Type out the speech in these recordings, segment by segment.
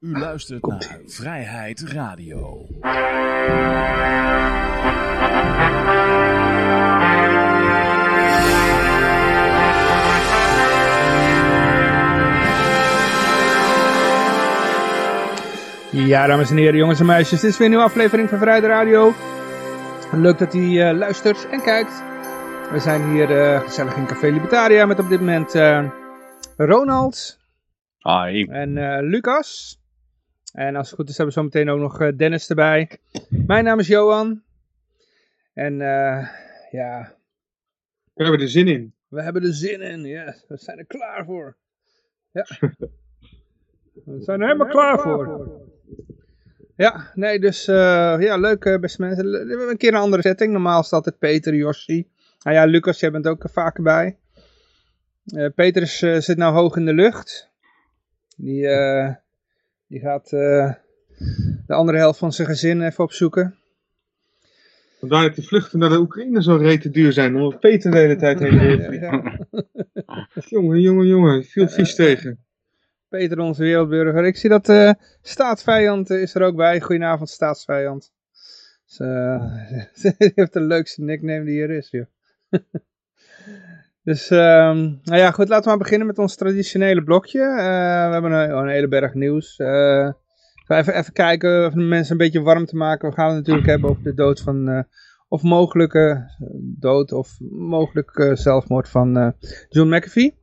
U luistert naar Vrijheid Radio. Ja, dames en heren, jongens en meisjes, dit is weer een nieuwe aflevering van Vrijheid Radio. Leuk dat u eh, luistert en kijkt. We zijn hier eh, gezellig in Café Libertaria met op dit moment eh, Ronald Hi. en eh, Lucas. En als het goed is hebben we zo meteen ook nog eh, Dennis erbij. Mijn naam is Johan. En eh, ja, We hebben er zin in. we hebben er zin in. Ja, we zijn er klaar voor. Ja. We zijn er helemaal klaar voor. Ja, nee, dus eh, ja, leuk beste mensen. We hebben een keer een andere setting. Normaal is het Peter, Jossi. Nou ja, Lucas, jij bent ook er vaker bij. Eh, Peter is, zit nou hoog in de lucht. Die, eh, die gaat eh, de andere helft van zijn gezin even opzoeken. Vandaar dat die vluchten naar de Oekraïne zo rete duur zijn. Omdat Peter de hele tijd heen en weer Ja. Jongen, jongen, jongen. Viel vies tegen. Peter, onze wereldburger. Ik zie dat eh staatsvijand is er ook bij. Goedenavond, staatsvijand. Dus, die heeft de leukste nickname die er is, joh. Dus, ehm, nou ja, goed, laten we maar beginnen met ons traditionele blokje. Eh, we hebben een, een hele berg nieuws. Eh, even, even kijken of de mensen een beetje warm te maken. We gaan het natuurlijk hebben over de dood van, eh, of mogelijke dood of mogelijk eh, zelfmoord van John McAfee.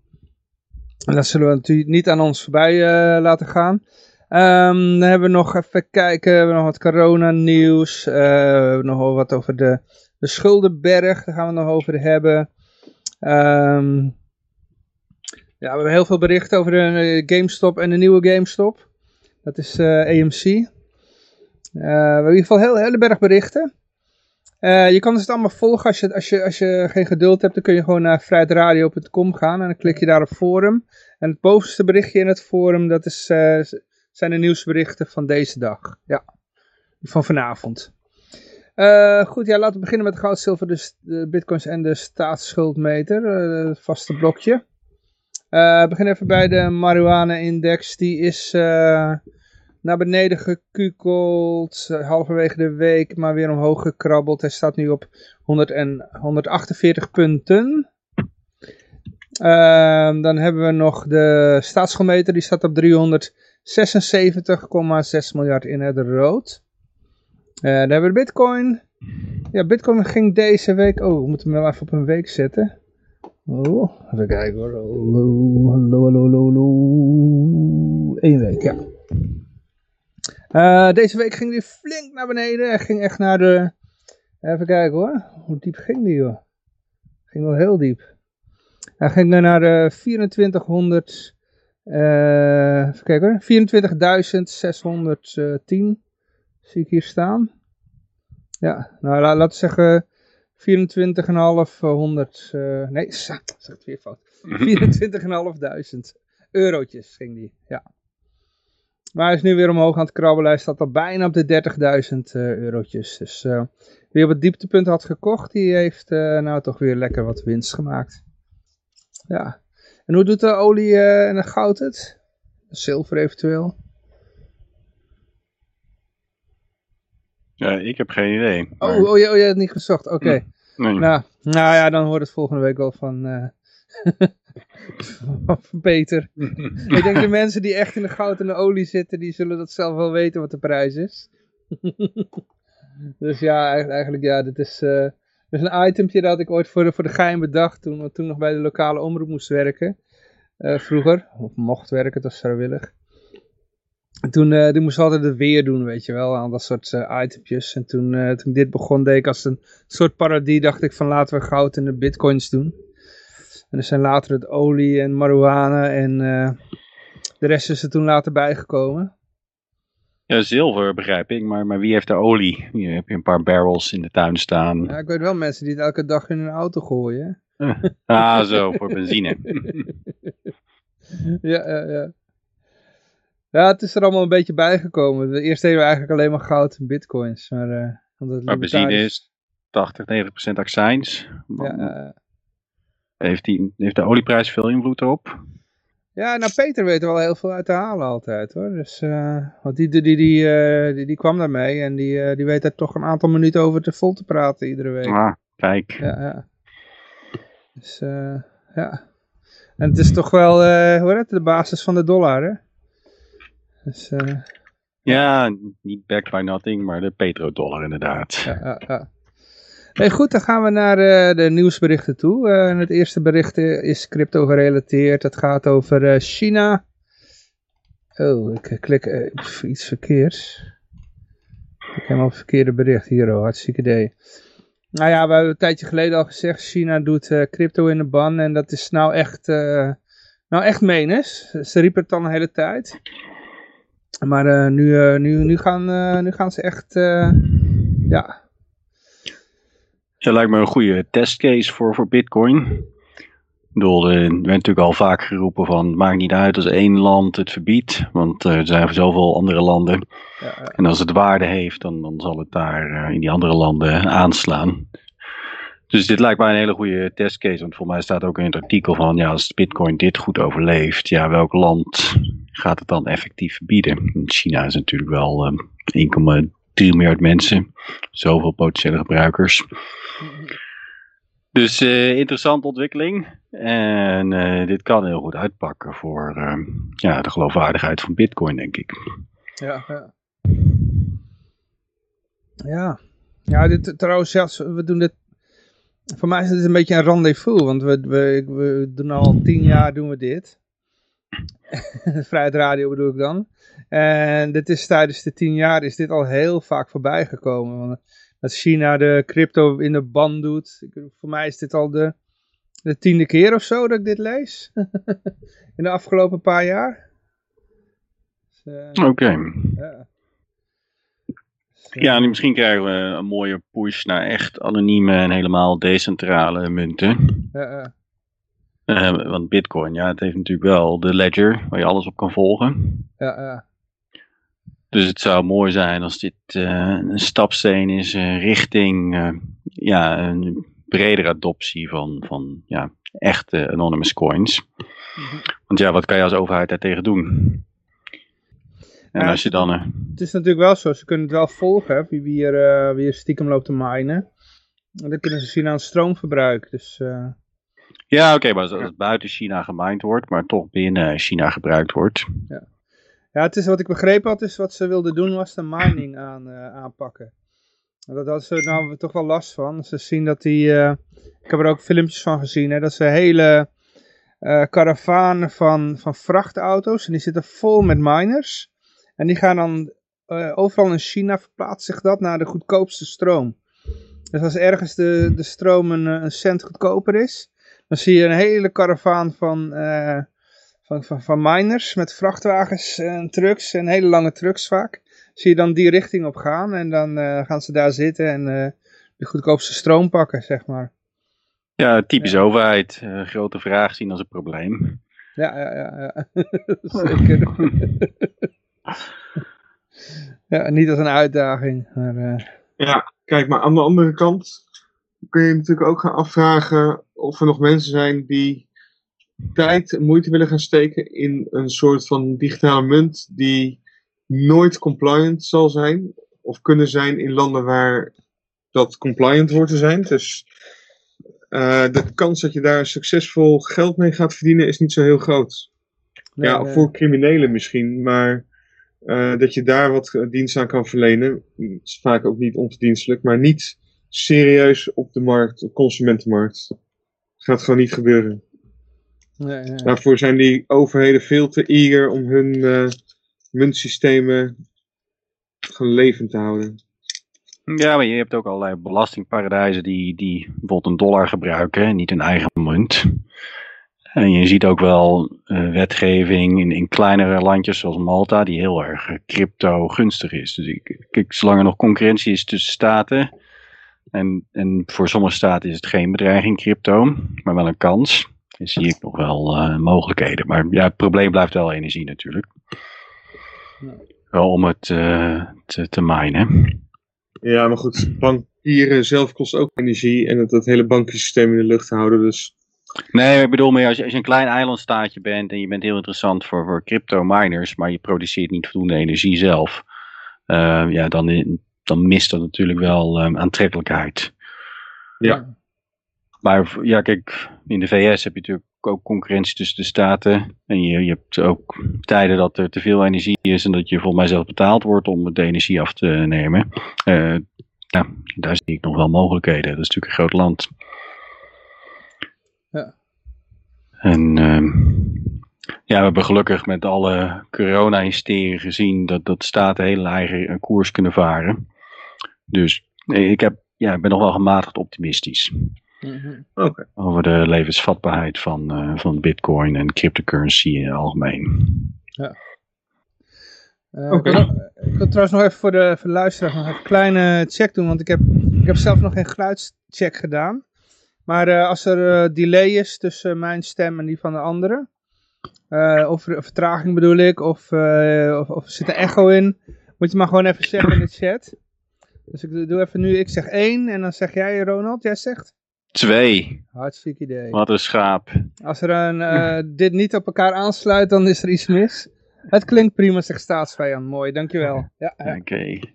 En dat zullen we natuurlijk niet aan ons voorbij laten gaan. Ehm, dan hebben we nog even kijken, we hebben nog wat coronanieuws. Eh we hebben nog wat over de, de schuldenberg, daar gaan we het nog over hebben. Ehm, ja, we hebben heel veel berichten over de eh, GameStop en de nieuwe GameStop. Dat is eh, AMC. Eh, we hebben in ieder geval heel, hele berg berichten. Eh, je kan dus het allemaal volgen. Als je, als, je, als je geen geduld hebt, dan kun je gewoon naar vrijheidradio.com gaan. En dan klik je daar op forum. En het bovenste berichtje in het forum, dat is, zijn de nieuwsberichten van deze dag. Ja, van vanavond. Eh, goed, ja, laten we beginnen met goud, zilver, de, de bitcoins en de staatsschuldmeter. eh, het vaste blokje. Eh, we beginnen even bij de marijuana-index. Die is naar beneden gekukeld, halverwege de week, maar weer omhoog gekrabbeld. Hij staat nu op 100 en 148 punten. Ehm, dan hebben we nog de staatsschuldmeter, die staat op 376,6 miljard in het rood. Eh, dan hebben we bitcoin. Ja, bitcoin ging deze week... Oh, we moeten hem wel even op een week zetten. Oh, even kijken hoor. Hallo, hallo, hallo, hallo, hallo. Eén week, ja. Eh, deze week ging die flink naar beneden. Hij ging echt naar de... Even kijken hoor. Hoe diep ging die joh? Ging wel heel diep. Hij ging er naar de 2400... eh even kijken hoor. 24.610 zie ik hier staan. Ja, nou la- laten we zeggen 24.500... eh nee, sa- zeg het weer fout. 24.500 eurotjes ging die, ja. Maar hij is nu weer omhoog aan het krabbelen. Hij staat al bijna op de 30.000 eh, eurotjes. Dus eh, wie op het dieptepunt had gekocht, die heeft nou toch weer lekker wat winst gemaakt. Ja. En hoe doet de olie en de goud het? Zilver eventueel. Ja, ik heb geen idee. Oh, Maar- oh, jij, oh, jij hebt het niet gezocht. Oké. nee. Nou, nou ja, dan hoort het volgende week wel van, van Peter. Ik denk de mensen die echt in de goud en de olie zitten, die zullen dat zelf wel weten wat de prijs is. dus ja, eigenlijk, ja, dit is, eh, dit is een itempje dat ik ooit voor de, voor de geheim bedacht toen, toen nog bij de lokale omroep moest werken. eh, vroeger, of mocht werken, het was vrijwillig. En toen, toen moest we altijd het weer doen, weet je wel, aan dat soort eh, itempjes. En toen, eh, toen dit begon, deed ik als een soort parodie, dacht ik van laten we goud en de bitcoins doen. En er zijn later het olie en marihuana en de rest is er toen later bijgekomen. Ja, zilver begrijp ik, maar, maar wie heeft de olie? Hier heb je een paar barrels in de tuin staan. Ja, ik weet wel mensen die het elke dag in hun auto gooien. Ah, zo, voor benzine. ja, ja, ja. Ja, het is er allemaal een beetje bijgekomen. Eerst deden we eigenlijk alleen maar goud en bitcoins. Maar, eh, omdat het Maar benzine is 80, 90 procent accijns. Ja, eh, heeft, die, heeft de olieprijs veel invloed erop? Ja, nou Peter weet er wel heel veel uit te halen altijd hoor. Dus, uh, want die, die, die, die, uh, die, kwam daarmee en die, uh, die weet er toch een aantal minuten over te vol te praten iedere week. Ah, kijk. Ja, ja. Dus ja. En het is toch wel, hoe heet het, de basis van de dollar hè. Dus, ja, niet back by nothing, maar de petrodollar inderdaad. Ja, ja, ja. Hey, goed, dan gaan we naar uh, de nieuwsberichten toe. Uh, het eerste bericht is crypto gerelateerd. Het gaat over uh, China. Oh, ik klik iets verkeers. Ik heb helemaal verkeerde bericht hier, oh, hartstikke idee. Nou ja, we hebben een tijdje geleden al gezegd, China doet crypto in de ban. En dat is nou echt, nou echt menens. Ze riepen het al een hele tijd. Maar nu, nu, nu, gaan, nu gaan ze echt, ja, dat lijkt me een goede testcase voor, voor Bitcoin. Ik bedoel, er werd natuurlijk al vaak geroepen van het maakt niet uit als één land het verbiedt, want er zijn zoveel andere landen. Ja, En als het waarde heeft, dan, dan zal het daar eh, in die andere landen aanslaan. Dus dit lijkt mij een hele goede testcase, want voor mij staat ook in het artikel van, ja, als Bitcoin dit goed overleeft, ja, welk land gaat het dan effectief verbieden? China is natuurlijk wel uh, 1,3 miljard mensen, zoveel potentiële gebruikers. Dus uh, interessante ontwikkeling. En uh, dit kan heel goed uitpakken voor uh, ja, de geloofwaardigheid van Bitcoin, denk ik. Ja, ja. Ja, ja dit, trouwens, zelfs, we doen dit. Voor mij is het een beetje een rendezvous, want we, we, we doen al tien jaar doen we dit. Vrijheid Radio bedoel ik dan. En dit is tijdens de tien jaar is dit al heel vaak voorbij gekomen. Want dat China de crypto in de ban doet. Ik, voor mij is dit al de, de tiende keer of zo dat ik dit lees. in de afgelopen paar jaar. Dus, uh, Oké. Ja. Ja, nu misschien krijgen we een mooie push naar echt anonieme en helemaal decentrale munten. Ja, uh, want Bitcoin, ja, het heeft natuurlijk wel de ledger waar je alles op kan volgen. Ja, ja. Dus het zou mooi zijn als dit uh, een stapsteen is uh, richting ja, een bredere adoptie van, van ja, echte anonymous coins. Mhm. Want ja, wat kan je als overheid daartegen doen? En als je dan... het is natuurlijk wel zo, ze kunnen het wel volgen, wie, wie, er, wie er stiekem loopt te minen. En dan kunnen ze zien aan stroomverbruik, dus... Ja, oké, okay, maar als het buiten China gemined wordt, maar toch binnen China gebruikt wordt. Ja. Ja, het is wat ik begrepen had, is wat ze wilden doen was de mining aan, aanpakken. Dat hadden ze nou toch wel last van. Ze zien dat die, ik heb er ook filmpjes van gezien, hè, dat ze hele karavanen van, van vrachtauto's, en die zitten vol met miners. En die gaan dan, overal in China verplaatst zich dat naar de goedkoopste stroom. Dus als ergens de, de stroom een, een cent goedkoper is, dan zie je een hele karavaan van van, van, van miners met vrachtwagens en trucks en hele lange trucks vaak. Zie je dan die richting op gaan en dan uh, gaan ze daar zitten en de goedkoopste stroom pakken, zeg maar. Ja, typisch ja. overheid. Grote vraag zien als een probleem. Ja, ja, ja. ja. Zeker. ja, niet als een uitdaging. Maar, Ja, kijk, maar aan de andere kant kun je natuurlijk ook gaan afvragen of er nog mensen zijn die tijd en moeite willen gaan steken in een soort van digitale munt die nooit compliant zal zijn of kunnen zijn in landen waar dat compliant wordt te zijn. Dus uh, de kans dat je daar succesvol geld mee gaat verdienen is niet zo heel groot. Nee, ja, nee. voor criminelen misschien, maar uh, dat je daar wat dienst aan kan verlenen, is vaak ook niet onverdienstelijk, maar niet serieus op de markt, op consumentenmarkt. Gaat gewoon niet gebeuren. Nee, nee. Daarvoor zijn die overheden veel te eager om hun uh, muntsystemen gewoon levend te houden. Ja, maar je hebt ook allerlei belastingparadijzen die, die bijvoorbeeld een dollar gebruiken en niet een eigen munt. En je ziet ook wel uh, wetgeving in, in kleinere landjes zoals Malta die heel erg crypto gunstig is. Dus ik, kijk, zolang er nog concurrentie is tussen staten, en, en voor sommige staten is het geen bedreiging crypto, maar wel een kans zie ik nog wel uh, mogelijkheden. Maar ja, het probleem blijft wel energie natuurlijk. Wel om het uh, te, te minen. Ja, maar goed, bankieren zelf kost ook energie en het, het hele bankensysteem in de lucht houden. Dus Nee, ik bedoel meer als je, als je een klein eilandstaatje bent en je bent heel interessant voor, voor crypto miners, maar je produceert niet voldoende energie zelf, uh, ja, dan, dan mist dat natuurlijk wel um, aantrekkelijkheid. Ja. Maar ja, kijk, in de VS heb je natuurlijk ook concurrentie tussen de staten. En je, je hebt ook tijden dat er te veel energie is en dat je volgens mij zelf betaald wordt om de energie af te nemen. Uh, ja, daar zie ik nog wel mogelijkheden. Dat is natuurlijk een groot land. Ja. En uh, ja, we hebben gelukkig met alle corona-hysterie gezien dat, dat staten hele eigen koers kunnen varen. Dus ik heb, ja, ik ben nog wel gematigd optimistisch. Mm -hmm. Okay. Over de levensvatbaarheid van, uh, van bitcoin en cryptocurrency in het algemeen. Ja. Uh, okay. ik, wil, ik, wil, trouwens nog even voor de, voor de luisteraars nog even een kleine check doen. Want ik heb, ik heb zelf nog geen geluidscheck gedaan. Maar uh, als er delay is tussen mijn stem en die van de anderen. of vertraging bedoel ik. Of, of, of er zit een echo in. Moet je maar gewoon even zeggen in de chat. Dus ik doe even nu, ik zeg één en dan zeg jij Ronald, jij zegt? Twee. Hartstikke idee. Wat een schaap. Als er een, dit niet op elkaar aansluit, dan is er iets mis. Het klinkt prima, zegt staatsvijand. Mooi, dankjewel. Ja, Oké. Okay.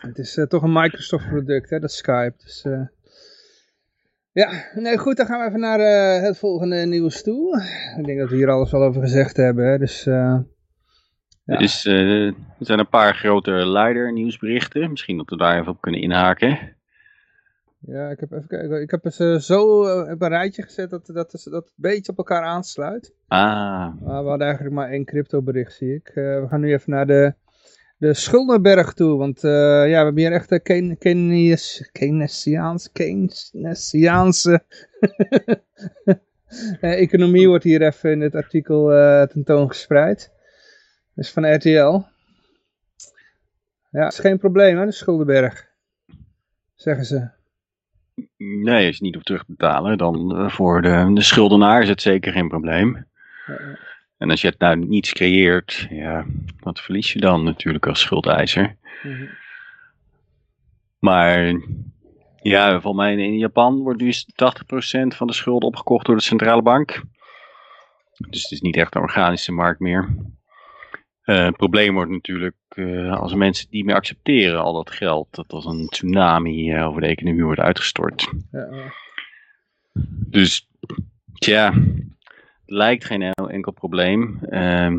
Het is toch een Microsoft product, hè, dat Skype. Dus. Ja, nee goed, dan gaan we even naar het volgende nieuws toe. Ik denk dat we hier alles al over gezegd hebben, hè, dus... Ja. Dus, uh, er zijn een paar grote leider nieuwsberichten. Misschien dat we daar even op kunnen inhaken. Ja, ik heb even kijken. Ik heb ze zo op een rijtje gezet dat, dat, dat het een beetje op elkaar aansluit. Ah. Maar we hadden eigenlijk maar één crypto bericht, zie ik. We gaan nu even naar de, de Schuldenberg toe. Want uh, ja, we hebben hier echt een Keynesiaanse... Keynesiaanse... Keynesiaanse... economie wordt hier even in dit artikel tentoongespreid. Dus van RTL. Ja, is geen probleem hè, de Schuldenberg. Zeggen ze. Nee, als je niet hoeft terug te betalen, dan voor de, de, schuldenaar is het zeker geen probleem. Ja. En als je het nou niets creëert, ja, wat verlies je dan natuurlijk als schuldeiser? Mm -hmm. Maar ja, volgens mij in Japan wordt nu 80% van de schulden opgekocht door de centrale bank. Dus het is niet echt een organische markt meer. Uh, het probleem wordt natuurlijk uh, als mensen niet meer accepteren, al dat geld, dat als een tsunami uh, over de economie wordt uitgestort. Ja. Dus, tja, lijkt geen enkel probleem. Uh,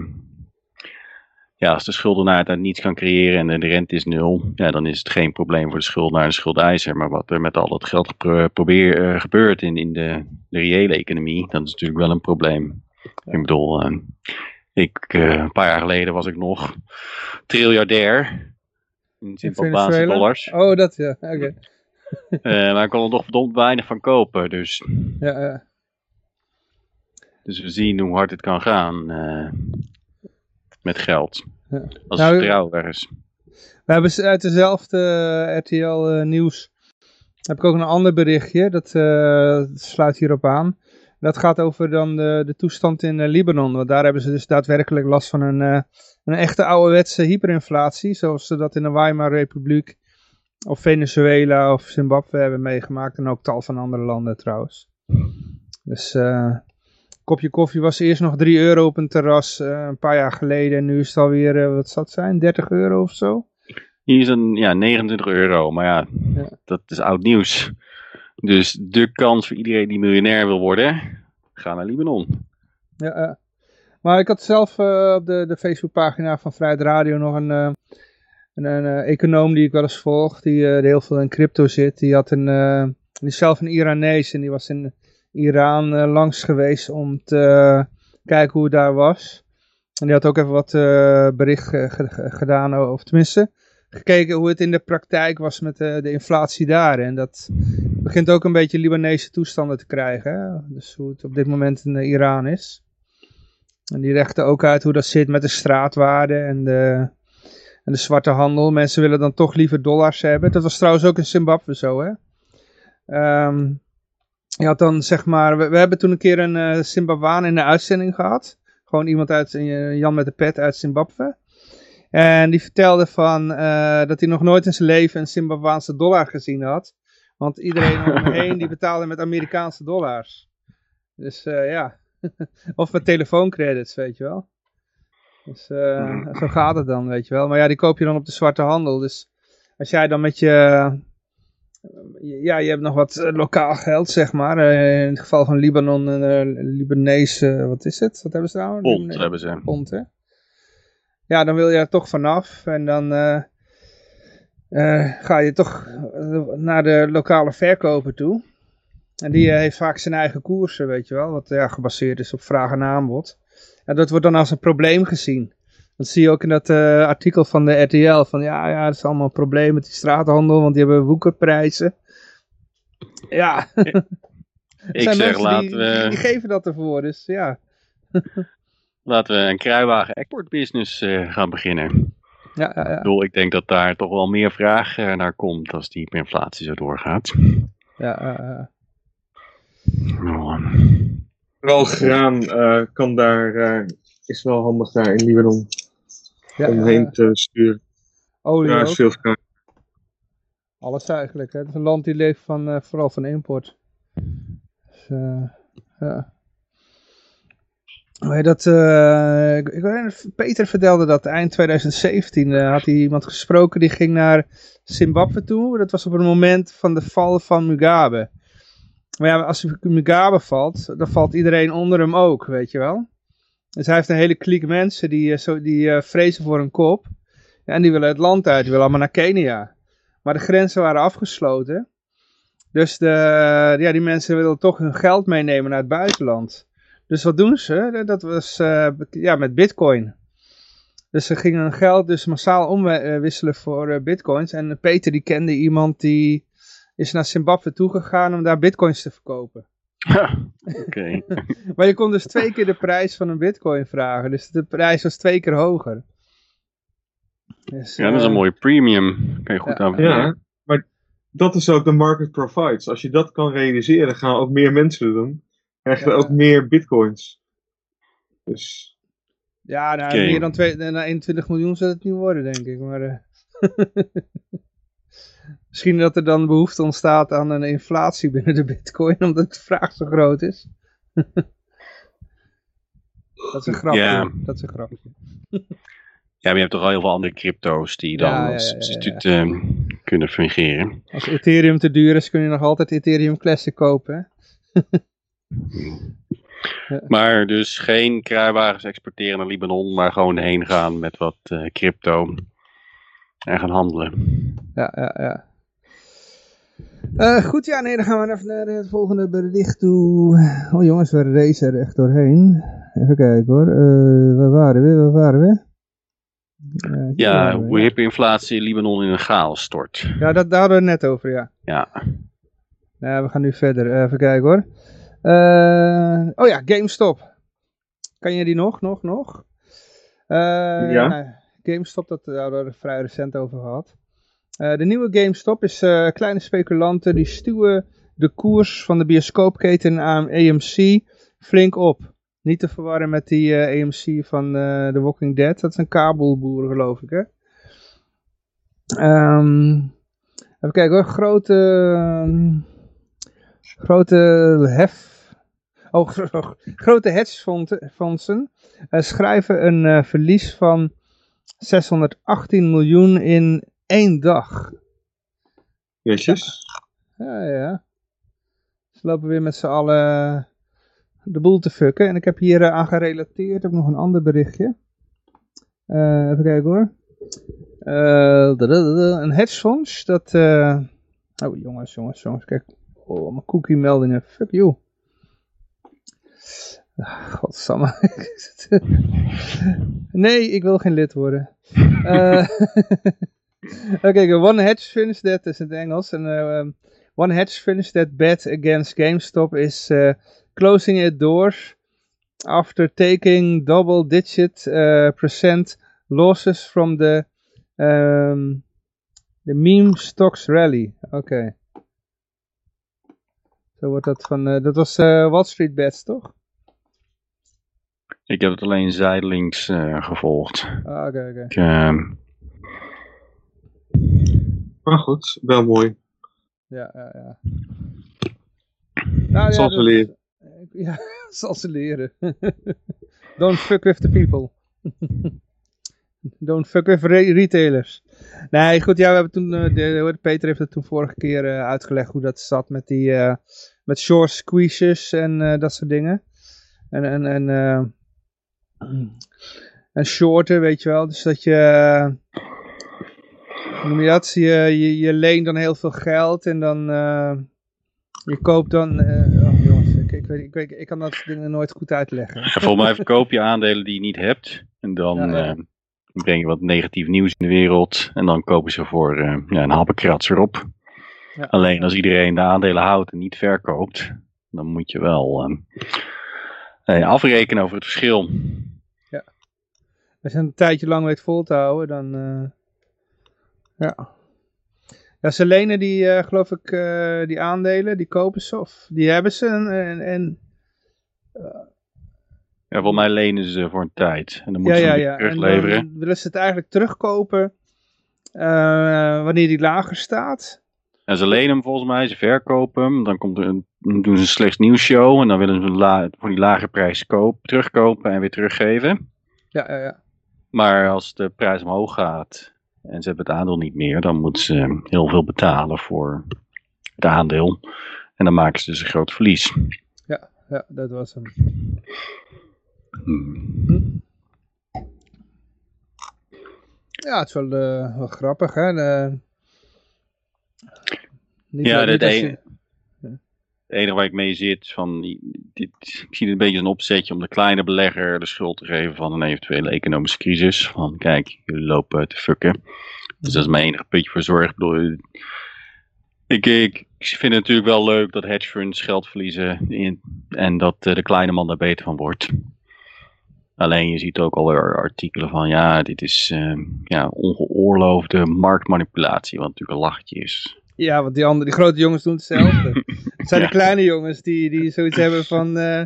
ja, als de schuldenaar daar niets kan creëren en de rente is nul, ja, dan is het geen probleem voor de schuldenaar en de schuldeiser. Maar wat er met al dat geld probeer, gebeurt in, in de, de reële economie, dat is natuurlijk wel een probleem. Ik bedoel, ehm, ik, uh, een paar jaar geleden was ik nog triljardair. In Zimbabweanse dollars. Oh, dat ja, oké. Okay. uh, maar ik kon er nog verdomd weinig van kopen, dus... Ja, ja. Dus we zien hoe hard het kan gaan uh, met geld. Ja. Als nou, vertrouwen weg is. We hebben uit dezelfde RTL nieuws... heb ik ook een ander berichtje, dat, dat sluit hierop aan. Dat gaat over dan de, de toestand in uh, Libanon. Want daar hebben ze dus daadwerkelijk last van een, uh, een echte ouderwetse hyperinflatie. Zoals ze dat in de Weimar Republiek of Venezuela of Zimbabwe hebben meegemaakt. En ook tal van andere landen trouwens. Dus uh, kopje koffie was eerst nog 3 euro op een terras een paar jaar geleden. En nu is het alweer, wat zal het zijn, 30 euro of zo? Hier is een, ja, 29 euro. Maar ja, ja. dat is oud nieuws. Dus de kans voor iedereen die miljonair wil worden, ga naar Libanon. Ja, uh, maar ik had zelf uh, op de, de Facebookpagina van Vrijheid Radio nog een, uh, een, een econoom die ik wel eens volg, die heel veel in crypto zit. Die had een, die is zelf een Iranees en die was in Iran langs geweest om te kijken hoe het daar was. En die had ook even wat bericht gedaan, of tenminste gekeken hoe het in de praktijk was met de, de inflatie daar. En dat begint ook een beetje Libanese toestanden te krijgen. Hè? Dus hoe het op dit moment in Iran is. En die rechten ook uit hoe dat zit met de straatwaarde en de, en de zwarte handel. Mensen willen dan toch liever dollars hebben. Dat was trouwens ook in Zimbabwe zo. Hè? Um, had dan zeg maar, we, we hebben toen een keer een uh, in de uitzending gehad. Gewoon iemand uit, uh, Jan met de pet uit Zimbabwe. En die vertelde van, uh, dat hij nog nooit in zijn leven een Zimbabwaanse dollar gezien had. Want iedereen om hem heen die betaalde met Amerikaanse dollars. Dus ja, of met telefooncredits, weet je wel. Dus zo gaat het dan, weet je wel. Maar ja, die koop je dan op de zwarte handel. Dus als jij dan met je... Ja, je hebt nog wat lokaal geld, zeg maar. in het geval van Libanon, een Libanese, wat is het? Wat hebben ze nou? Pond hebben ze. Pond, hè? Ja, dan wil je er toch vanaf. En dan ga je toch naar de lokale verkoper toe. En die uh, heeft vaak zijn eigen koersen, weet je wel, wat ja, gebaseerd is op vraag en aanbod. En dat wordt dan als een probleem gezien. Dat zie je ook in dat uh, artikel van de RTL, van ja, ja, dat is allemaal een probleem met die straathandel, want die hebben woekerprijzen. Ja, ik zeg, laten die, we... Die, geven dat ervoor, dus ja. laten we een kruiwagen exportbusiness uh, gaan beginnen. Ja, ja, ja. Ik, bedoel, ik denk dat daar toch wel meer vraag naar komt als die inflatie zo doorgaat. Ja, ja, Oh. Wel graan uh, kan daar, uh, is wel handig daar in Libanon. Ja, om heen te sturen. Olie Ja, is veel. Alles eigenlijk. Hè. Het is een land die leeft van, uh, vooral van import. Dus, ja. Maar dat, ik, ik weet, Peter vertelde dat eind 2017 had hij iemand gesproken die ging naar Zimbabwe toe. Dat was op het moment van de val van Mugabe. Maar ja, als Mugabe valt, dan valt iedereen onder hem ook, weet je wel. Dus hij heeft een hele kliek mensen die, uh, zo, die uh, vrezen voor hun kop. En die willen het land uit, die willen allemaal naar Kenia. Maar de grenzen waren afgesloten. Dus de, ja, die mensen willen toch hun geld meenemen naar het buitenland. Dus wat doen ze? Dat was uh, ja, met bitcoin. Dus ze gingen hun geld dus massaal omwisselen voor bitcoins. En Peter die kende iemand die is naar Zimbabwe toegegaan om daar bitcoins te verkopen. Oké. Okay. maar je kon dus twee keer de prijs van een bitcoin vragen. Dus de prijs was twee keer hoger. Dus, ja, dat is een uh, mooie premium. Kan je goed ja, aan Ja, maar dat is ook de market provides. Als je dat kan realiseren, gaan ook meer mensen doen. Krijg je ja. ook meer bitcoins. Dus... Ja, nou, okay. meer dan twee, nou, 21 miljoen zal het niet worden, denk ik. Maar... Uh... Misschien dat er dan behoefte ontstaat aan een inflatie binnen de bitcoin, omdat de vraag zo groot is. dat is een grapje. Ja. Dat is een grapje. ja, maar je hebt toch al heel veel andere crypto's die dan Ja, ja, als ja, ja, ja. instituut eh, kunnen fungeren. Als Ethereum te duur is, kun je nog altijd Ethereum Classic kopen. Maar dus geen kruiwagens exporteren naar Libanon, maar gewoon heen gaan met wat eh, crypto en gaan handelen. Ja, ja, ja. Eh, goed, ja, nee, dan gaan we even naar het volgende bericht toe. Oh jongens, we racen er echt doorheen. Even kijken hoor. Eh, waar waren we? Waar waren we? Eh, hier Ja, hoe hyperinflatie Libanon in een chaos stort. Ja, dat, daar hadden we het net over, ja. Ja, we gaan nu verder. Even kijken hoor. Eh, oh ja, GameStop. Kan je die nog, nog, nog? Eh, Ja. nou, GameStop, dat daar hadden we er vrij recent over gehad. Eh, de nieuwe GameStop is eh, kleine speculanten die stuwen de koers van de bioscoopketen aan AMC flink op. Niet te verwarren met die eh, AMC van The Walking Dead. Dat is een kabelboer geloof ik hè. Ehm, even kijken hoor. Grote, ehm, grote hef... Oh, gro- grote hedgefondsen schrijven een verlies van 618 miljoen in één dag. Jezus. Ja, ja. Ze lopen weer met z'n allen de boel te fucken. En ik heb hier eh, aan gerelateerd ook nog een ander berichtje. Eh, even kijken hoor. Eh, dadadada, een hedgefonds dat... eh, Oh jongens, jongens, jongens. Kijk. Oh, mijn cookie meldingen. Fuck you. Ah, Godsamme. nee, ik wil geen lid worden. Eh, Oké, one hedge fund that is in het Engels. En, uh, um, one hedge fund that bet against GameStop is uh, closing its doors after taking double-digit uh, percent losses from the um, the meme stocks rally. Oké. Zo wordt dat van. eh, dat was eh, Wall Street Bets, toch? ik heb het alleen zijdelings eh, gevolgd. Ah, Oké, oké. Maar goed, wel mooi. Ja, ja, ja. Nou, Zal ja, ze dat- leren. Ja, zal ze leren. Don't fuck with the people. Don't fuck with re retailers. Nee, goed, ja, we hebben toen, uh, de, Peter heeft het toen vorige keer uh, uitgelegd hoe dat zat met die, uh, met short squeezes en dat soort dingen. En, en, en, en shorten, weet je wel. Dus dat je, hoe noem je dat, je, je, je leent dan heel veel geld en dan, je koopt dan, oh jongens, ik, ik, weet, ik, weet, ik kan dat dingen nooit goed uitleggen. Ja, volgens mij verkoop je aandelen die je niet hebt en dan... Ja, ja brengen wat negatief nieuws in de wereld. En dan kopen ze voor uh, ja, een happenkrats erop. Ja. Alleen als iedereen de aandelen houdt en niet verkoopt, dan moet je wel uh, afrekenen over het verschil. Ja. Als je een tijdje lang weet vol te houden, dan. Ja. Ja, ze lenen die, geloof ik, die aandelen, die kopen ze of die hebben ze. En, en, en ja, volgens mij lenen ze voor een tijd. En dan moeten ja, ze ja, ja. terugleveren. En dan willen ze het eigenlijk terugkopen wanneer die lager staat. En ze lenen hem volgens mij, ze verkopen hem. Dan, komt er een, doen ze een slecht nieuws show. En dan willen ze la, voor die lage prijs koop, terugkopen en weer teruggeven. Ja, ja, ja. Maar als de prijs omhoog gaat en ze hebben het aandeel niet meer, dan moeten ze heel veel betalen voor het aandeel. En dan maken ze dus een groot verlies. Ja, ja dat was hem. Ja, het is wel, uh, wel grappig, hè? De... Niet ja, het enige, waar ik mee zit, van, dit, ik zie het een beetje een opzetje om de kleine belegger de schuld te geven van een eventuele economische crisis. Van kijk, jullie lopen te fucken. Dus dat is mijn enige puntje voor zorg. Ik bedoel, ik, ik, vind het natuurlijk wel leuk dat hedge funds geld verliezen en dat uh, de kleine man daar beter van wordt. Alleen je ziet ook alweer artikelen van ja, dit is uh, ja, ongeoorloofde marktmanipulatie, wat natuurlijk een lachje is. Ja, want die, andere, die grote jongens doen hetzelfde. het zijn de kleine jongens die, die zoiets hebben van, uh,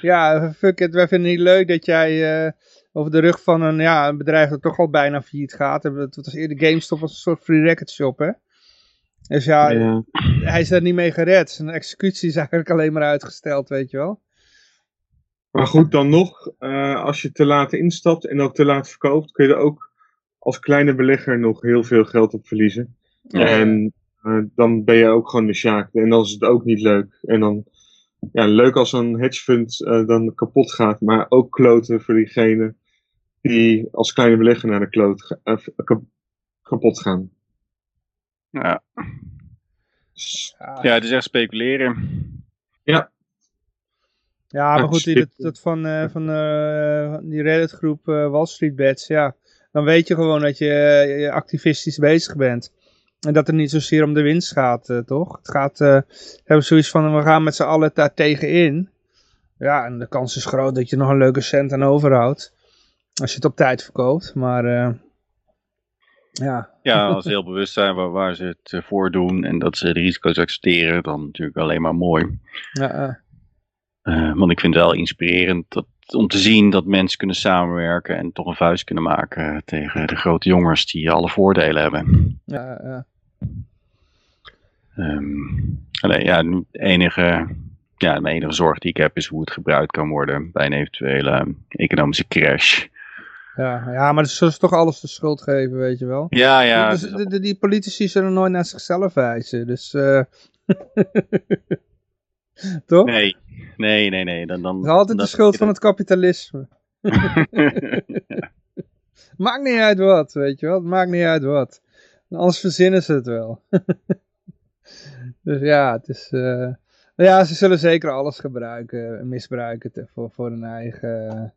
ja, fuck it, wij vinden het niet leuk dat jij uh, over de rug van een, ja, een bedrijf dat toch al bijna failliet gaat. Het was eerder GameStop als een soort free record shop, hè. Dus ja, ja, hij is daar niet mee gered. Zijn executie is eigenlijk alleen maar uitgesteld, weet je wel. Maar goed, dan nog, uh, als je te laat instapt en ook te laat verkoopt, kun je er ook als kleine belegger nog heel veel geld op verliezen. Ja. En dan ben je ook gewoon de sjaak. En dan is het ook niet leuk. En dan, ja, leuk als een hedge fund uh, dan kapot gaat, maar ook kloten voor diegene die als kleine belegger naar de kloot kapot gaan. Ja. Ja, het is echt speculeren. Ja. Ja, maar goed, die, dat, dat van, uh, van uh, die Reddit groep uh, Wall Street Bets, ja. Dan weet je gewoon dat je, je activistisch bezig bent. En dat het niet zozeer om de winst gaat, toch? Het gaat, hebben zoiets van, we gaan met z'n allen daar tegenin. Ja, en de kans is groot dat je nog een leuke cent aan overhoudt. Als je het op tijd verkoopt, maar... ja. ja, als ze heel bewust zijn waar, waar ze het voor doen en dat ze de risico's accepteren, dan natuurlijk alleen maar mooi. Ja, uh, want ik vind het wel inspirerend dat, om te zien dat mensen kunnen samenwerken en toch een vuist kunnen maken tegen de grote jongens die alle voordelen hebben. Ja, ja. Um, alleen, ja, de enige, ja, de enige zorg die ik heb is hoe het gebruikt kan worden bij een eventuele economische crash. Ja, ja maar ze is toch alles de schuld geven, weet je wel. Ja, ja. Dus, die, die politici zullen nooit naar zichzelf wijzen, dus... Uh... Toch? Nee, nee, nee. nee. Dan, dan, het is altijd de schuld van het kapitalisme. Maakt niet uit wat, weet je wel. Het maakt niet uit wat. Anders verzinnen ze het wel. dus ja, het is... Uh... Ja, ze zullen zeker alles gebruiken, misbruiken te, voor, voor hun eigen...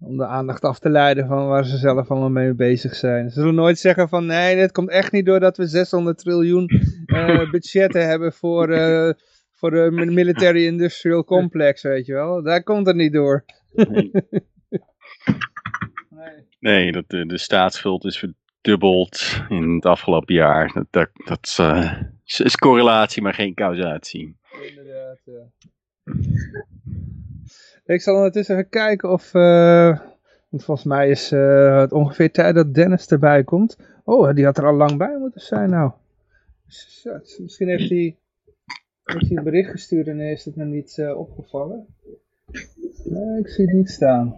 om de aandacht af te leiden van waar ze zelf allemaal mee bezig zijn. Ze zullen nooit zeggen van nee, dit komt echt niet doordat we 600 triljoen uh, budgetten hebben voor... Uh, voor de military industrial complex, weet je wel. Daar komt het niet door. nee, nee dat de, de staatsschuld is verdubbeld in het afgelopen jaar. Dat, dat, dat uh, is correlatie, maar geen causatie. Inderdaad, ja. Ik zal ondertussen even kijken of... Uh, volgens mij is uh, het ongeveer tijd dat Dennis erbij komt. Oh, die had er al lang bij moeten zijn nou. Misschien heeft hij... Heeft hij een bericht gestuurd en is het me niet uh, opgevallen? Ik zie het niet staan.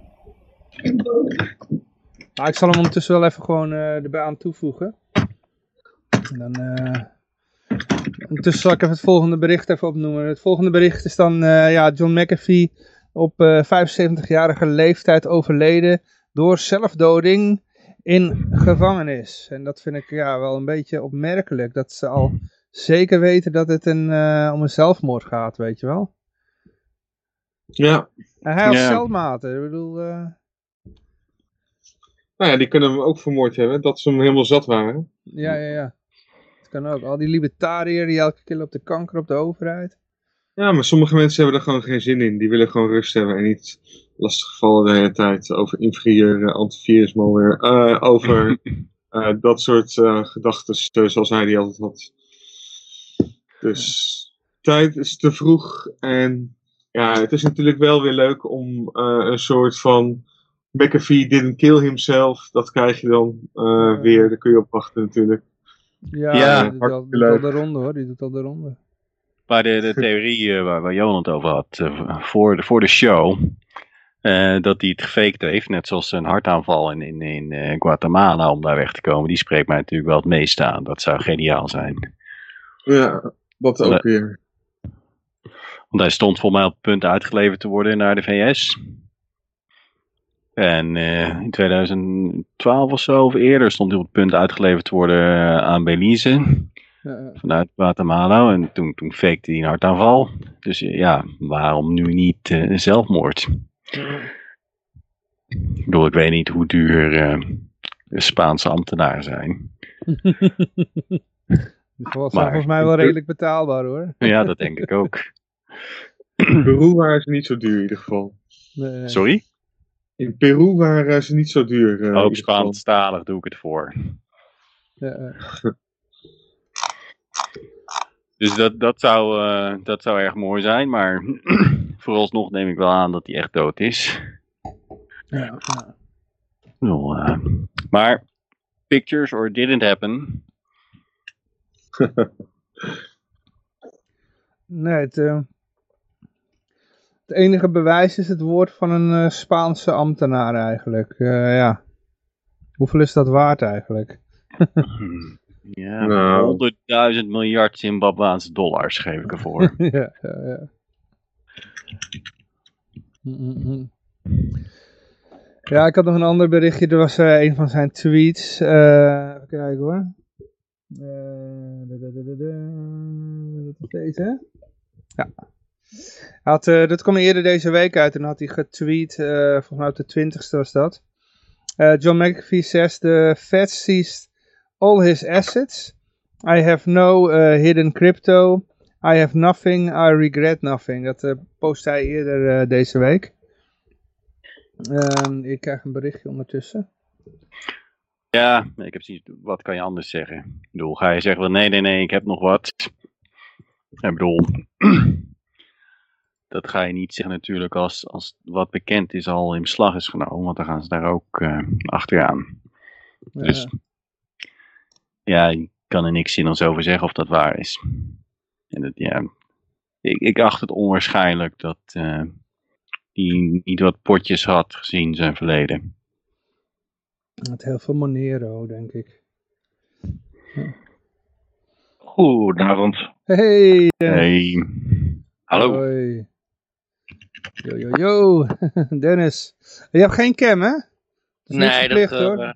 Maar ik zal hem ondertussen wel even gewoon uh, erbij aan toevoegen. En dan, uh, ondertussen zal ik even het volgende bericht even opnoemen. Het volgende bericht is dan ja, John McAfee op 75-jarige leeftijd overleden door zelfdoding in gevangenis. En dat vind ik ja, wel een beetje opmerkelijk. Dat ze al zeker weten dat het een, uh, om een zelfmoord gaat, weet je wel. Ja. En hij had ja. celmaten, ik bedoel... Uh... Nou ja, die kunnen hem ook vermoord hebben, dat ze hem helemaal zat waren. Ja, ja, ja. Dat kan ook. Al die libertariërs die elke keer op de kanker op de overheid. Ja, maar sommige mensen hebben er gewoon geen zin in. Die willen gewoon rust hebben en niet lastiggevallen de hele tijd over inferieur, antivirus, malware, uh, over uh, dat soort uh, gedachten zoals hij die altijd had. Dus tijd is te vroeg en ja, het is natuurlijk wel weer leuk om een soort van McAfee didn't kill himself, dat krijg je dan weer, daar kun je op wachten natuurlijk. Ja, ja die doet al, doet al de ronde hoor, die doet al de ronde. Maar de, de theorie uh, waar, waar Johan het over had, uh, voor, de, voor de show, uh, dat hij het gefaked heeft, net zoals een hartaanval in, in, in Guatemala om daar weg te komen, die spreekt mij natuurlijk wel het meest aan. Dat zou geniaal zijn. Ja, dat ook weer. Want hij stond voor mij op het punt uitgeleverd te worden naar de VS. En in 2012 of zo, of eerder, stond hij op het punt uitgeleverd te worden aan Belize. Ja. Vanuit Guatemala. En toen, toen fakte hij een hartaanval. Dus ja, waarom nu niet uh, zelfmoord? Ja. Ik bedoel, ik weet niet hoe duur uh, Spaanse ambtenaren zijn. Volgens, maar, volgens mij wel redelijk betaalbaar hoor. Ja, dat denk ik ook. In Peru waren ze niet zo duur in ieder geval. Nee, nee. Sorry? In Peru waren ze niet zo duur. Uh, ook Spaanstalig doe ik het voor. Ja, dus dat, dat, zou, uh, dat zou erg mooi zijn, maar vooralsnog neem ik wel aan dat hij echt dood is. Ja, ja. Nou, uh, maar pictures or didn't happen. nee, het, uh, het enige bewijs is het woord van een Spaanse ambtenaar eigenlijk. ja. Hoeveel is dat waard eigenlijk? Ja, nou. 100.000 miljard Zimbabweanse dollars geef ik ervoor. ja, ja, ja. Ja, ik had nog een ander berichtje. Er was uh, een van zijn tweets. Uh, even kijken hoor. Uh, deze. Ja. Had, uh, dat kwam eerder deze week uit en had hij getweet. volgens mij op de 20ste was dat. John McAfee says the Fed sees all his assets. I have no uh, hidden crypto. I have nothing. I regret nothing. Dat uh, post hij eerder uh, deze week. Uh, ik krijg een berichtje ondertussen. Ja, ik heb zoiets, wat kan je anders zeggen? Ik bedoel, ga je zeggen, nee, nee, nee, ik heb nog wat. Ik bedoel, dat ga je niet zeggen natuurlijk als, als wat bekend is al in beslag is genomen, want dan gaan ze daar ook uh, achteraan. Dus ja, ik kan er niks zinnigs over zeggen of dat waar is. En dat, ja, ik, ik acht het onwaarschijnlijk dat uh, hij niet wat potjes had gezien zijn verleden. Met heel veel Monero, denk ik. Ja. Goedenavond. Hey. Hey. Hallo. Hoi. Yo, yo, yo. Dennis. Je hebt geen cam, hè? Dat nee, verplicht, dat, uh,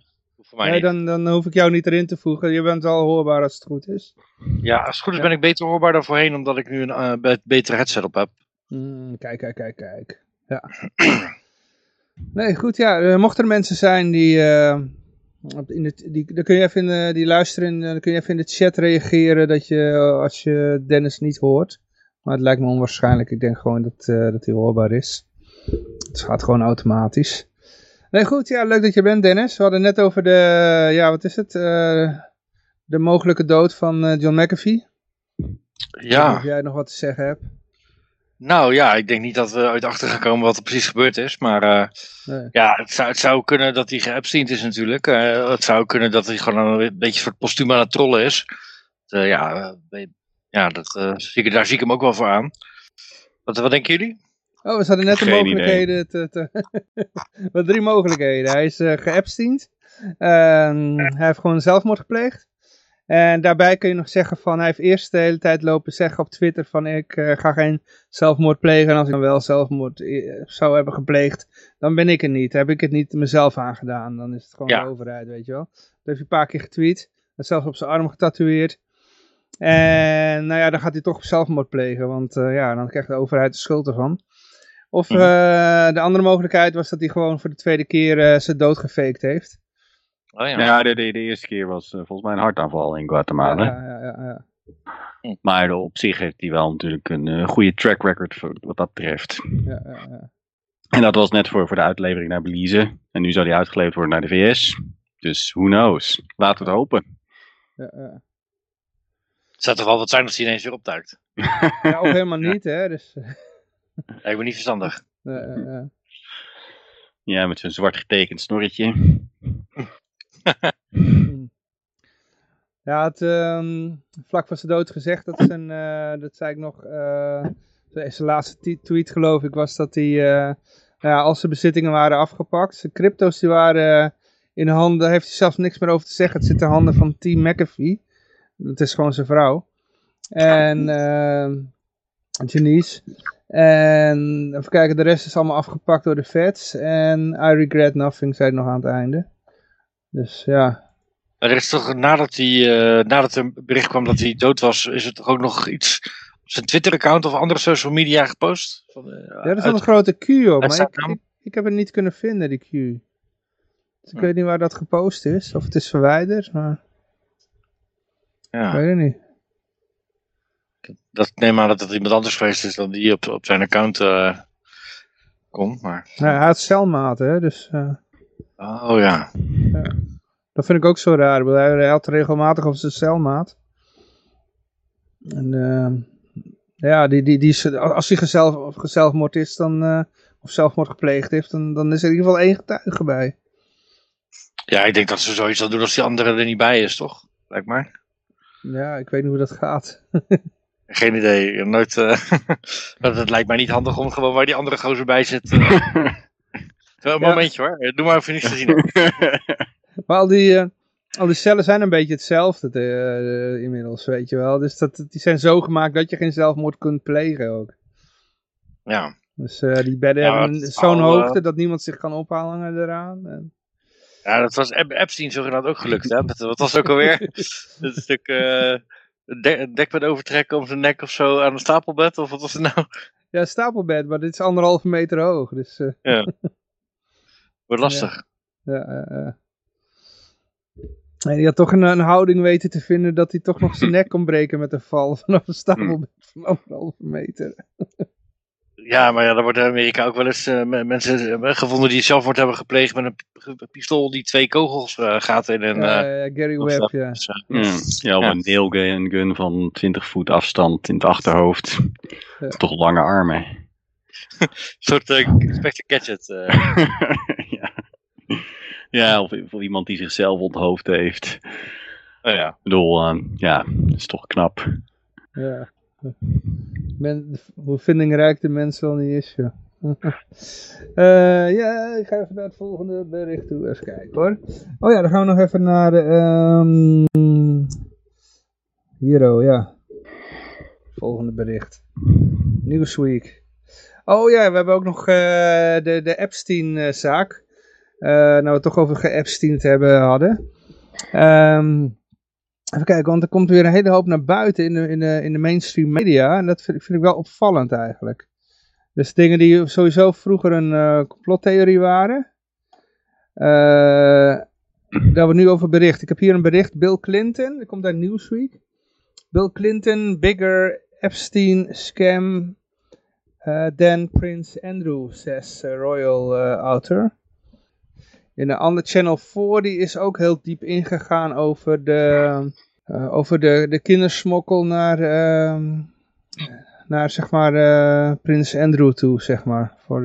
hoor nee, dan, dan hoef ik jou niet erin te voegen. Je bent wel hoorbaar als het goed is. Ja, als het goed is ben ik beter hoorbaar dan voorheen, omdat ik nu een uh, betere headset op heb. Mm, kijk, kijk, kijk, kijk. Ja. nee, goed, ja. Uh, mochten er mensen zijn die... Uh, in de, die, dan kun je even in de, die luisteren, dan kun je even in de chat reageren dat je, als je Dennis niet hoort. Maar het lijkt me onwaarschijnlijk. Ik denk gewoon dat, dat hij hoorbaar is. Het gaat gewoon automatisch. Nee, goed. Ja, leuk dat je bent, Dennis. We hadden net over de, ja, wat is het? De mogelijke dood van John McAfee. Ja. Of jij nog wat te zeggen hebt. Nou ja, ik denk niet dat we uit achter gaan komen wat er precies gebeurd is. Maar uh, nee. ja, het zou, het zou kunnen dat hij geabstiend is natuurlijk. het zou kunnen dat hij gewoon een beetje voor het postuum aan het trollen is. ja, ja, dat, uh, zie ik, daar zie ik hem ook wel voor aan. Wat, wat denken jullie? Oh, we hadden net de mogelijkheden. Te, te Wat drie mogelijkheden. Hij is uh, geabstiend. hij heeft gewoon zelfmoord gepleegd. En daarbij kun je nog zeggen van, hij heeft eerst de hele tijd lopen zeggen op Twitter van ik uh, ga geen zelfmoord plegen. En als ik dan wel zelfmoord eh, zou hebben gepleegd, dan ben ik het niet. Heb ik het niet mezelf aangedaan. Dan is het gewoon de overheid, weet je wel. Dat heeft hij een paar keer getweet. Dat zelfs op zijn arm getatoeëerd. En nou ja, dan gaat hij toch zelfmoord plegen. Want uh, ja, dan krijgt de overheid de schuld ervan. Of uh, de andere mogelijkheid was dat hij gewoon voor de tweede keer zijn dood gefaked heeft. Oh, ja, ja de, de, de, eerste keer was uh, volgens mij een hartaanval in Guatemala. Ja, ja, ja, ja. Hm. Maar op zich heeft hij wel natuurlijk een uh, goede track record voor, wat dat betreft. Ja, ja, ja. En dat was net voor, voor de uitlevering naar Belize. En nu zou hij uitgeleverd worden naar de VS. Dus who knows. Laten we het hopen. Ja, ja. Het zou toch wel wat zijn als hij ineens weer opduikt? ja, of helemaal niet, hè. Dus... Lijkt me niet verstandig. Ja, ja, ja. met zo'n zwart getekend snorretje. ja, het um, vlak voor zijn dood gezegd, dat, zijn, uh, dat zei ik nog, uh, zijn laatste tweet geloof ik, was dat hij, uh, ja, als zijn bezittingen waren afgepakt, zijn crypto's die waren in de handen, daar heeft hij zelfs niks meer over te zeggen. Het zit in de handen van Team McAfee. Dat is gewoon zijn vrouw. En uh, Janice. En even kijken, de rest is allemaal afgepakt door de feds. En I regret nothing, zei hij nog aan het einde. Dus ja. Er is toch, nadat, hij, uh, nadat er bericht kwam dat hij dood was, is er toch ook nog iets op zijn Twitter-account of andere social media gepost? Van, uh, ja, er is een grote Q op, maar ik, ik, heb het niet kunnen vinden, die Q. Dus ik weet niet waar dat gepost is, of het is verwijderd, maar... Ja. Ik weet het niet. Dat, neem aan dat het iemand anders geweest is dan die op, op zijn account uh, komt, maar... Nou, hij had celmaten, hè, dus... Oh ja. ja. Dat vind ik ook zo raar. Hij had regelmatig op zijn celmaat. En uh, ja, die, die, die, als hij gezelf, gezelfmoord is, dan, uh, of zelfmoord gepleegd heeft, dan, dan is er in ieder geval één getuige bij. Ja, ik denk dat ze zoiets zal doen als die andere er niet bij is, toch? Lijkt maar. Ja, ik weet niet hoe dat gaat. Geen idee. Nooit, uh, het lijkt mij niet handig om gewoon waar die andere gozer bij zit. Een momentje hoor, doe maar even niets te zien. maar al die, uh, al die cellen zijn een beetje hetzelfde uh, inmiddels, weet je wel. Dus dat, die zijn zo gemaakt dat je geen zelfmoord kunt plegen ook. Ja. Dus uh, die bedden ja, hebben zo'n hoogte dat niemand zich kan ophangen eraan. En... Ja, dat was Epstein zogenaamd ook gelukt, hè? Wat was ook alweer? dat stuk een dekbed overtrekken om zijn nek of zo aan een stapelbed, of wat was het nou? Ja, stapelbed, maar dit is anderhalve meter hoog, dus... Ja. Wordt lastig. Ja, ja, ja. En die had toch een, een, houding weten te vinden dat hij toch nog zijn nek kon breken met een val vanaf een stapel hmm. van anderhalve meter. Ja, maar ja, dan worden in Amerika ook wel eens uh, mensen uh, gevonden die zelfmoord hebben gepleegd met een pistool die twee kogels uh, gaat in een... Ja, Gary Webb, ja. Mm. Ja, ja. een nailgun gun van 20 voet afstand in het achterhoofd. Toch lange armen. een soort uh, Inspector Gadget. Ja. of, of, iemand die zichzelf onthoofd heeft. Oh, ja. Ik bedoel, uh, ja, dat is toch knap. Ja. Men, hoe vindingrijk de mens wel niet is, ja. uh, ja, ik ga even naar het volgende bericht toe. Even kijken hoor. Oh ja, dan gaan we nog even naar. Um, hier, oh ja. Volgende bericht. Newsweek. Oh ja, we hebben ook nog uh, de, de Epstein-zaak. Uh, nou, we het toch over ge hebben hadden. Um, even kijken, want er komt weer een hele hoop naar buiten in de, in de, in de mainstream media. En dat vind, vind ik wel opvallend eigenlijk. Dus dingen die sowieso vroeger een uh, complottheorie waren. Uh, daar we nu over bericht. Ik heb hier een bericht. Bill Clinton, dat komt uit Newsweek. Bill Clinton, bigger Epstein scam uh, then Prince Andrew, says Royal Author. In de andere Channel 4, die is ook heel diep ingegaan over de, over de, de kindersmokkel naar, ehm, naar zeg maar, Prins Andrew toe, zeg maar. Voor,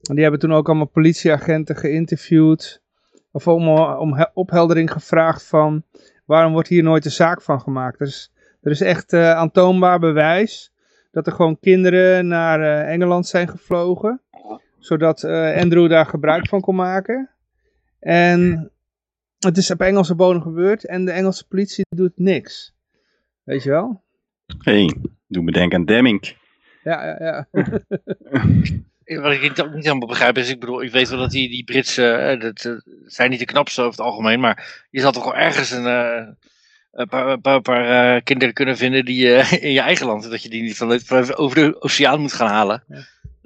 die hebben toen ook allemaal politieagenten geïnterviewd. Of om, om opheldering gevraagd van, waarom wordt hier nooit een zaak van gemaakt? Dus er is echt aantoonbaar bewijs dat er gewoon kinderen naar Engeland zijn gevlogen. Zodat uh, Andrew daar gebruik van kon maken. En het is op Engelse bodem gebeurd en de Engelse politie doet niks. Weet je wel? Hé, hey, doe me denken aan Demming. Ja, ja, ja. Wat ik niet, niet helemaal begrijp is, ik bedoel, ik weet wel dat die, die Britse, uh, dat, uh, zijn niet de knapste over het algemeen, maar je zal toch wel ergens een, een paar, een paar, paar kinderen kunnen vinden die in je eigen land, dat je die niet van, van over de oceaan moet gaan halen. Ja.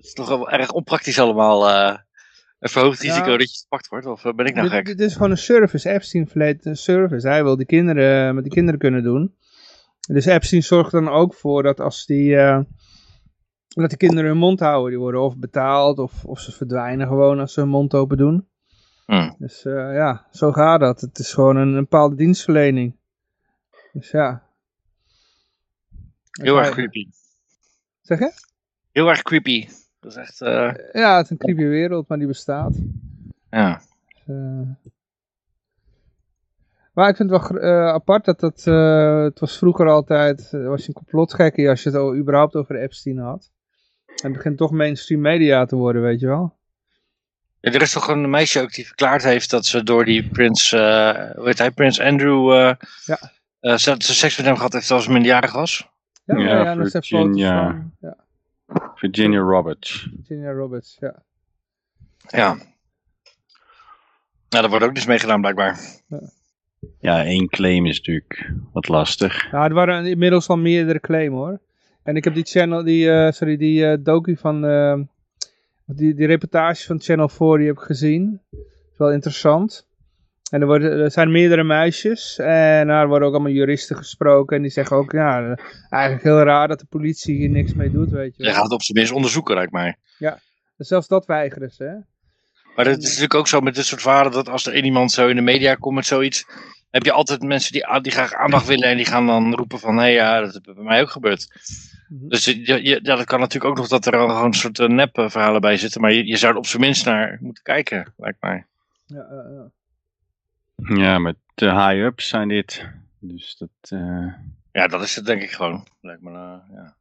Dat is toch wel erg onpraktisch allemaal. een verhoogd risico ja. dat je gepakt wordt, of ben ik nou gek? Dit is gewoon een service, Epstein verleed een service. Hij wil die kinderen met die kinderen kunnen doen. Dus Epstein zorgt dan ook voor dat als die dat de kinderen hun mond houden. Die worden of betaald of, of ze verdwijnen gewoon als ze hun mond open doen. Hmm. Dus uh, ja, zo gaat dat. Het is gewoon een, een bepaalde dienstverlening. Dus ja. Heel erg creepy. Zeg je? Heel erg creepy. Dat is echt... Uh... Ja, het is een creepy wereld, maar die bestaat. Ja. Dus, uh... Maar ik vind het wel uh, apart dat het, uh, het was vroeger altijd, uh, was je een complotgekkie als je het al überhaupt over Epstein had. En het begint toch mainstream media te worden, weet je wel. Ja, er is toch een meisje ook die verklaard heeft dat ze door die prins, hoe heet hij, prins Andrew, ja. ze, ze seks met hem gehad heeft als ze minderjarig was. Ja, ja, ja, ja Virginia, van, ja. Virginia Roberts. Virginia Roberts, ja. Ja. Nou, daar wordt ook dus mee gedaan blijkbaar. Ja. Ja, één claim is natuurlijk wat lastig. Ja, er waren inmiddels al meerdere claims hoor. En ik heb die channel, die, uh, sorry, die uh, docu van, uh, die, die reportage van Channel 4, die heb ik gezien. Dat is wel interessant. En er, worden, er zijn meerdere meisjes en daar worden ook allemaal juristen gesproken. En die zeggen ook, ja, eigenlijk heel raar dat de politie hier niks mee doet, weet je gaat het op zijn minst onderzoeken, lijkt mij. Ja, zelfs dat weigeren ze, hè. Maar het is natuurlijk ook zo met dit soort verhalen dat als er één iemand zo in de media komt met zoiets, heb je altijd mensen die, die graag aandacht willen en die gaan dan roepen van, hé ja, dat is bij mij ook gebeurd. Mm -hmm. Dus ja, dat kan natuurlijk ook nog dat er gewoon een soort uh, nep verhalen bij zitten, maar je, je zou er op zijn minst naar moeten kijken, lijkt mij. Ja, uh. Ja met de high-ups zijn dit. Dus dat... Uh... Ja, dat is het denk ik gewoon. Lijkt me, ja.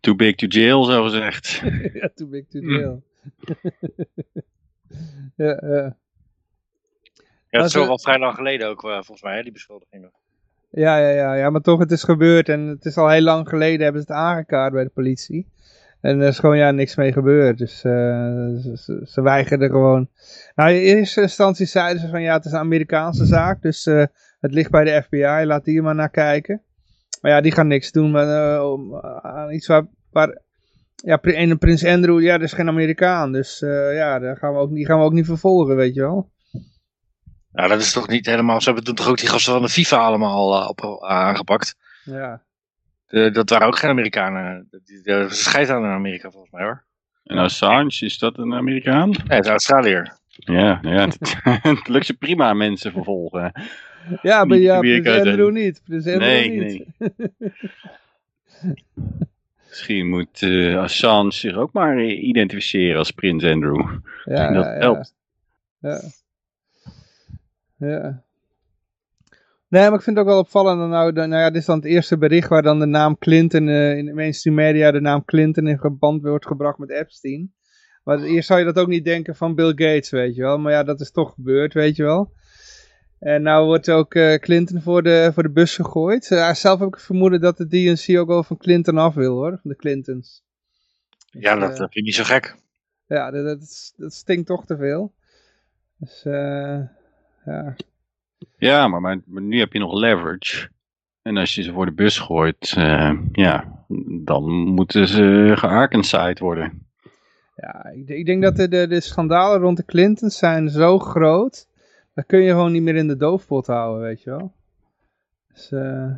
Too big to jail, zo gezegd. ja, too big to jail. ja, ja. Ja, dat is wel vrij lang geleden ook, uh, volgens mij, hè, die beschuldigingen. Ja, ja, ja, ja, maar toch, het is gebeurd en het is al heel lang geleden hebben ze het aangekaart bij de politie. En er is gewoon ja, niks mee gebeurd, dus uh, ze, ze, weigerden gewoon. Nou, in eerste instantie zeiden ze van ja, het is een Amerikaanse zaak, dus uh, het ligt bij de FBI, laat die er maar naar kijken. Maar ja, die gaan niks doen maar, om, aan iets waar, waar ja, en prins Andrew, ja, dat is geen Amerikaan, dus ja, daar gaan we ook, die gaan we ook niet vervolgen, weet je wel. Nou, dat is toch niet helemaal. Ze hebben toen toch ook die gasten van de FIFA allemaal uh, op, aangepakt. Ja. De, dat waren ook geen Amerikanen. Ze scheidt aan in Amerika volgens mij hoor. En Assange, is dat een Amerikaan? Nee, het is Australiër. Ja, ja het, het lukt je prima mensen vervolgen. Ja, maar ja, Prins Andrew niet. Prins Andrew nee, niet. nee. Misschien moet uh, Assange zich ook maar identificeren als Prins Andrew. Ja, dat ja, helpt. Ja. Ja. Nee, maar ik vind het ook wel opvallend. Nou, nou ja, dit is dan het eerste bericht waar dan de naam Clinton uh, in de mainstream media de naam Clinton in geband wordt gebracht met Epstein. Maar eerst zou je dat ook niet denken van Bill Gates, weet je wel. Maar ja, dat is toch gebeurd, weet je wel. En nou wordt ook uh, Clinton voor de, voor de bus gegooid. Uh, zelf heb ik het vermoeden dat de DNC ook wel van Clinton af wil, hoor. Van de Clintons. Ja, dat vind ik niet zo gek. Ja, dat, dat, dat stinkt toch te veel. Dus, eh... Ja, ja maar, maar, maar, nu heb je nog leverage. En als je ze voor de bus gooit, uh, ja, dan moeten ze gearkenside worden. Ja, ik, ik, denk dat de, de, de schandalen rond de Clintons zijn zo groot, dat kun je gewoon niet meer in de doofpot houden, weet je wel. Dus, uh...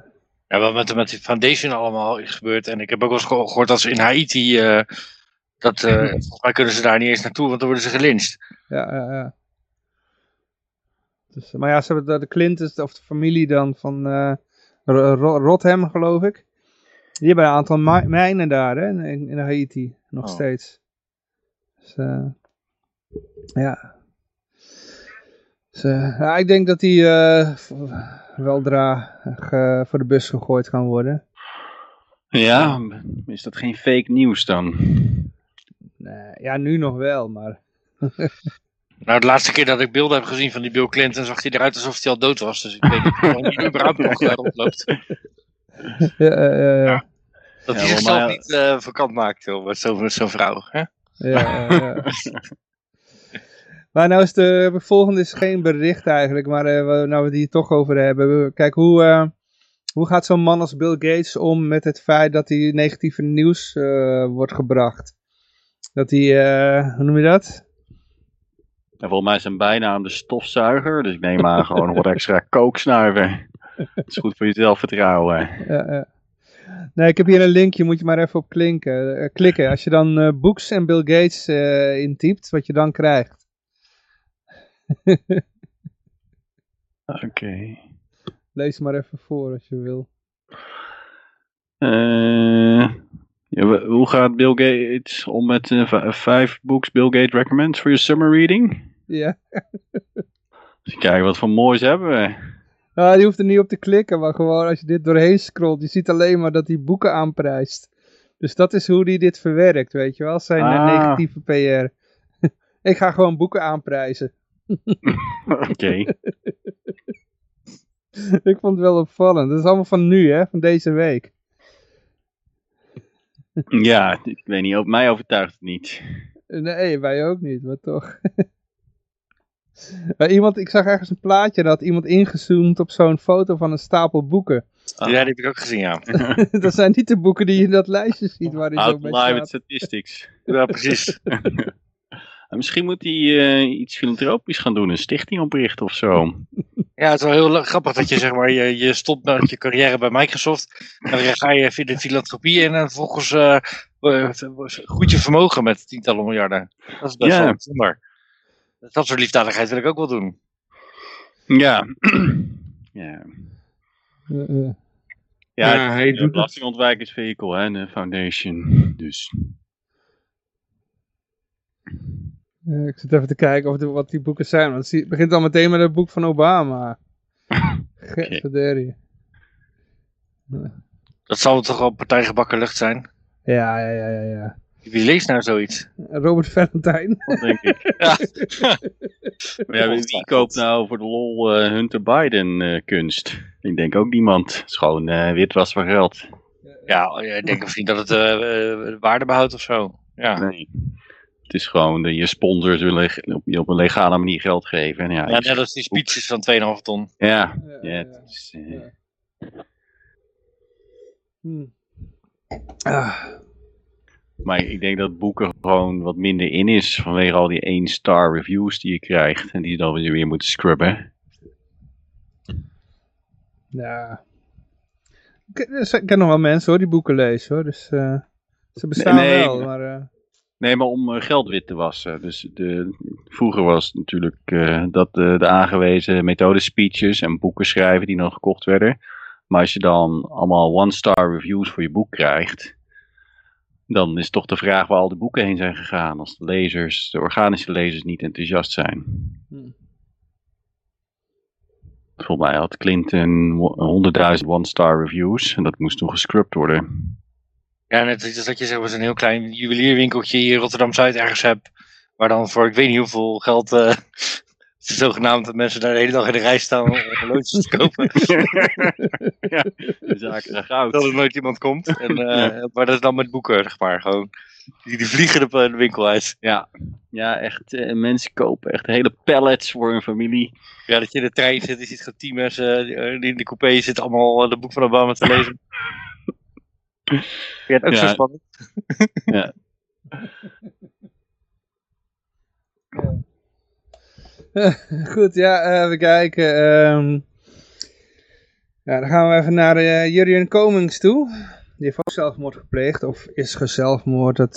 Ja, wat met, met die foundation allemaal is gebeurd. En ik heb ook wel eens gehoord dat ze in Haiti, uh, dat, volgens mij kunnen ze daar niet eens naartoe, want dan worden ze gelincht. Ja, ja, ja. Dus, maar ja, ze hebben de, de Clintons, of de familie dan van uh, Rotham, geloof ik. Die hebben een aantal mijnen daar, hè, in, in Haiti, nog oh. steeds. Dus, uh, ja. Dus, uh, ja. Ik denk dat die weldra voor de bus gegooid gaan worden. Ja, is dat geen fake nieuws dan? Nee, ja, nu nog wel, maar... Nou, de laatste keer dat ik beelden heb gezien van die Bill Clinton, zag hij eruit alsof hij al dood was. Dus ik weet niet of hij überhaupt nog uh, rondloopt. Ja, ja, ja. Ja. Dat Ja, hij zichzelf maar- niet eh vakant maakt, joh, met zo'n vrouw. Hè? Ja, ja, ja. maar nou is de volgende is geen bericht eigenlijk, maar eh, we- nou we het hier toch over hebben. Kijk, hoe, eh, hoe gaat zo'n man als Bill Gates om met het feit dat hij negatieve nieuws eh, wordt gebracht? Dat hij, eh, hoe noem je dat? En volgens mij is zijn bijnaam de stofzuiger, dus ik neem aan gewoon wat extra kook snuiven. Dat is goed voor je zelfvertrouwen. Ja, ja. Nee, ik heb hier een linkje, moet je maar even op klinken, eh, klikken. Als je dan eh Books en Bill Gates eh, intypt, wat je dan krijgt. Oké. Lees maar even voor als je wil. Ja, hoe gaat Bill Gates om met eh, vijf books Bill Gates recommends voor je summer reading? Ja. Dus kijken wat voor moois hebben we. Ah, die hoeft er niet op te klikken, maar gewoon als je dit doorheen scrolt, je ziet alleen maar dat hij boeken aanprijst. Dus dat is hoe hij dit verwerkt, weet je wel, zijn eh, Ah. negatieve PR. ik ga gewoon boeken aanprijzen. Oké. ik vond het wel opvallend. Dat is allemaal van nu, hè, van deze week. Ja, ik weet niet, op mij overtuigt het niet. Nee, wij ook niet, maar toch. Maar iemand, ik zag ergens een plaatje dat iemand ingezoomd op zo'n foto van een stapel boeken. Ah. Ja, die heb ik ook gezien, ja. dat zijn niet de boeken die je in dat lijstje ziet waarin zo bij Outline staat. statistics. Ja, precies. En Misschien moet hij eh, iets filantropisch gaan doen, een stichting oprichten of zo. Ja, het is wel heel grappig dat je zeg maar, je, je stopt met je carrière bij Microsoft. En dan ga je de filantropie in en vervolgens eh eh, groeit je vermogen met tientallen miljarden. Dat is best Ja. wel bijzonder. Dat soort liefdadigheid wil ik ook wel doen. Ja. ja. Eh, eh. Ja, Ja, hij het doet hè, de foundation. Dus. Ja, ik zit even te kijken of de, wat die boeken zijn. Want het begint al meteen met het boek van Obama. Getverderi. Dat zal toch wel partijgebakken lucht zijn. Ja, ja, ja, ja, ja. Wie leest nou zoiets? Robert Valentine. Dat denk ik. Ja. Maar ja, wie, koopt nou voor de lol eh, Hunter Biden eh, kunst? Ik denk ook niemand. Het is gewoon eh, witwas van geld. Ja, ik denk of niet dat het eh, eh, waarde behoudt of zo. Ja. Nee. Het is gewoon, de, je sponsors willen op, je op een legale manier geld geven. En ja, Ja, net als die speeches van 2,5 ton. ja, Ja, ja, ja, het is, eh, ja. Hm. Ah, Maar ik denk dat boeken gewoon wat minder in is vanwege al die 1-star reviews die je krijgt. En die je dan weer weer moeten scrubben. ja. Ik, ik ken nog wel mensen hoor, die boeken lezen hoor. Dus eh, ze bestaan Nee, nee, wel. maar- Maar, eh, Nee, maar om eh, geld wit te wassen. Dus de, vroeger was het natuurlijk eh, dat eh, de aangewezen methode speeches en boeken schrijven die dan gekocht werden. Maar als je dan allemaal one-star reviews voor je boek krijgt, dan is toch de vraag waar al die boeken heen zijn gegaan. Als de lezers, de organische lezers niet enthousiast zijn. hm. Volgens mij had Clinton 100.000 one-star reviews en dat moest toen gescrubt worden. Ja, net als dat je zeg maar zo'n heel klein juwelierwinkeltje hier in Rotterdam-Zuid ergens hebt. Waar dan voor ik weet niet hoeveel geld eh zogenaamd dat mensen daar de hele dag in de rij staan om horloges te kopen. ja, de zaken zijn goud. dat er nooit iemand komt. En, eh, Maar dat is dan met boeken, zeg maar. Gewoon, die, die vliegen de, de winkel uit. Ja, ja echt, eh, mensen kopen echt hele pallets voor hun familie. Ja, dat je in de trein zit, je ziet gewoon tien mensen die in de coupé zitten allemaal de boek van Obama te lezen. Ja, ook zo Ja. spannend. Goed, ja, eh, even kijken. ehm. ja, dan gaan we even naar eh Jurjen Komings toe. Die heeft ook zelfmoord gepleegd, of is gezelfmoord. Dat,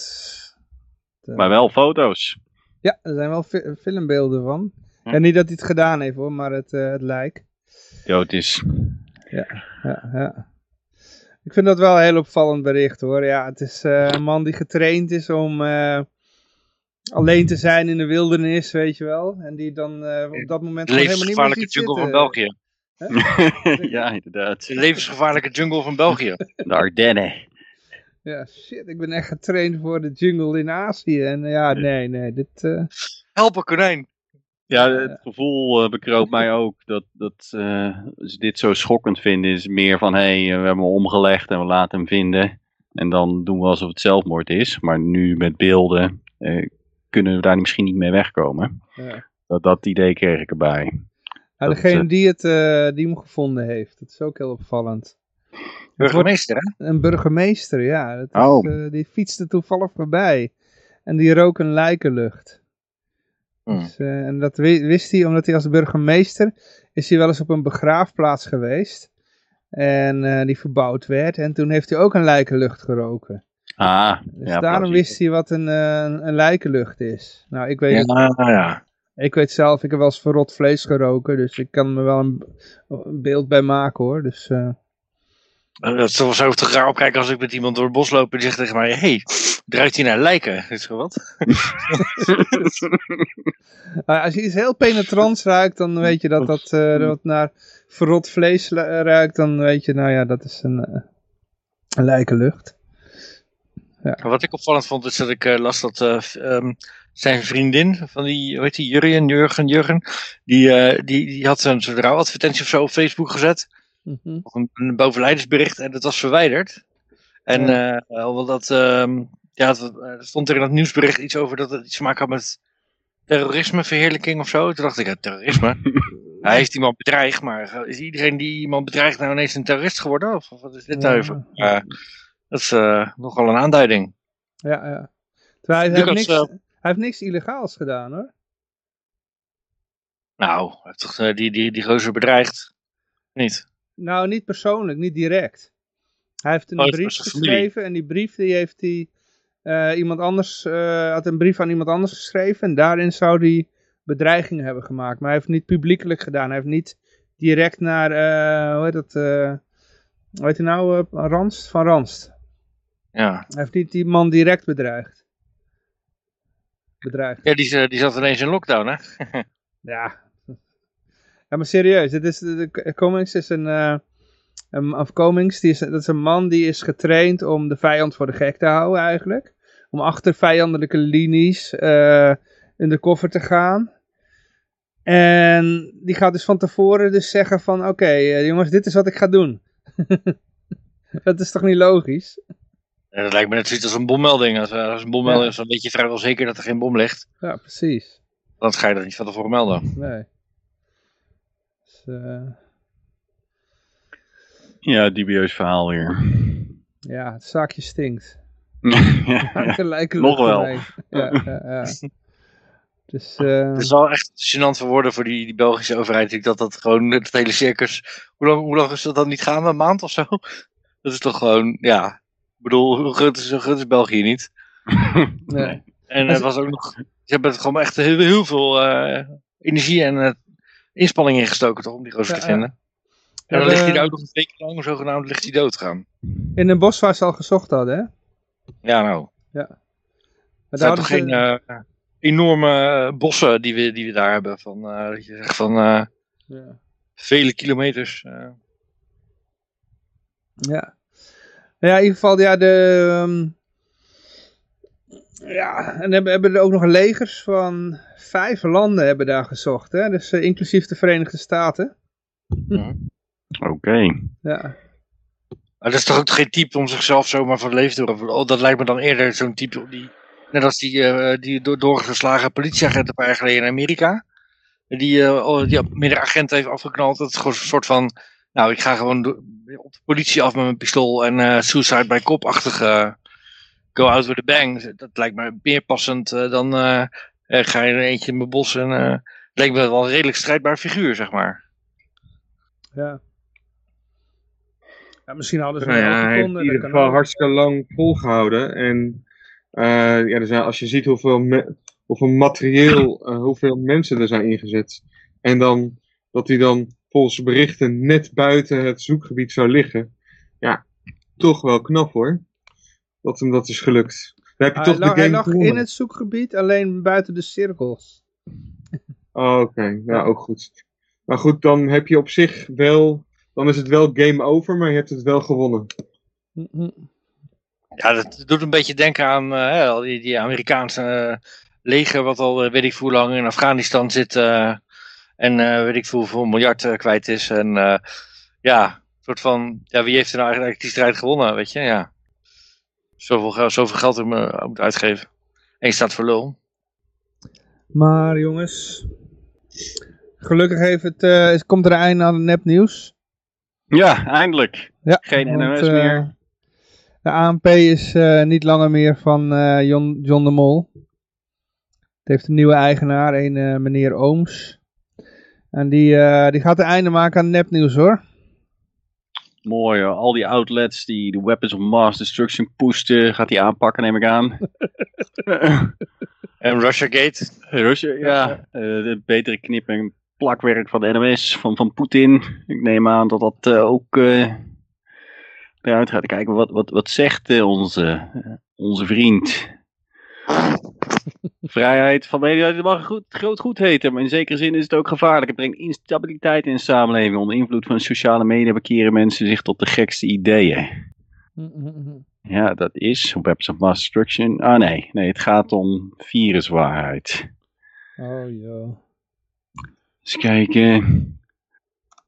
dat- Maar wel foto's. Ja, er zijn wel fi- filmbeelden van. Hm. En niet dat hij het gedaan heeft hoor, maar het, eh, het lijk. Dood is. Ja, ja. Ik vind dat wel een heel opvallend bericht hoor. Ja, het is eh, een man die getraind is om eh, alleen te zijn in de wildernis, weet je wel. En die dan eh, op dat moment helemaal niet meer levensgevaarlijke ziet jungle van. België. ja, inderdaad. De levensgevaarlijke jungle van België. De Ardennen. Ja, shit, ik ben echt getraind voor de jungle in Azië. En ja, nee, nee, dit... eh, Help konijn. Ja, het gevoel uh, bekroopt mij ook dat, dat uh, ze dit zo schokkend vinden. Is meer van, hé, hey, we hebben hem omgelegd en we laten hem vinden. En dan doen we alsof het zelfmoord is. Maar nu met beelden uh, kunnen we daar misschien niet mee wegkomen. ja. Dat, dat idee kreeg ik erbij. Ja, Dat, degene eh, die, het, eh, die hem gevonden heeft. Dat is ook heel opvallend. Burgemeester, hè? Een burgemeester, ja. Dat is, Oh. eh, die fietste toevallig voorbij. En die rook een lijkenlucht. Hmm. Dus, eh, en dat wi- wist hij omdat hij als burgemeester is hij wel eens op een begraafplaats geweest. En eh, die verbouwd werd. En toen heeft hij ook een lijkenlucht geroken. Ah, Dus ja, daarom wist hij wat een, eh, een, een lijkenlucht is. Nou, ik weet, Ja, ja. ik weet zelf, ik heb wel eens verrot vlees geroken. Dus ik kan me wel een, een beeld bij maken hoor. Dus Eh, Dat zou zo toch raar opkijken als ik met iemand door het bos loop en die zegt tegen mij: hey, ruikt hij naar lijken? Is zo wat? Nou, als je iets heel penetrants ruikt, dan weet je dat dat, eh, dat naar verrot vlees lu- ruikt. Dan weet je, nou ja, dat is een, eh, een lijkenlucht. Wat ik opvallend vond is dat ik eh, las dat eh, ehm, zijn vriendin van die, hoe heet die, Jurjen, Jurgen, Jurgen, die, eh, die, die had een soort rouwadvertentie of zo op Facebook gezet. Mhm. Of een, een bovenleidersbericht en dat was verwijderd. En Ja. eh, omdat, ehm, ja, eh, er stond er in dat nieuwsbericht iets over dat het iets te maken had met terrorismeverheerlijking of zo. Toen dacht ik, ja, terrorisme? Hij heeft iemand bedreigd, maar eh, is iedereen die iemand bedreigt nou ineens een terrorist geworden? Of, of wat is dit Ja. nou even? Eh, dat is eh, nogal een aanduiding. Ja, ja. Terwijl hij, heeft niks, hij heeft niks illegaals gedaan hoor. Nou, hij heeft toch die, die, die gozer bedreigd? Niet? Nou, niet persoonlijk, niet direct. Hij heeft een Oh, brief geschreven en die brief die heeft hij eh, iemand anders, eh, had een brief aan iemand anders geschreven en daarin zou hij bedreigingen hebben gemaakt. Maar hij heeft het niet publiekelijk gedaan. Hij heeft niet direct naar, eh, hoe heet dat, hoe heet hij nou, Ranst? Van Ranst. Ja. Hij heeft niet die man direct bedreigd. Bedreigd. Ja, die, die zat ineens in lockdown, hè? Ja. Ja, maar serieus. Dit is, de, de is een, een, of Cummings, die is, dat is een man die is getraind om de vijand voor de gek te houden eigenlijk. Om achter vijandelijke linies eh, in de koffer te gaan. En die gaat dus van tevoren dus zeggen van, oké eh, jongens, dit is wat ik ga doen. dat is toch niet logisch? Ja, dat lijkt me net zoiets als een bommelding. Als, eh, als een bommelding is, dan weet je vrijwel zeker dat er geen bom ligt. Ja, precies. Dan ga je dat niet van tevoren melden. Nee. Dus, Ja, dubieus verhaal weer. ja, het zaakje stinkt. ja, Nog wel. Ja, ja, ja. Dus, eh, Het is wel echt gênant voor woorden voor die, die Belgische overheid. Ik dat dat gewoon het hele circus. Hoe lang, hoe lang is dat dan niet gaan? Een maand of zo? Dat is toch gewoon, ja. Ik bedoel, hoe groot is, hoe groot is België niet? nee. En er was ook nog. Ze hebben er gewoon echt heel, heel veel eh, energie en eh, inspanning in gestoken, toch? Om die Ja, te vinden. Ja, En dan ligt hij ook nog een week lang, zogenaamd, ligt hij dood gaan. In een bos waar ze al gezocht hadden, hè? Ja, nou. Maar Het daar zijn toch ze- geen eh, enorme eh, bossen die we, die we daar hebben. Van, eh, dat je zegt van ja. vele kilometers. Ja. Nou ja, in ieder geval, ja, de... ehm, ja, en hebben, hebben er ook nog legers van vijf landen hebben daar gezocht, hè? Dus inclusief de Verenigde Staten. Oké. Ja, Maar dat is toch ook geen type om zichzelf zomaar van het leven te roven. Oh, dat lijkt me dan eerder zo'n type die. Net als die, eh, die do- doorgeslagen politieagent een paar jaar geleden in Amerika. Die, eh, oh, die meerdere agenten heeft afgeknald. Dat is gewoon een soort van. Nou, ik ga gewoon op de politie af met mijn pistool en eh, suicide by cop-achtige. go out with a bang. Dat lijkt me meer passend dan. eh, eh, ga je er eentje in mijn bos en. eh lijkt me wel een redelijk strijdbaar figuur, zeg maar. ja. Ja, misschien hadden ze Nou ja, wel hij heeft gevonden. in ieder geval ook. hartstikke lang volgehouden. En eh, ja, dus als je ziet hoeveel, me- hoeveel materieel, eh, hoeveel mensen er zijn ingezet. En dan dat hij dan volgens berichten net buiten het zoekgebied zou liggen. Ja, toch wel knap hoor. Dat hem dat is gelukt. Dan heb je Hij toch lag, de hij game lag in het zoekgebied, alleen buiten de cirkels. Oh, Oké, ja, ook goed. Maar goed, dan heb je op zich wel. Dan is het wel game over, maar je hebt het wel gewonnen. Mhm. Ja, dat doet een beetje denken aan eh, al die, die Amerikaanse eh, leger, wat al eh, weet ik hoe lang in Afghanistan zit. eh, en eh, weet ik veel hoeveel miljard kwijt is. En eh, ja, een soort van, ja, wie heeft er nou eigenlijk die strijd gewonnen, weet je? Ja. Zoveel, geld- zoveel geld er me- moet uitgeven. En je staat voor lul. Maar jongens, gelukkig heeft het, eh, komt er een einde aan het nepnieuws. Ja, eindelijk. Ja, Geen want, NOS eh, meer. De ANP is eh, niet langer meer van eh, John, John de Mol. Het heeft een nieuwe eigenaar, een eh, meneer Ooms. En die, eh, die gaat een einde maken aan nepnieuws hoor. Mooi hoor. Al die outlets die de weapons of mass destruction pushten, gaat hij aanpakken neem ik aan. En Russiagate. Russia, ja. eh, het betere knip- en plakwerk van de NOS, van, van Poetin. Ik neem aan dat dat eh, ook eh eruit gaat kijken. Wat, wat, wat zegt eh, onze, onze vriend? Vrijheid van media, mag goed, groot goed heten, maar in zekere zin is het ook gevaarlijk. Het brengt instabiliteit in de samenleving. Onder invloed van sociale media bekeren mensen zich tot de gekste ideeën. Ja, dat is Weapons of Mass Destruction. Ah nee, nee, het gaat om viruswaarheid. Oh joh. Eens kijken.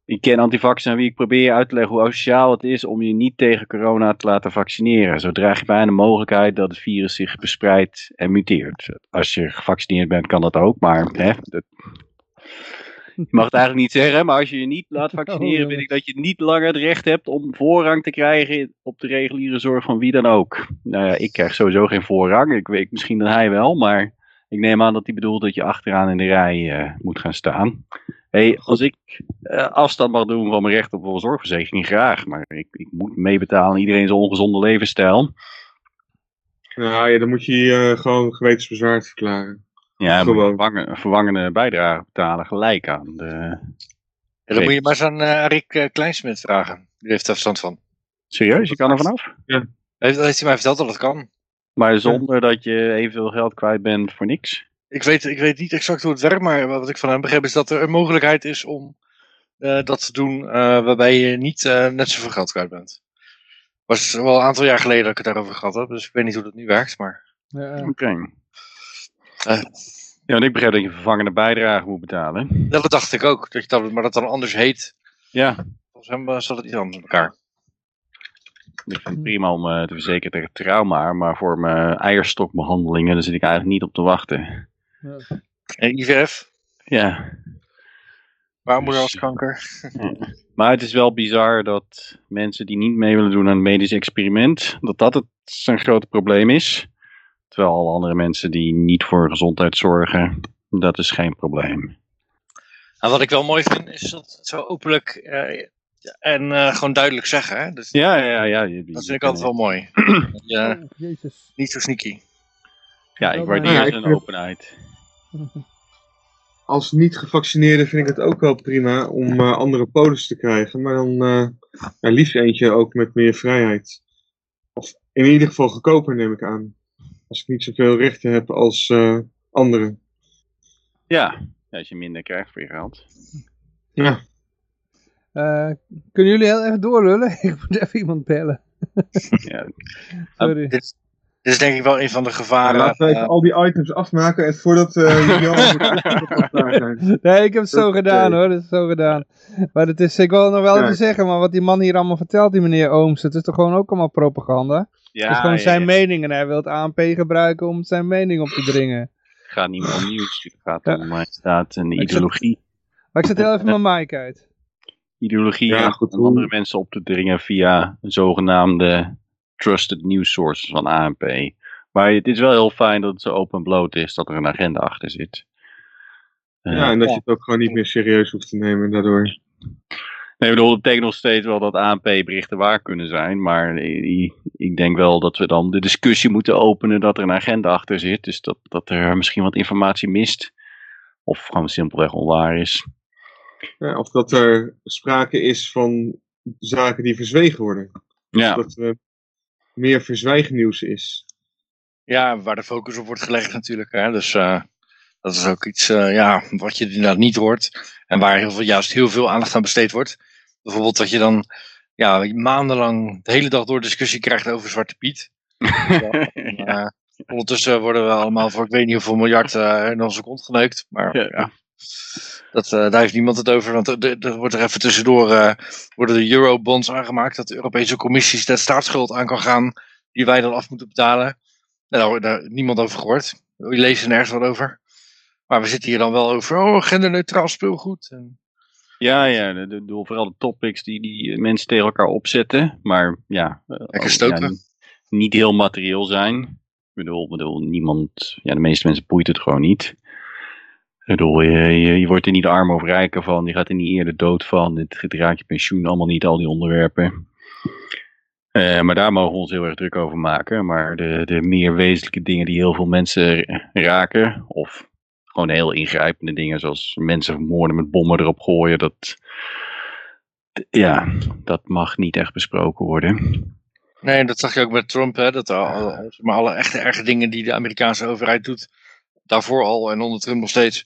Ik ken antivax aan wie ik probeer uit te leggen hoe asociaal het is om je niet tegen corona te laten vaccineren. Zo draag je bijna de mogelijkheid dat het virus zich verspreidt en muteert. Als je gevaccineerd bent kan dat ook, maar hè, dat... je mag het eigenlijk niet zeggen. Maar als je je niet laat vaccineren, Oh, vind ik dat je niet langer het recht hebt om voorrang te krijgen op de reguliere zorg van wie dan ook. Nou ja, ik krijg sowieso geen voorrang. Ik weet misschien dan hij wel, maar ik neem aan dat hij bedoelt dat je achteraan in de rij eh, moet gaan staan. Hey, als ik eh, afstand mag doen van mijn recht op een zorgverzekering, graag. Maar ik, ik moet meebetalen aan iedereen zijn ongezonde levensstijl. Nou ja, dan moet je je eh, gewoon gewetensbezwaard verklaren. Ja, vervangen, vervangende bijdrage betalen gelijk aan de... Ja, dan moet je maar eens aan eh Rick Kleinsmit vragen. Die heeft er verstand van. Serieus, je kan er vanaf? Heeft, heeft hij mij verteld dat het kan? Maar zonder dat je evenveel geld kwijt bent voor niks? Ik weet, ik weet niet exact hoe het werkt, maar wat ik van hem begreep is dat er een mogelijkheid is om eh, dat te doen eh, waarbij je niet eh, net zoveel geld kwijt bent. was wel een aantal jaar geleden dat ik het daarover gehad heb, dus ik weet niet hoe dat nu werkt, maar... Ja, Oké. Eh. Ja, want ik begrijp dat je vervangende bijdrage moet betalen. Ja, dat dacht ik ook, dat je dat, maar dat dan anders heet. Ja, Volgens hem zat het iets anders in elkaar. Ik vind het prima om eh, te verzekeren tegen trauma, maar voor mijn eierstokbehandelingen, daar zit ik eigenlijk niet op te wachten. En IVF, Ja, baarmoederhalskanker. Maar het is wel bizar dat mensen die niet mee willen doen aan het medisch experiment, dat dat het zijn grote probleem is. Terwijl alle andere mensen die niet voor gezondheid zorgen, dat is geen probleem. En wat ik wel mooi vind, is dat het zo openlijk eh, en eh, gewoon duidelijk zeggen. Hè? Dus Ja, ja, ja. je- dat vind ik altijd wel mooi. ja, Oh, Jezus. niet zo sneaky. Ja, ik Ja, waardeer ja, zijn vind- openheid. Als niet-gevaccineerde vind ik het ook wel prima om eh, andere polis te krijgen. Maar dan eh, ja, liefst eentje ook met meer vrijheid. Of in ieder geval goedkoper neem ik aan. Als ik niet zoveel rechten heb als eh, anderen. Ja. ja, als je minder krijgt voor je geld. Ja, Eh, kunnen jullie heel even doorlullen? Ik moet even iemand bellen. Ja. Sorry. Dit, dit is denk ik wel een van de gevaren. laten we even eh, al die items afmaken en voordat eh jullie zijn. Nee, ik heb het zo gedaan hoor, dat is zo gedaan. Maar het is, ik wil nog wel Ja. even zeggen, maar wat die man hier allemaal vertelt, die meneer Ooms, het is toch gewoon ook allemaal propaganda? Ja, het is gewoon ja, zijn ja. mening en hij wil het ANP gebruiken om zijn mening op te dringen. Het gaat niet meer om nieuws, het gaat Ja. om eh, staat een ideologie. Maar ik zet heel even mijn mic uit. Ideologie Ja, andere mensen op te dringen via zogenaamde trusted news sources van ANP. Maar het is wel heel fijn dat het zo open en bloot is, dat er een agenda achter zit. Eh, Ja, en dat je het ook gewoon niet meer serieus hoeft te nemen daardoor. Nee, ik bedoel, dat betekent nog steeds wel dat ANP-berichten waar kunnen zijn. Maar ik denk wel dat we dan de discussie moeten openen dat er een agenda achter zit. Dus dat, dat er misschien wat informatie mist. Of gewoon simpelweg onwaar is. Ja, of dat er sprake is van zaken die verzwegen worden. Ja, Dat er meer verzwijgennieuws is. Ja, waar de focus op wordt gelegd natuurlijk. Hè? Dus eh, dat is ook iets eh, ja, wat je inderdaad niet hoort. En waar heel veel, juist heel veel aandacht aan besteed wordt. Bijvoorbeeld dat je dan ja, maandenlang de hele dag door discussie krijgt over Zwarte Piet. Eh, ondertussen worden we allemaal voor ik weet niet hoeveel miljard eh, in onze kont geneukt. Maar Ja. ja, dat, eh, daar heeft niemand het over. Want er, er wordt er even tussendoor eh, worden de eurobonds aangemaakt. Dat de Europese Commissie de staatsschuld aan kan gaan. Die wij dan af moeten betalen. Nou, daar wordt daar niemand over gehoord. Je leest er nergens wat over. Maar we zitten hier dan wel over. Oh, genderneutraal speelgoed. En, Ja, ja, de, vooral de topics die, die mensen tegen elkaar opzetten. Maar ja, eh, Lekker ook, stoken. ja, niet heel materieel zijn. Ik bedoel, bedoel, niemand, ja, de meeste mensen boeit het gewoon niet. Ik bedoel, je, wordt er niet arm of rijker van, je gaat er niet eerder dood van, het raakt je pensioen, allemaal niet, al die onderwerpen. Eh, maar daar mogen we ons heel erg druk over maken. Maar de, de meer wezenlijke dingen die heel veel mensen raken, of gewoon heel ingrijpende dingen, zoals mensen vermoorden met bommen erop gooien, dat, ja, dat mag niet echt besproken worden. Nee, dat zag je ook met Trump, hè, dat al, maar alle echte erge dingen die de Amerikaanse overheid doet, daarvoor al en onder Trump nog steeds,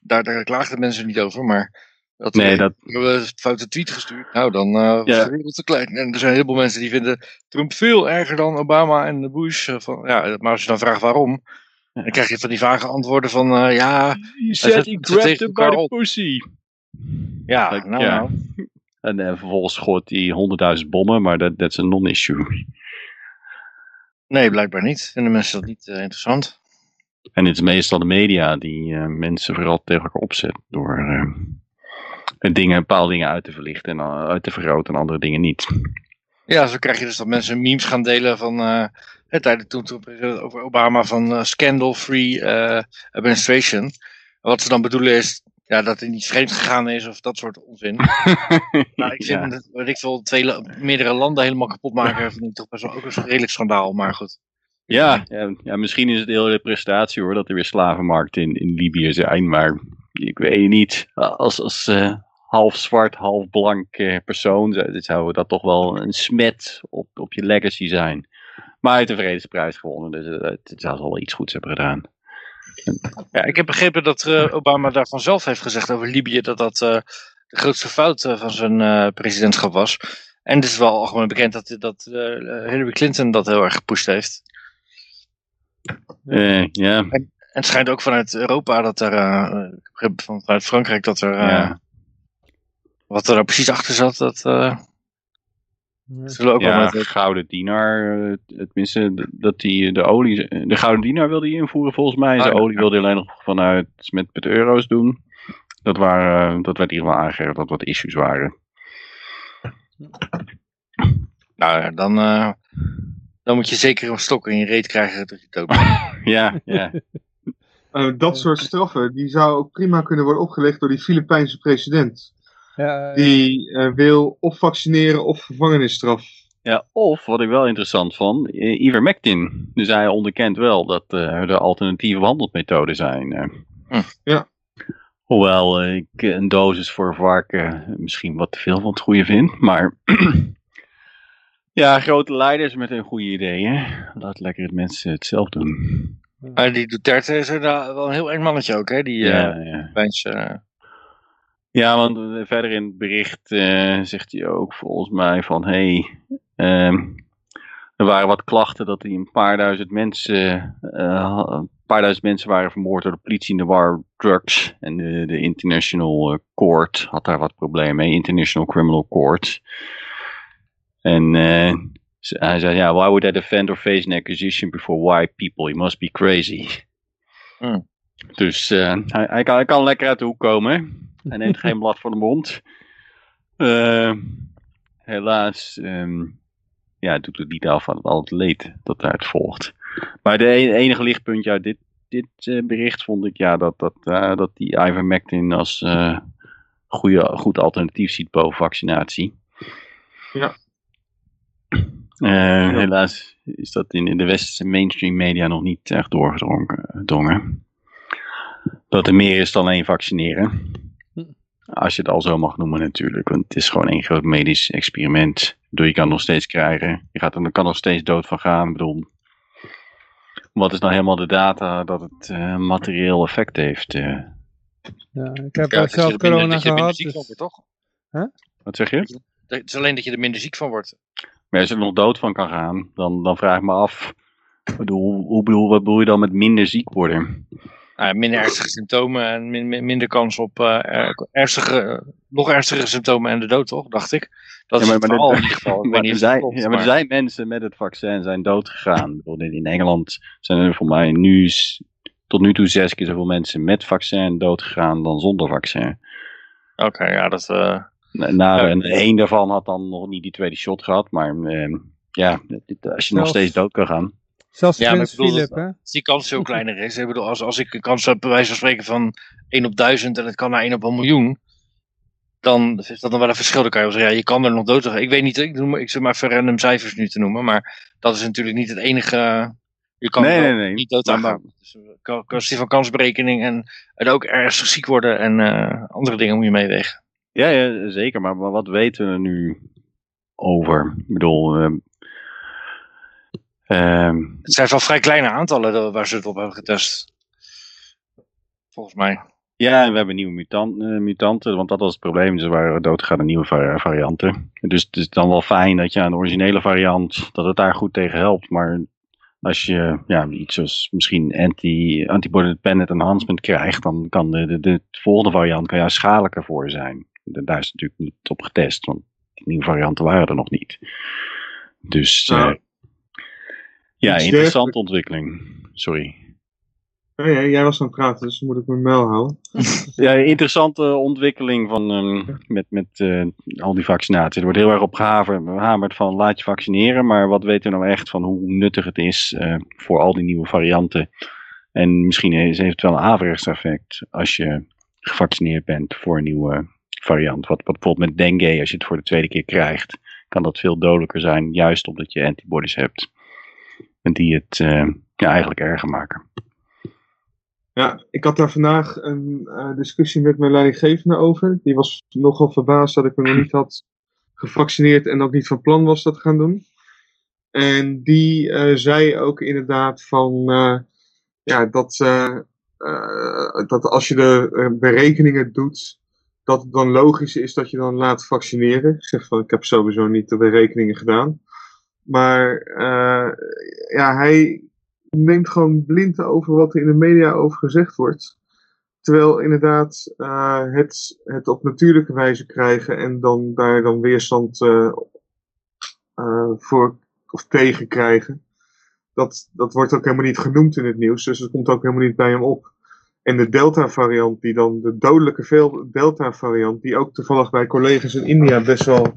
daar, daar klaagden mensen niet over, maar dat Nee, we dat, hebben een foute tweet gestuurd, nou dan eh was Ja. de wereld te klein. En er zijn heel veel mensen die vinden Trump veel erger dan Obama en Bush. eh, Van, ja, maar als je dan vraagt waarom, dan krijg je van die vage antwoorden van, eh, ja, You said he grabbed him by the pussy. ja, Like, nou, ja. nou. En eh, vervolgens gooit hij honderdduizend bommen, maar dat dat is een non-issue. Nee, blijkbaar niet. Vinden mensen dat niet interessant? En het is meestal de media die eh, mensen vooral tegen elkaar opzet door eh, dingen, bepaalde dingen uit te verlichten en eh, uit te vergroten en andere dingen niet. Ja, zo krijg je dus dat mensen memes gaan delen van het tijdens toen, toen over Obama van scandal-free administration. Wat ze dan bedoelen is ja, dat hij niet vreemd gegaan is of dat soort onzin. Nou, ik Ja. vind, dat, ik twee, la- meerdere landen helemaal kapot maken, vind ik toch best wel ook een redelijk schandaal, maar goed. Ja, ja, ja, misschien is het heel de prestatie hoor, dat er weer slavenmarkten in, in Libië zijn, maar ik weet niet. Als, als eh, half zwart, half blank eh, persoon zou, zou dat toch wel een smet op, op je legacy zijn. Maar hij heeft de Vredesprijs gewonnen, dus eh, het, het zou wel iets goeds hebben gedaan. Ja, ik heb begrepen dat eh, Obama daarvan zelf heeft gezegd over Libië dat dat eh, de grootste fout eh, van zijn eh, presidentschap was. En het is wel algemeen bekend dat, dat eh, Hillary Clinton dat heel erg gepusht heeft. Eh, ja, En het schijnt ook vanuit Europa dat er, eh, van, vanuit Frankrijk, dat er, eh, ja. wat er nou precies achter zat, dat eh, zullen ook wel ja, met het- gouden dienaar, eh, tenminste, dat die de olie, de gouden dienaar wilde hij invoeren volgens mij. Ah, de ja. olie wilde hij alleen nog vanuit, met, met euro's doen. Dat, waren, eh, dat werd hier wel aangegeven dat wat issues waren. Nou ja, dan, eh, dan moet je zeker een stok in je reet krijgen dat je dood bent. Ja, ja. Eh, dat soort straffen, die zou ook prima kunnen worden opgelegd door die Filipijnse president. Ja, Die eh, wil of vaccineren of gevangenisstraf. ja, of wat ik wel interessant vond, eh, ivermectin. Dus hij onderkent wel dat eh, er alternatieve behandelmethoden zijn. eh. Hm. Ja. Hoewel eh, ik een dosis voor varken misschien wat te veel van het goede vind. Maar ja, grote leiders met een goede ideeën. Laat lekker het mensen het zelf doen. Maar die Duterte is er nou wel een heel eng mannetje ook, hè? Die eh Ja, ja. Spijnse, eh, Ja, want eh, verder in het bericht eh, zegt hij ook volgens mij van hey, ehm, er waren wat klachten dat hij een paar duizend mensen, eh, een paar duizend mensen waren vermoord door de politie in de war drugs. En de, de International eh, Court had daar wat problemen mee, International Criminal Court. En eh, hij zei, ja, why would I defend or face an accusation before white people? You must be crazy. Hmm. Dus eh, hij, hij, kan, hij kan lekker uit de hoek komen. Hij neemt geen blad voor de mond. Eh, helaas ehm, ja, doet het niet af van al het leed dat daaruit volgt. Maar de e- enige lichtpuntje uit dit, dit bericht vond ik ja, dat, dat, eh, dat die ivermectin als eh goede, goed alternatief ziet boven vaccinatie. Ja. Eh, Helaas is dat in, in de westerse mainstream media nog niet echt doorgedrongen. Dat er meer is dan alleen vaccineren. Als je het al zo mag noemen natuurlijk. Want het is gewoon één groot medisch experiment. Bedoel, je kan het nog steeds krijgen. Je gaat er kan nog steeds dood van gaan. Ik bedoel, wat is nou helemaal de data dat het eh, een materieel effect heeft? eh? ja, ik heb ja, zelf corona gehad. dus- wordt, toch? Wat zeg je? Het is alleen dat je er minder ziek van wordt. Maar als je er nog dood van kan gaan, dan, dan vraag ik me af. Bedoel, hoe bedoel, wat bedoel je dan met minder ziek worden? Minder ernstige symptomen en min- min- minder kans op eh, er- ernstige, nog ernstigere symptomen en de dood, toch? Dacht ik. Dat is Ja, maar- dit- in ieder geval. Ik Maar niet er, zijn, klopt, ja, maar er zijn mensen met het vaccin zijn dood gegaan. In Engeland zijn er voor mij nu tot nu toe zes keer zoveel mensen met vaccin dood gegaan dan zonder vaccin. Oké, ja, dat... eh, Ja. En één daarvan had dan nog niet die tweede shot gehad, maar eh, ja, dit- als je nog steeds dood kan gaan. Zelfs Ja, Prins ik bedoel, Philip, dat- hè? als die kans veel kleiner is. Ik bedoel, als, als ik een kans heb, bij wijze van spreken, van 1 op 1000 en het kan naar 1 op een miljoen, dan is dat dan wel een verschil. Dan kan je wel zeggen, ja, je kan er nog dood gaan. Ik weet niet, ik, noem, ik zeg maar even random cijfers nu te noemen, maar dat is natuurlijk niet het enige. Je kan Nee, er wel nee, nee. niet dood aan Maar-. Dus een kwa- kwestie van kansberekening en, en ook ernstig ziek worden en eh, andere dingen moet je meewegen. Ja, ja zeker, maar, maar wat weten we er nu over? Ik bedoel, ehm, Het zijn wel vrij kleine aantallen waar ze het op hebben getest. Volgens mij. Ja, en we hebben nieuwe mutant, eh, mutanten, want dat was het probleem. Ze waren doodgegaan aan nieuwe vari- varianten. Dus het is dan wel fijn dat je aan de originele variant, dat het daar goed tegen helpt. Maar als je ja, iets als misschien anti, antibody dependent enhancement krijgt, dan kan de, de, de volgende variant kan juist schadelijker voor zijn. Daar is natuurlijk niet op getest, want die nieuwe varianten waren er nog niet. Dus eh, ja, iets interessante ontwikkeling. Sorry. Ja, jij was aan het praten, dus dan moet ik mijn mel houden. Ja, interessante ontwikkeling van, ehm, met, met eh, al die vaccinaties. Er wordt heel erg op gehamerd van laat je vaccineren, maar wat weten we nou echt van hoe nuttig het is eh, voor al die nieuwe varianten? En misschien is, heeft het wel een averechts effect als je gevaccineerd bent voor een nieuwe variant. Wat, wat bijvoorbeeld met dengue, als je het voor de tweede keer krijgt, kan dat veel dodelijker zijn, juist omdat je antibodies hebt. En die het eh, ja, eigenlijk erger maken. Ja, ik had daar vandaag een eh, discussie met mijn leidinggevende over. Die was nogal verbaasd dat ik me nog niet had gevaccineerd en ook niet van plan was dat te gaan doen. En die eh, zei ook inderdaad van, ja, dat, dat als je de berekeningen doet, dat het dan logisch is dat je dan laat vaccineren. Ik zeg van, ik heb sowieso niet de berekeningen gedaan. Maar eh, ja, hij neemt gewoon blind over wat er in de media over gezegd wordt. Terwijl inderdaad eh, het, het op natuurlijke wijze krijgen en dan daar dan weerstand eh, voor of tegen krijgen. Dat, dat wordt ook helemaal niet genoemd in het nieuws, dus dat komt ook helemaal niet bij hem op. En de Delta-variant, die dan de dodelijke veel Delta-variant, die ook toevallig bij collega's in India best wel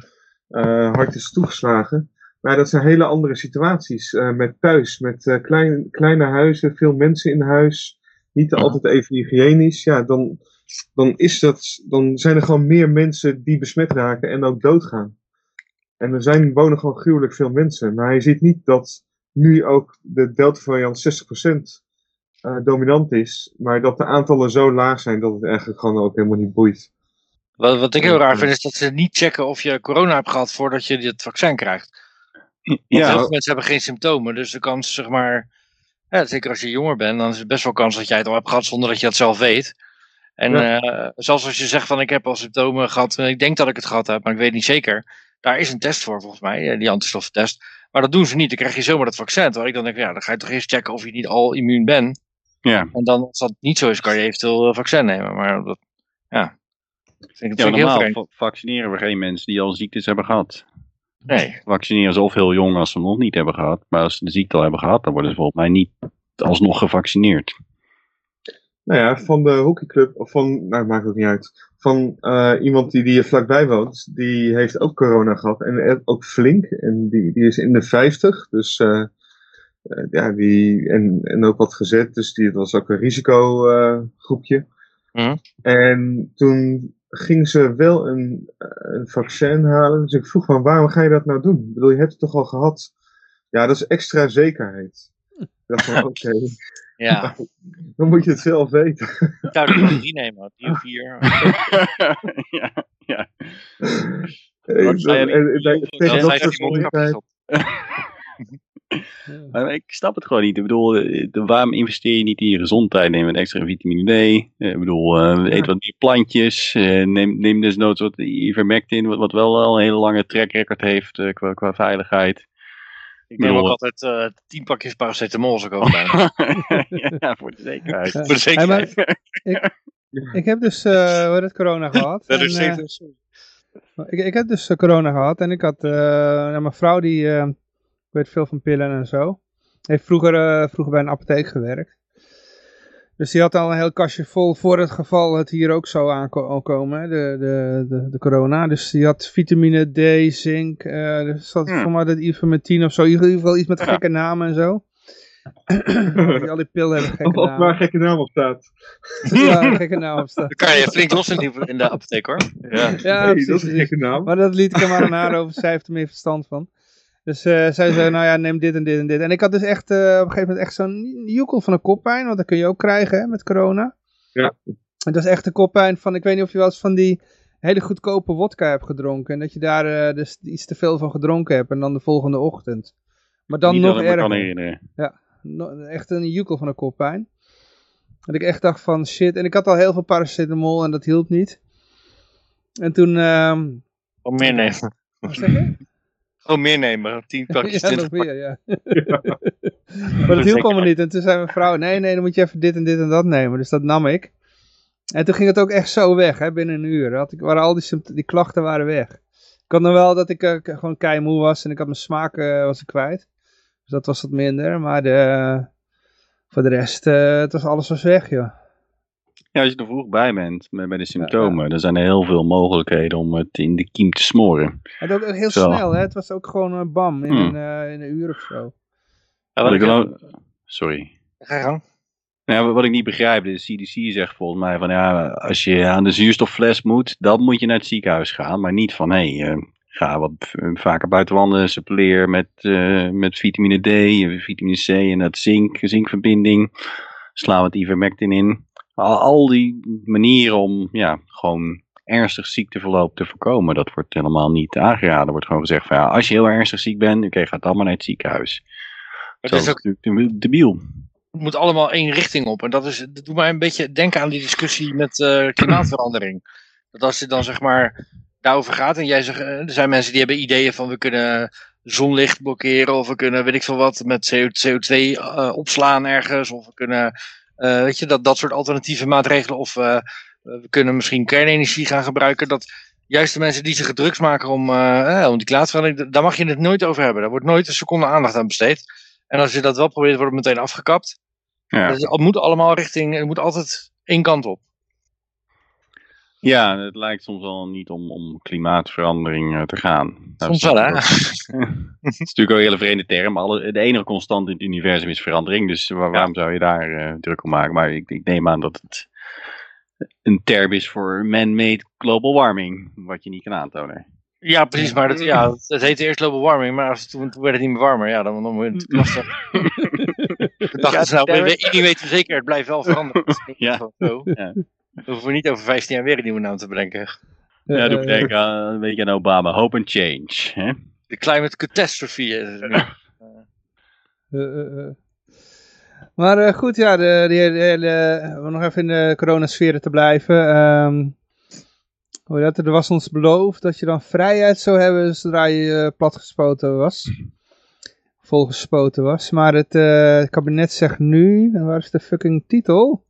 eh, hard is toegeslagen. Maar dat zijn hele andere situaties. eh, met thuis, met klein, kleine huizen, veel mensen in huis. Niet altijd even hygiënisch. Ja, dan, dan, is dat, dan zijn er gewoon meer mensen die besmet raken en ook doodgaan. En er zijn, wonen gewoon gruwelijk veel mensen. Maar je ziet niet dat nu ook de Delta-variant 60% eh, dominant is. Maar dat de aantallen zo laag zijn dat het eigenlijk gewoon ook helemaal niet boeit. Wat, wat ik heel raar vind is dat ze niet checken of je corona hebt gehad voordat je het vaccin krijgt. Want heel Ja, veel mensen hebben geen symptomen, dus de kans, zeg maar, ja, zeker als je jonger bent, dan is het best wel kans dat jij het al hebt gehad zonder dat je dat zelf weet. En eh, zelfs als je zegt van ik heb al symptomen gehad, en ik denk dat ik het gehad heb, maar ik weet niet zeker. Daar is een test voor volgens mij, eh, die antistoffentest. Maar dat doen ze niet, dan krijg je zomaar dat vaccin. Terwijl ik dan denk, ja, dan ga je toch eerst checken of je niet al immuun bent. Ja. En dan, als dat niet zo is, kan je eventueel een vaccin nemen. Maar dat, ja, dat Ja, vind ik heel normaal vreemd. va- vaccineren we geen mensen die al ziektes hebben gehad. Nee, Vaccineren ze of heel jong als ze hem nog niet hebben gehad. Maar als ze de ziekte al hebben gehad, dan worden ze volgens mij niet alsnog gevaccineerd. Nou ja, van de hockeyclub, of van, nou maakt ook niet uit. Van eh, iemand die, die er vlakbij woont, die heeft ook corona gehad. En eh, ook flink. En die, die is in de 50. Dus eh, eh, ja, die, en, en ook wat gezet. Dus die, dat was ook een risicogroepje. Mhm. En toen ging ze wel een, eh, een vaccin halen. Dus ik vroeg van, waarom ga je dat nou doen? Ik bedoel, je hebt het toch al gehad? Ja, dat is extra zekerheid. Ik dacht van, oké, ja. dan moet je het zelf weten. Ik zou er wel drie nemen, drie of vier. ja, ja. Eh, en- en- en- tegen Dan dat soort Maar ik snap het gewoon niet. Ik bedoel, eh, de- waarom investeer je niet in je gezondheid? Neem wat extra vitamine D. Eh, Ik bedoel, eh, eet wat meer plantjes. Eh, neem, neem desnoods wat ivermectin, wat, wat wel al een hele lange track record heeft eh, qua, qua veiligheid. Ik neem ook altijd eh, tien pakjes paracetamol als ik ook bij. ja, voor de zekerheid. Voor de zekerheid. Ik heb dus, eh het, corona gehad. Dat En, is zeker- ik, ik heb dus corona gehad en ik had, eh, nou, mijn vrouw die eh, weet veel van pillen en zo. Heeft vroeger, eh, vroeger bij een apotheek gewerkt. Dus die had al een heel kastje vol voor het geval het hier ook zou aankomen, de, de, de, de corona. Dus die had vitamine D, zink, eh dus dat Hmm. voor mij dat ivermectine of zo. In ieder geval iets met Ja. gekke namen en zo. Die- al die pillen hebben gekke Of waar namen. gekke naam op staat. Ja, gekke namen op staan. Dan kan je flink los in, die, in de apotheek hoor. Ja. Ja, Nee, precies, dat is een gekke naam. Maar dat liet ik hem aan haar over. Zij heeft er meer verstand van. Dus eh, zij zei, nou ja, neem dit en dit en dit. En ik had dus echt eh, op een gegeven moment echt zo'n joekel van een koppijn. Want dat kun je ook krijgen hè, met corona. Ja. Het was echt een koppijn van, ik weet niet of je wel eens van die hele goedkope wodka hebt gedronken. En dat je daar eh, dus iets te veel van gedronken hebt. En dan de volgende ochtend. Maar dan Niet nog dat ik me kan erger. herinneren. No- echt een joekel van een koppijn. Dat ik echt dacht van shit. En ik had al heel veel paracetamol en dat hielp niet. En toen... ehm Gewoon meer nemen. wat zeg je? Gewoon meer nemen. Tien pakjes, Ja, nog meer, ja. maar dat hielp allemaal niet. En toen zei mijn vrouw, nee, nee, dan moet je even dit en dit en dat nemen. Dus dat nam ik. En toen ging het ook echt zo weg, hè, binnen een uur. Had ik, waren al die, die klachten waren weg. Ik had nog wel dat ik eh, k- gewoon keimoe was en ik had mijn smaak eh, was ik kwijt. Dus dat was wat minder. Maar de, voor de rest, eh, het was alles was weg, joh. Ja, als je er vroeg bij bent met, bij de symptomen, dan zijn er heel veel mogelijkheden om het in de kiem te smoren. Het ook heel Zo. snel, hè. Het was ook gewoon een bam in, Hmm. een, eh, in een uur of zo. Ja, Wat ik dan Sorry. ga je gang. Nou, ja, wat ik niet begrijp, de CDC zegt volgens mij van ja, als je aan de zuurstoffles moet, dan moet je naar het ziekenhuis gaan. Maar niet van hé, hey, eh, ga wat vaker buiten wandelen, suppleer met, eh, met vitamine D, eh, vitamine C en dat zink, zinkverbinding. Sla wat ivermectin in. Al, al die manieren om ja, gewoon ernstig ziekteverloop te voorkomen, dat wordt helemaal niet aangeraden. Er wordt gewoon gezegd van ja, als je heel ernstig ziek bent, oké, ga dan maar naar het ziekenhuis. Dat is ook, natuurlijk debiel. het moet allemaal één richting op. En dat, is, dat doet mij een beetje denken aan die discussie met eh, klimaatverandering. Dat als je dan zeg maar daarover gaat en jij zegt, eh, er zijn mensen die hebben ideeën van we kunnen zonlicht blokkeren of we kunnen weet ik veel wat met CO2 eh, opslaan ergens of we kunnen weet je dat, dat soort alternatieve maatregelen of eh, we kunnen misschien kernenergie gaan gebruiken. Dat juist de mensen die zich drugs maken om, eh, eh, om die klimaatverandering, daar mag je het nooit over hebben. Daar wordt nooit een seconde aandacht aan besteed. En als je dat wel probeert, wordt het meteen afgekapt. Ja. Dus het moet allemaal richting, het moet altijd één kant op. Ja, het lijkt soms wel niet om, om klimaatverandering eh, te gaan. Nou, Soms wel, hè? Het is natuurlijk ook een hele vreemde term. Alle, de enige constant in het universum is verandering. Dus waar- waarom zou je daar eh, druk om maken? Maar ik, ik neem aan dat het een term is voor man-made global warming. Wat je niet kan aantonen. Ja, precies. Maar dat, ja, het, het heette eerst global warming, maar als het, toen, toen werd het niet meer warmer. Ja, dan, dan moet je het lastig. Toen dachten ze, nou, we, we, iedereen weet zeker, het blijft wel veranderen. Ik. Ja. Dan hoeven we niet over 15 jaar weer een nieuwe naam te bedenken. Ja, doe ik denken aan, een beetje aan Obama. Hope and change. Hè? De climate catastrophe is het nu. Eh, eh, eh. Maar eh, goed, ja, de, de, hele- hele- om nog even in de coronasfeer te blijven. ehm, hoe dat, er was ons beloofd dat je dan vrijheid zou hebben zodra je platgespoten was. Volgespoten was. Maar het eh, kabinet zegt nu, en waar is de fucking titel?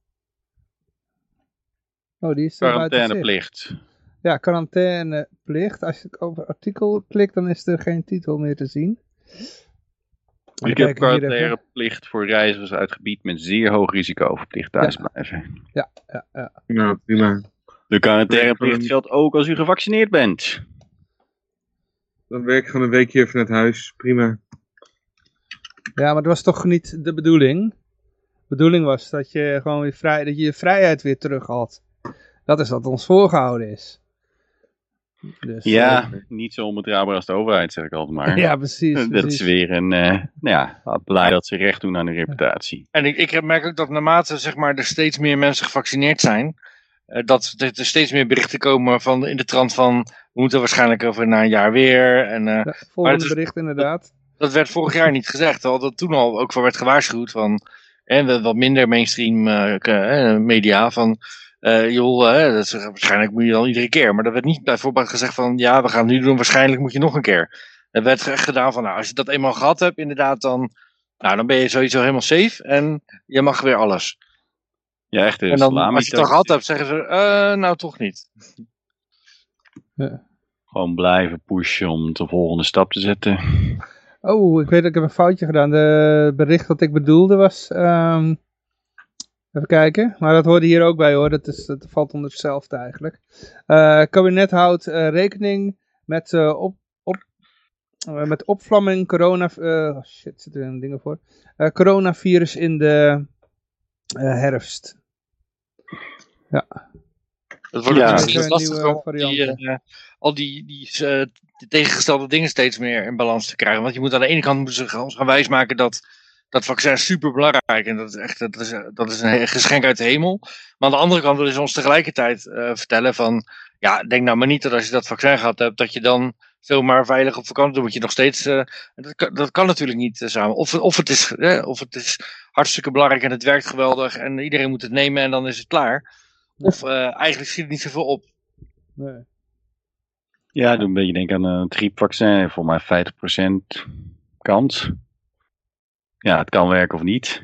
Oh, die is er buiten zicht. Quarantaineplicht. Ja, quarantaineplicht. Als je op het artikel klikt, dan is er geen titel meer te zien. Ik heb quarantaineplicht voor reizigers uit gebied met zeer hoog risico verplicht thuis blijven. Ja, ja, ja. Nou, prima. De quarantaineplicht geldt ook als u gevaccineerd bent. Dan werk ik gewoon een weekje even naar het huis. Prima. Ja, maar dat was toch niet de bedoeling? De bedoeling was dat je gewoon weer vrij, dat je je vrijheid weer terug had. Dat is wat ons voorgehouden is. Dus, Ja, niet zo onbetrouwbaar als de overheid, zeg ik altijd maar. eh, ja, precies. dat precies. is weer een, eh, nou ja, blij dat ze recht doen aan de reputatie. En ik, ik merk ook dat naarmate zeg maar, er steeds meer mensen gevaccineerd zijn, eh, dat er steeds meer berichten komen van, in de trant van we moeten waarschijnlijk over na een jaar weer. En, eh, Ja, volgende is- bericht inderdaad. Dat werd vorig jaar niet gezegd, terwijl dat toen al ook voor werd gewaarschuwd van en wat minder mainstream uh, media van uh, joh, dat is, waarschijnlijk moet je dan iedere keer. Maar dat werd niet bijvoorbeeld gezegd van ja, we gaan het nu doen, waarschijnlijk moet je nog een keer. Er werd echt gedaan van nou, als je dat eenmaal gehad hebt, inderdaad, dan, nou, dan ben je sowieso helemaal safe en je mag weer alles. Ja, echt. En dan, als je het al gehad hebt, zeggen ze, uh, nou toch niet. Ja. Gewoon blijven pushen om de volgende stap te zetten. Oh, ik weet dat ik heb een foutje gedaan. De bericht dat ik bedoelde was... Um, even kijken. Maar dat hoorde hier ook bij hoor. Dat, is, dat valt onder hetzelfde eigenlijk. Uh, het kabinet houdt uh, rekening met, uh, op, op, met opvlamming corona... oh shit, zitten er dingen voor. coronavirus in de herfst. Ja. Dat wordt ja, natuurlijk lastig om die, uh, al die, die, uh, die, tegengestelde dingen steeds meer in balans te krijgen. Want je moet aan de ene kant moeten ze ons gaan wijsmaken dat dat vaccin super belangrijk en dat is echt dat is, dat is een geschenk uit de hemel. Maar aan de andere kant willen ze ons tegelijkertijd uh, vertellen van ja, denk nou maar niet dat als je dat vaccin gehad hebt, dat je dan zomaar veilig op vakantie, moet je nog steeds, uh, dat, kan, dat kan natuurlijk niet uh, samen. Of, of, het is, of het is hartstikke belangrijk en het werkt geweldig en iedereen moet het nemen en dan is het klaar. Of uh, eigenlijk schiet het niet zoveel op. Nee. Ja, doe een beetje denken aan een griepvaccin. Voor mij 50% kans. Ja, het kan werken of niet.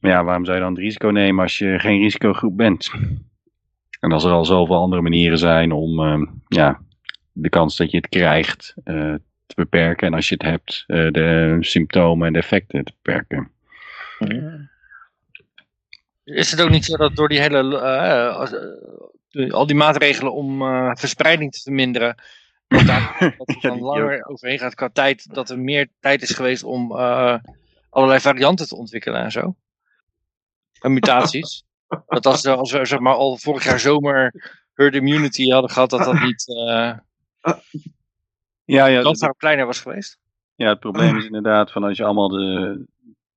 Maar ja, waarom zou je dan het risico nemen als je geen risicogroep bent? En als er al zoveel andere manieren zijn om uh, ja, de kans dat je het krijgt uh, te beperken. En als je het hebt, uh, de symptomen en de effecten te beperken. Ja. Is het ook niet zo dat door die hele, al die maatregelen om verspreiding te verminderen, dat, daar, dat er dan langer overheen gaat qua tijd, dat er meer tijd is geweest om uh, allerlei varianten te ontwikkelen en zo? En mutaties. dat als, als we zeg maar, al vorig jaar zomer herd immunity hadden gehad, dat dat niet ja, ja, dat dat kleiner was geweest. Ja, het probleem is inderdaad van als je allemaal de,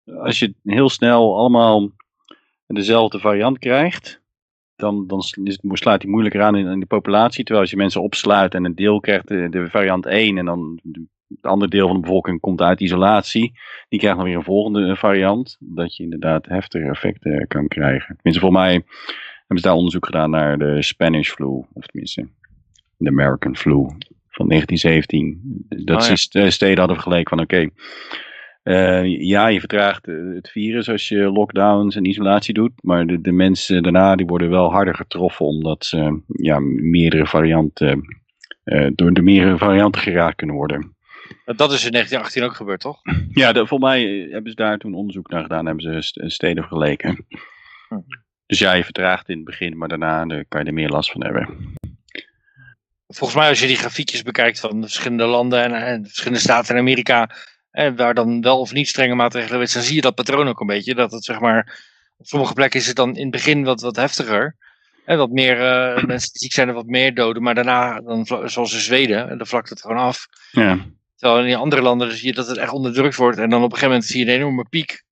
als je heel snel allemaal dezelfde variant krijgt, dan, dan slaat die moeilijker aan in, in, de populatie. Terwijl als je mensen opsluit en een deel krijgt de, de variant 1 en dan het andere deel van de bevolking komt uit isolatie, die krijgt dan weer een volgende variant, dat je inderdaad heftige effecten kan krijgen. Tenminste, voor mij hebben ze daar onderzoek gedaan naar de Spanish flu, of tenminste de American flu van 1917. Dat oh, ja. steden hadden vergeleken van oké, uh, ja, je vertraagt het virus als je lockdowns en isolatie doet. Maar de, de mensen daarna die worden wel harder getroffen omdat ze ja, meerdere varianten, uh, door de meerdere varianten geraakt kunnen worden. Dat is in 1918 ook gebeurd, toch? Ja, de, volgens mij hebben ze daar toen onderzoek naar gedaan. Hebben ze steden vergeleken. Hm. Dus ja, je vertraagt in het begin, maar daarna kan je er meer last van hebben. Volgens mij als je die grafiekjes bekijkt van verschillende landen en, en verschillende staten in Amerika en waar dan wel of niet strenge maatregelen weten, dan zie je dat patroon ook een beetje. Dat het zeg maar, op sommige plekken is het dan in het begin wat, wat heftiger. En wat meer uh, mensen die ziek zijn en wat meer doden. Maar daarna, dan, zoals in Zweden, dan vlakt het gewoon af. Ja. Terwijl in andere landen zie je dat het echt onderdrukt wordt. En dan op een gegeven moment zie je een enorme piek.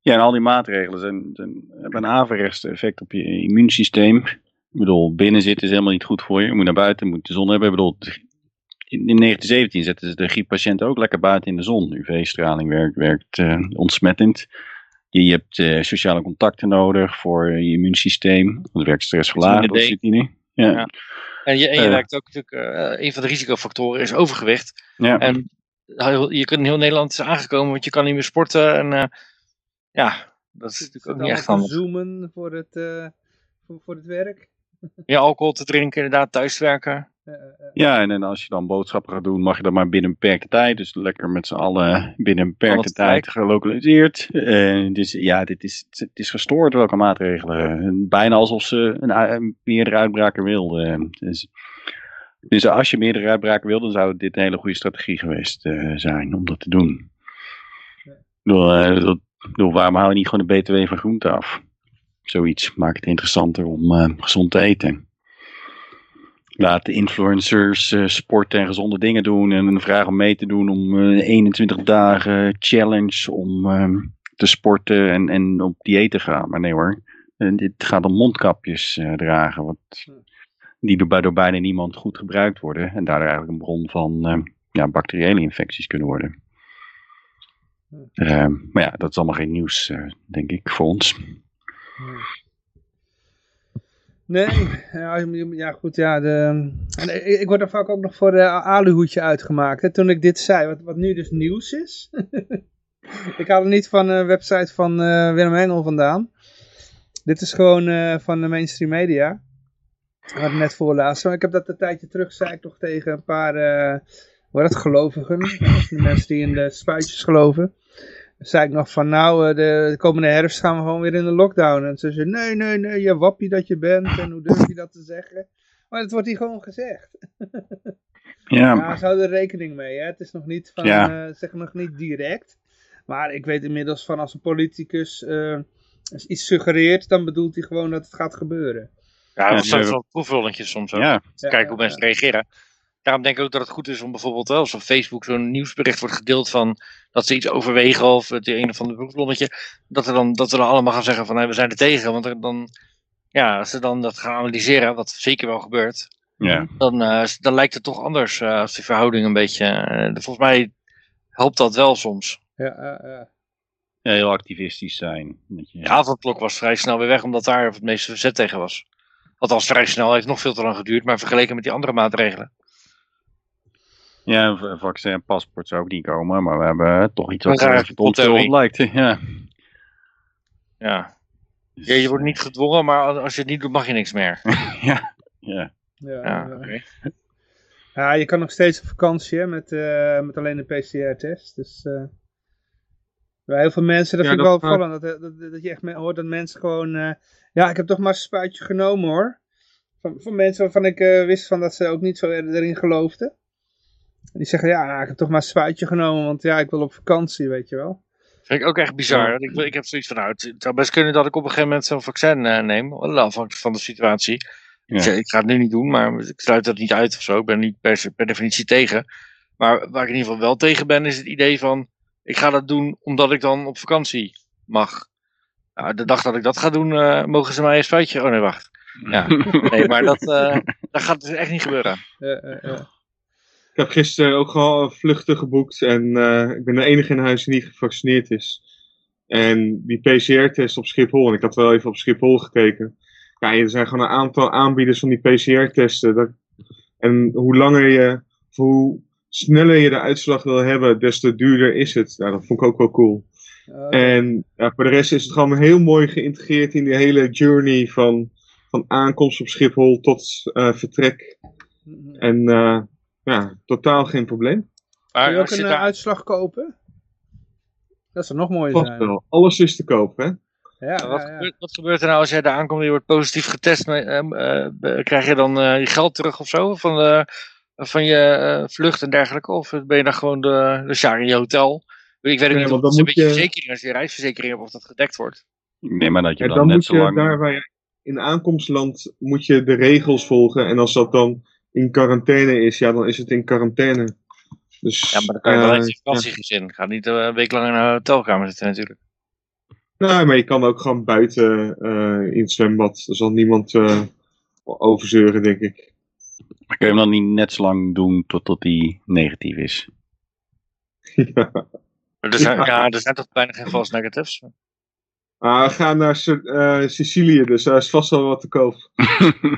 Ja, en al die maatregelen zijn, zijn, hebben een averechts effect op je immuunsysteem. Ik bedoel, binnen zitten is helemaal niet goed voor je. Je moet naar buiten, je moet de zon hebben. Ik bedoel, in, 1917 zetten ze de grieppatiënten ook lekker buiten in de zon. UV-straling werkt, werkt uh, ontsmettend. Je, je hebt uh, sociale contacten nodig voor je immuunsysteem. Dat werkt stressverlagend. Ja. ja. En je, en je uh, werkt ook natuurlijk, een van de risicofactoren is overgewicht. Ja. En je kunt in heel Nederland is aangekomen, want je kan niet meer sporten. En ja, dat is natuurlijk ook niet echt handig. zoomen voor het, voor, voor het werk. Ja, alcohol te drinken, inderdaad, thuiswerken. Ja, en, en als je dan boodschappen gaat doen, mag je dat maar binnen een beperkte tijd. Dus lekker met z'n allen binnen een beperkte tijd gelokaliseerd. Uh, dus ja, dit is, het is gestoord welke maatregelen. Bijna alsof ze een, een meerdere uitbraken wilden. Dus, dus, als je meerdere uitbraken wilde, dan zou dit een hele goede strategie geweest uh, zijn om dat te doen. Ik bedoel, waarom hou je niet gewoon de BTW van groente af? Zoiets maakt het interessanter om uh, gezond te eten laat de influencers uh, sporten en gezonde dingen doen. En een vraag om mee te doen om uh, eh, 21 dagen challenge om uh, te sporten en, en op dieet te gaan. Maar nee hoor, en dit gaat om mondkapjes eh, dragen. Wat, die door, door bijna niemand goed gebruikt worden. En daardoor eigenlijk een bron van ja, bacteriële infecties kunnen worden. Ehm, maar ja, dat is allemaal geen nieuws, eh, denk ik, voor ons. Nee, ja, ja goed, ja. De, en ik, ik word er vaak ook nog voor de aluhoedje uitgemaakt. Hè, toen ik dit zei, wat, wat nu dus nieuws is. ik haal het niet van de website van uh, Willem Engel vandaan. Dit is gewoon van de mainstream media. Wat ik net voorlazen. Ik heb dat een tijdje terug, zei ik toch tegen een paar, uh, hoe dat, gelovigen. de mensen die in de spuitjes geloven zei ik nog van nou, de, komende herfst gaan we gewoon weer in de lockdown. En ze zei, nee, nee, nee, je wappie dat je bent en hoe durf je dat te zeggen? Maar dat wordt hier gewoon gezegd. Ja, ja ze houden er rekening mee. Hè? Het is nog niet van, ja. uh, zeg nog niet direct. Maar ik weet inmiddels van als een politicus uh, iets suggereert, dan bedoelt hij gewoon dat het gaat gebeuren. Ja, dat zijn wel proefrolletjes soms ook. Ja. Kijken hoe mensen reageren. Daarom denk ik ook dat het goed is om bijvoorbeeld wel als op Facebook zo'n nieuwsbericht wordt gedeeld van dat ze iets overwegen of het een of andere proefballonnetje, dat, er dan, dat we dan allemaal gaan zeggen van hey, we zijn er tegen. Want er dan, ja, als ze dan dat gaan analyseren, wat zeker wel gebeurt, ja. dan, uh, dan lijkt het toch anders uh, als die verhouding een beetje. Uh, volgens mij helpt dat wel soms. Ja, heel activistisch zijn. Je... De avondklok was vrij snel weer weg, omdat daar het meeste verzet tegen was. Althans, vrij snel heeft nog veel te lang geduurd, maar vergeleken met die andere maatregelen. Ja, een vaccin en paspoort zou ook niet komen, maar we hebben toch iets wat het lijkt. Ja. Ja. ja. Je wordt niet gedwongen, maar als je het niet doet mag je niks meer. ja. Ja. Ja, ja, okay. ja, je kan nog steeds op vakantie hè, met, uh, met alleen een PCR-test. Dus uh, bij heel veel mensen, dat ja, vind ik wel opvallend. Dat, dat, dat, je echt hoort dat mensen gewoon... Uh, ja, ik heb toch maar een spuitje genomen hoor. Van, van mensen waarvan ik wist van dat ze ook niet zo erin geloofden. Die zeggen, ja, nou, ik heb toch maar een spuitje genomen, want ja, ik wil op vakantie, weet je wel. Vind ik ook echt bizar. Ik, ik heb zoiets van, nou, het zou best kunnen dat ik op een gegeven moment zo'n vaccin uh, neem, afhankelijk van de situatie. Ja. Ik, ik, ga het nu niet doen, maar ik sluit dat niet uit of zo. Ik ben niet per, per definitie tegen. Maar waar ik in ieder geval wel tegen ben, is het idee van, ik ga dat doen omdat ik dan op vakantie mag. Nou, de dag dat ik dat ga doen, uh, mogen ze mij een spuitje... Oh nee, wacht. Ja, nee, maar dat, uh, dat gaat dus echt niet gebeuren. Ja, ja. Ik heb gisteren ook gewoon vluchten geboekt en uh, ik ben de enige in huis die niet gevaccineerd is. En die PCR-test op Schiphol, en ik had wel even op Schiphol gekeken. Ja, er zijn gewoon een aantal aanbieders van die PCR-testen. En hoe langer je, hoe sneller je de uitslag wil hebben, des te duurder is het. Ja, dat vond ik ook wel cool. En ja, voor de rest is het gewoon heel mooi geïntegreerd in die hele journey van, van aankomst op Schiphol tot uh, vertrek. Mhm. En uh, ja, totaal geen probleem. Maar Kun je ook een daar... uitslag kopen? Dat zou nog mooier zijn. Wel. Alles is te kopen, hè? Ja, wat, ja, ja. Gebeurt, wat, Gebeurt, er nou als jij daar aankomt en je wordt positief getest? Uh, uh, krijg je dan uh, je geld terug of zo? Van, de, van je vlucht en dergelijke? Of ben je dan gewoon de, de in je hotel? Ik weet niet of dat een beetje je... verzekering, als je reisverzekering hebt, of dat gedekt wordt. Nee, maar dat je dan, dan, net zo lang... Daar waar je in aankomstland moet je de regels volgen. En als dat dan in quarantaine is, ja, dan is het in quarantaine. Dus, ja, maar dan kan je wel uh, eens vakantiegezin. Ja. Ga niet een week lang in een hotelkamer zitten natuurlijk. Nee, maar je kan ook gewoon buiten uh, in het zwembad. Er zal niemand uh, overzeuren, denk ik. Maar kun je hem dan niet net zo lang doen totdat hij negatief is? ja. Er zijn, ja. ja, er zijn toch bijna geen false negatives? Ah, we gaan naar uh, Sicilië, dus daar is vast wel wat te koop.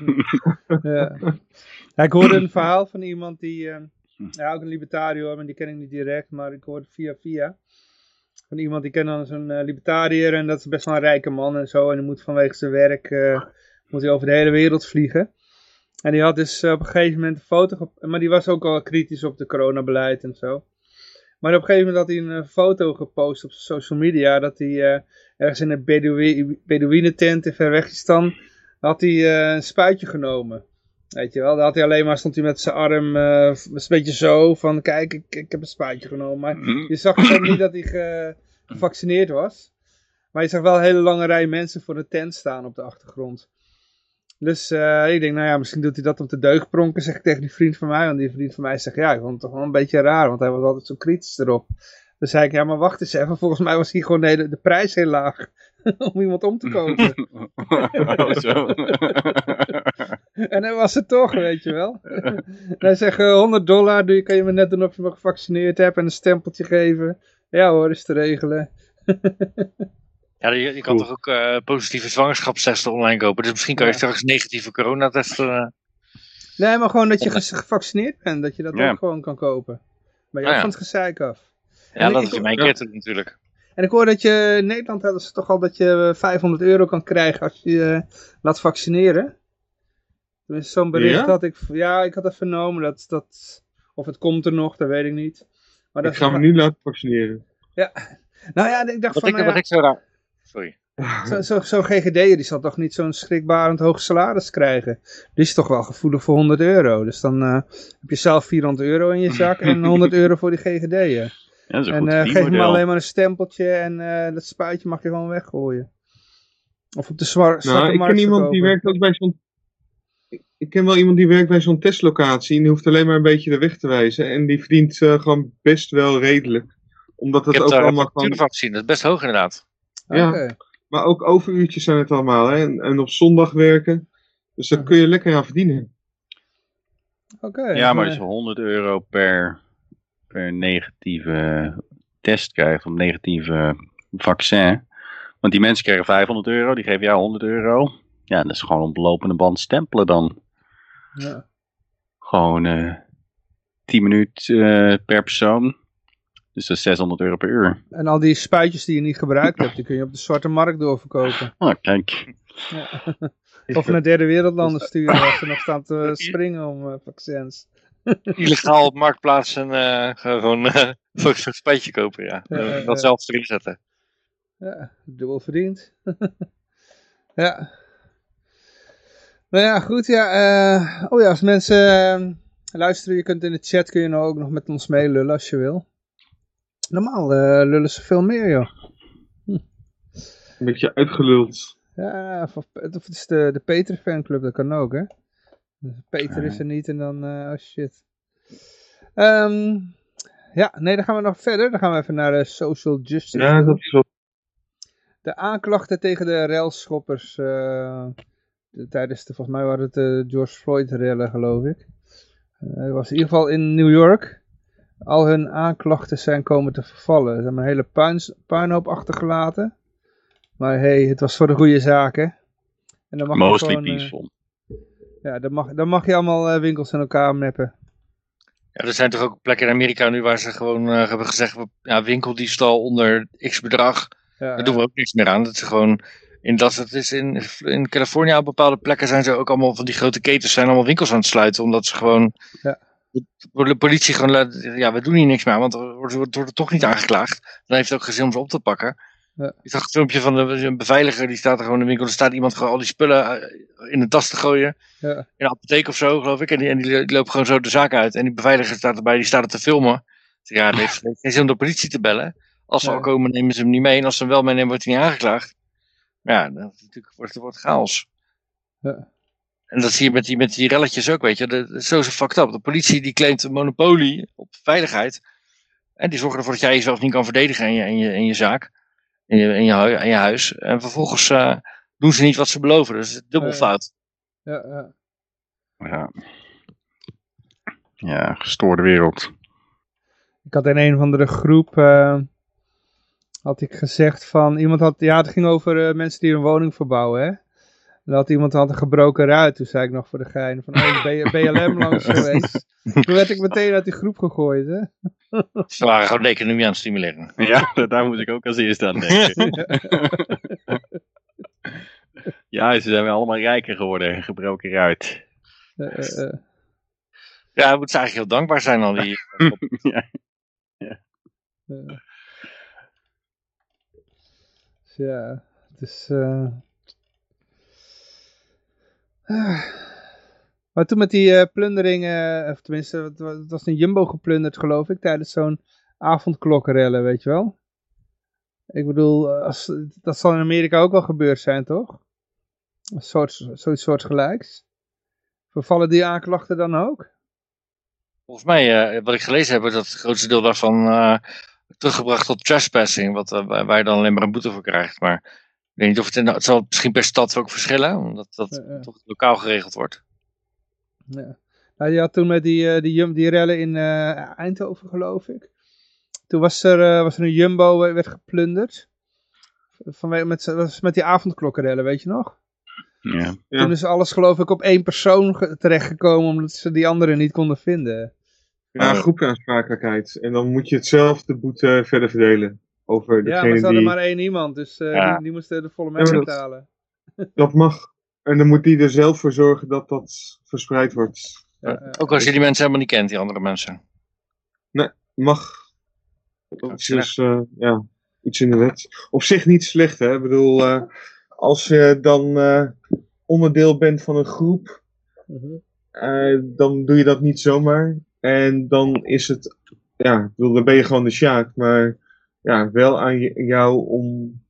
ja. Ja. ik hoorde een verhaal van iemand die, uh, ja, ook een libertariër, maar die ken ik niet direct, maar ik hoorde via via. Van iemand die kent dan zo'n uh, libertariër en dat is best wel een rijke man en zo. En die moet vanwege zijn werk, moet hij over de hele wereld vliegen. En die had dus op een gegeven moment een foto, maar die was ook al kritisch op de coronabeleid en zo. Maar op een gegeven moment had hij een foto gepost op social media dat hij ergens in een Bedouinentent in Verwegistan, had hij uh, een spuitje genomen. Weet je wel, daar had hij alleen maar, stond hij met zijn arm uh, een beetje zo van, kijk, ik, ik heb een spuitje genomen. Maar mhm. je zag dus niet dat hij ge, gevaccineerd was. Maar je zag wel een hele lange rij mensen voor de tent staan op de achtergrond. Dus uh, ik denk, nou ja, misschien doet hij dat om te deugd pronken, zeg ik tegen die vriend van mij. Want die vriend van mij zegt, ja, ik vond het toch wel een beetje raar, want hij was altijd zo kritisch erop. Dan zei ik, ja, maar wacht eens even. Volgens mij was hier gewoon de, de prijs heel laag. om iemand om te kopen. oh, zo. En hij was het toch, weet je wel. hij zegt eh, 100 dollar, doe je, kan je me net doen of je me gevaccineerd hebt en een stempeltje geven. Ja hoor, is te regelen. Ja, je, je kan toch ook eh, positieve zwangerschapstesten online kopen. Dus misschien kan je Ja. straks negatieve coronatesten. eh Nee, maar gewoon dat je gevaccineerd bent, dat je dat Ja. ook gewoon kan kopen. Ben je Ah, ook ja. van het gezeik af. ja, dat is in mijn keer natuurlijk. En ik hoor dat je in Nederland hadden ze toch al dat je 500 euro kan krijgen als je je laat vaccineren. Tenminste, zo'n bericht Ja? had ik, ja, ik had het vernomen dat, dat, of het komt er nog, dat weet ik niet. Maar dat Ik ga me nu laten vaccineren. Nou ja, ik dacht Wat van, ik, nou wat ja, ik zo raar... Sorry. Zo'n zo, zo'n GGD'er die zal toch niet zo'n schrikbarend hoog salaris krijgen. Die is toch wel gevoelig voor 100 euro. Dus dan eh, heb je zelf 400 euro in je zak en 100 euro voor die GGD'er. Ja, dat is een En goed eh, geef hem alleen maar een stempeltje en eh, dat spuitje mag je gewoon weggooien. Of op de zwar zwarte Nou, ik ken iemand die werkt ook bij zo'n. Ik- ken wel iemand die werkt bij zo'n testlocatie en die hoeft alleen maar een beetje de weg te wijzen. En die verdient eh, gewoon best wel redelijk. Omdat het ook allemaal gewoon. van gezien. Dat is best hoog inderdaad. Ja. Oké. Maar ook overuurtjes zijn het allemaal. Hè? En, en op zondag werken. Dus daar kun je lekker aan verdienen. Oké. Ja, maar als je 100 euro per, per negatieve test krijgt, of negatieve vaccin. Want die mensen krijgen 500 euro, die geven jou 100 euro. Ja, dat is gewoon op de lopende band stempelen dan. ja. Gewoon eh 10 minuten eh, per persoon. Dus dat is 600 euro per uur. En al die spuitjes die je niet gebruikt hebt, die kun je op de zwarte markt doorverkopen. Oh, kijk. Ja. Of naar derde wereldlanden sturen als ze nog staan te springen om eh, vaccins. Illegaal op marktplaats en eh, gewoon eh, voor zo'n spijtje kopen, ja. Dat ja. zelf erin zetten. Ja, dubbel verdiend. ja. Nou ja, goed. Ja, eh, oh ja, als mensen eh, luisteren, je kunt in de chat kun je nou ook nog met ons meelullen als je wil. Normaal eh, lullen ze veel meer, joh. Een beetje uitgeluld. Ja, of, of het is de, de Peter fanclub, dat kan ook, hè. Dus Peter is er niet en dan, eh, oh shit. Ehm, ja, nee, dan gaan we nog verder. Dan gaan we even naar de social justice. Ja, dat is wel. De aanklachten tegen de railschoppers eh, tijdens de, volgens mij waren het de George Floyd rellen, geloof ik. Eh, Het was in ieder geval in New York. Al hun aanklachten zijn komen te vervallen. Ze hebben een hele puinhoop achtergelaten. Maar hey, het was voor de goede zaken. En dan mag Mostly gewoon, eh, peaceful. ja, dan mag, dan mag je allemaal eh, winkels in elkaar meppen. Ja, er zijn toch ook plekken in Amerika nu waar ze gewoon eh, hebben gezegd, ja, winkeldiefstal onder x bedrag, Ja, daar doen we ook niks meer aan. Dat ze gewoon, in dat het is in, in Californië op bepaalde plekken zijn ze ook allemaal van die grote ketens zijn allemaal winkels aan het sluiten, omdat ze gewoon, Ja. de, de politie gewoon, laat- ja, we doen hier niks meer want er wordt, wordt, wordt er toch niet aangeklaagd. Dan heeft het ook geen zin om ze op te pakken. Ja. Ik zag een filmpje van de, een beveiliger, die staat er gewoon in de winkel, er staat iemand gewoon al die spullen eh, in de tas te gooien ja, in een apotheek of zo, geloof ik. En die, en die loopt gewoon zo de zaak uit. En die beveiliger staat erbij, die staat er te filmen. Ja, het heeft heeft geen zin om de politie te bellen. Als ze Ja. al komen, nemen ze hem niet mee. En als ze hem wel meenemen, wordt hij niet aangeklaagd. Ja, is natuurlijk, wordt het wordt chaos. Ja. En dat zie je met die, met die relletjes ook, weet je. De, de- zo is het fucked up. De politie die claimt een monopolie op veiligheid. En die zorgen ervoor dat jij jezelf niet kan verdedigen in je, in je, in je zaak. In je, in je, hui- in je huis. En vervolgens eh, doen ze niet wat ze beloven. Dus het is dubbel fout. ja, ja. Ja. ja, gestoorde wereld. Ik had in een of andere groep, eh, had ik gezegd van, iemand had, ja het ging over eh, mensen die een woning verbouwen hè. En had iemand had een gebroken ruit, toen zei ik nog voor de gein van, oh BLM langs geweest. Toen werd ik meteen uit die groep gegooid hè. Ze waren gewoon de economie aan het stimuleren. Ja, daar moet ik ook als eerste aan denken. ja, ze zijn wel allemaal rijker geworden, gebroken ruit. Eh, eh, eh. Ja, we moeten eigenlijk heel dankbaar zijn al die. ja. Ja. Ja, het is... eh, ah. Maar toen met die eh, plunderingen, of tenminste, het wa- het was een Jumbo geplunderd geloof ik, tijdens zo'n avondklokkenrellen, weet je wel. Ik bedoel, eh, als, dat zal in Amerika ook wel gebeurd zijn, toch? Een soort, zoiets soortgelijks. Vervallen die aanklachten dan ook? Volgens mij, eh, wat ik gelezen heb, dat het grootste deel daarvan eh, teruggebracht tot trespassing. Wat, eh, waar je dan alleen maar een boete voor krijgt. Maar ik weet niet of het, in, het zal misschien per stad ook verschillen, omdat dat Ja, toch lokaal geregeld wordt. Ja. Nou, je had toen met die, eh, die, jum- die rellen in eh, Eindhoven, geloof ik. Toen was er, eh, was er een Jumbo, werd geplunderd. Vanwege met, dat was met die avondklokkenrellen, weet je nog? Ja. Ja. Toen is alles geloof ik op één persoon ge- terechtgekomen, omdat ze die anderen niet konden vinden. Ja, groepaansprakelijkheid. En dan moet je het zelf de boete verder verdelen. Over Ja, maar ze hadden die... maar één iemand, dus eh, Ja. die, die moesten de volle mensen betalen. Dat mag. En dan moet die er zelf voor zorgen dat dat verspreid wordt. Ja. Ook als je die mensen helemaal niet kent, die andere mensen. Mag. Dat is dus, eh, ja, iets in de wet. Op zich niet slecht, hè. Ik bedoel, eh, als je dan eh, onderdeel bent van een groep, Mhm. dan doe je dat niet zomaar. En dan is het, ja, dan ben je gewoon de sjaak. Maar ja, wel aan jou om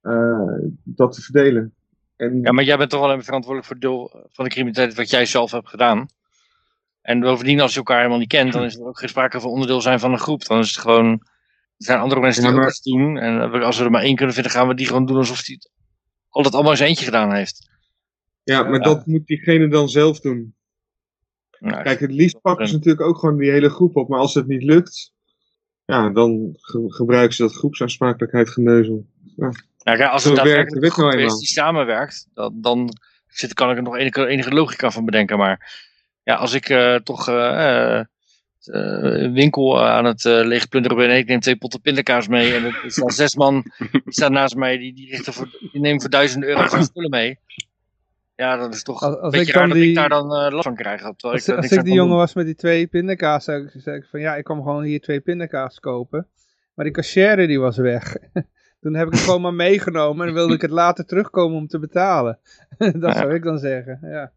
eh, dat te verdelen. En Ja, maar jij bent toch wel even verantwoordelijk voor deel van de criminaliteit wat jij zelf hebt gedaan. En bovendien, als je elkaar helemaal niet kent, dan is er ook geen sprake van onderdeel zijn van een groep. Dan is het gewoon, er zijn andere mensen die Ja, ook maar- iets doen. En als we er maar één kunnen vinden, gaan we die gewoon doen alsof hij het altijd allemaal eens eentje gedaan heeft. ja, maar Ja. dat moet diegene dan zelf doen. Nou, Kijk, het liefst pakken ze natuurlijk ook gewoon die hele groep op. Maar als het niet lukt, ja, dan ge- gebruiken ze dat groepsaansprakelijkheid geneuzel. Nou, kijk, als het werkt daadwerkelijk een groep nou is die samenwerkt, dan, dan zit, kan ik er nog enige, enige logica van bedenken. Maar ja, als ik eh, toch een winkel aan het leegplunderen ben en ik neem twee potten pindakaas mee en er staan zes man die staan naast mij, die, die, richten voor, die nemen voor duizenden euro zijn spullen mee. Ja, dat is toch Als- als een beetje ik dan raar dat die- ik daar dan eh, last van krijg. Terwijl Als, ik, als die jongen doen. was met die twee pindakaas, zou ik zeggen van ja, ik kwam gewoon hier twee pindakaas kopen. Maar die cashier die was weg. Toen heb ik het gewoon maar meegenomen en dan wilde ik het later terugkomen om te betalen. dat zou ik dan zeggen, ja.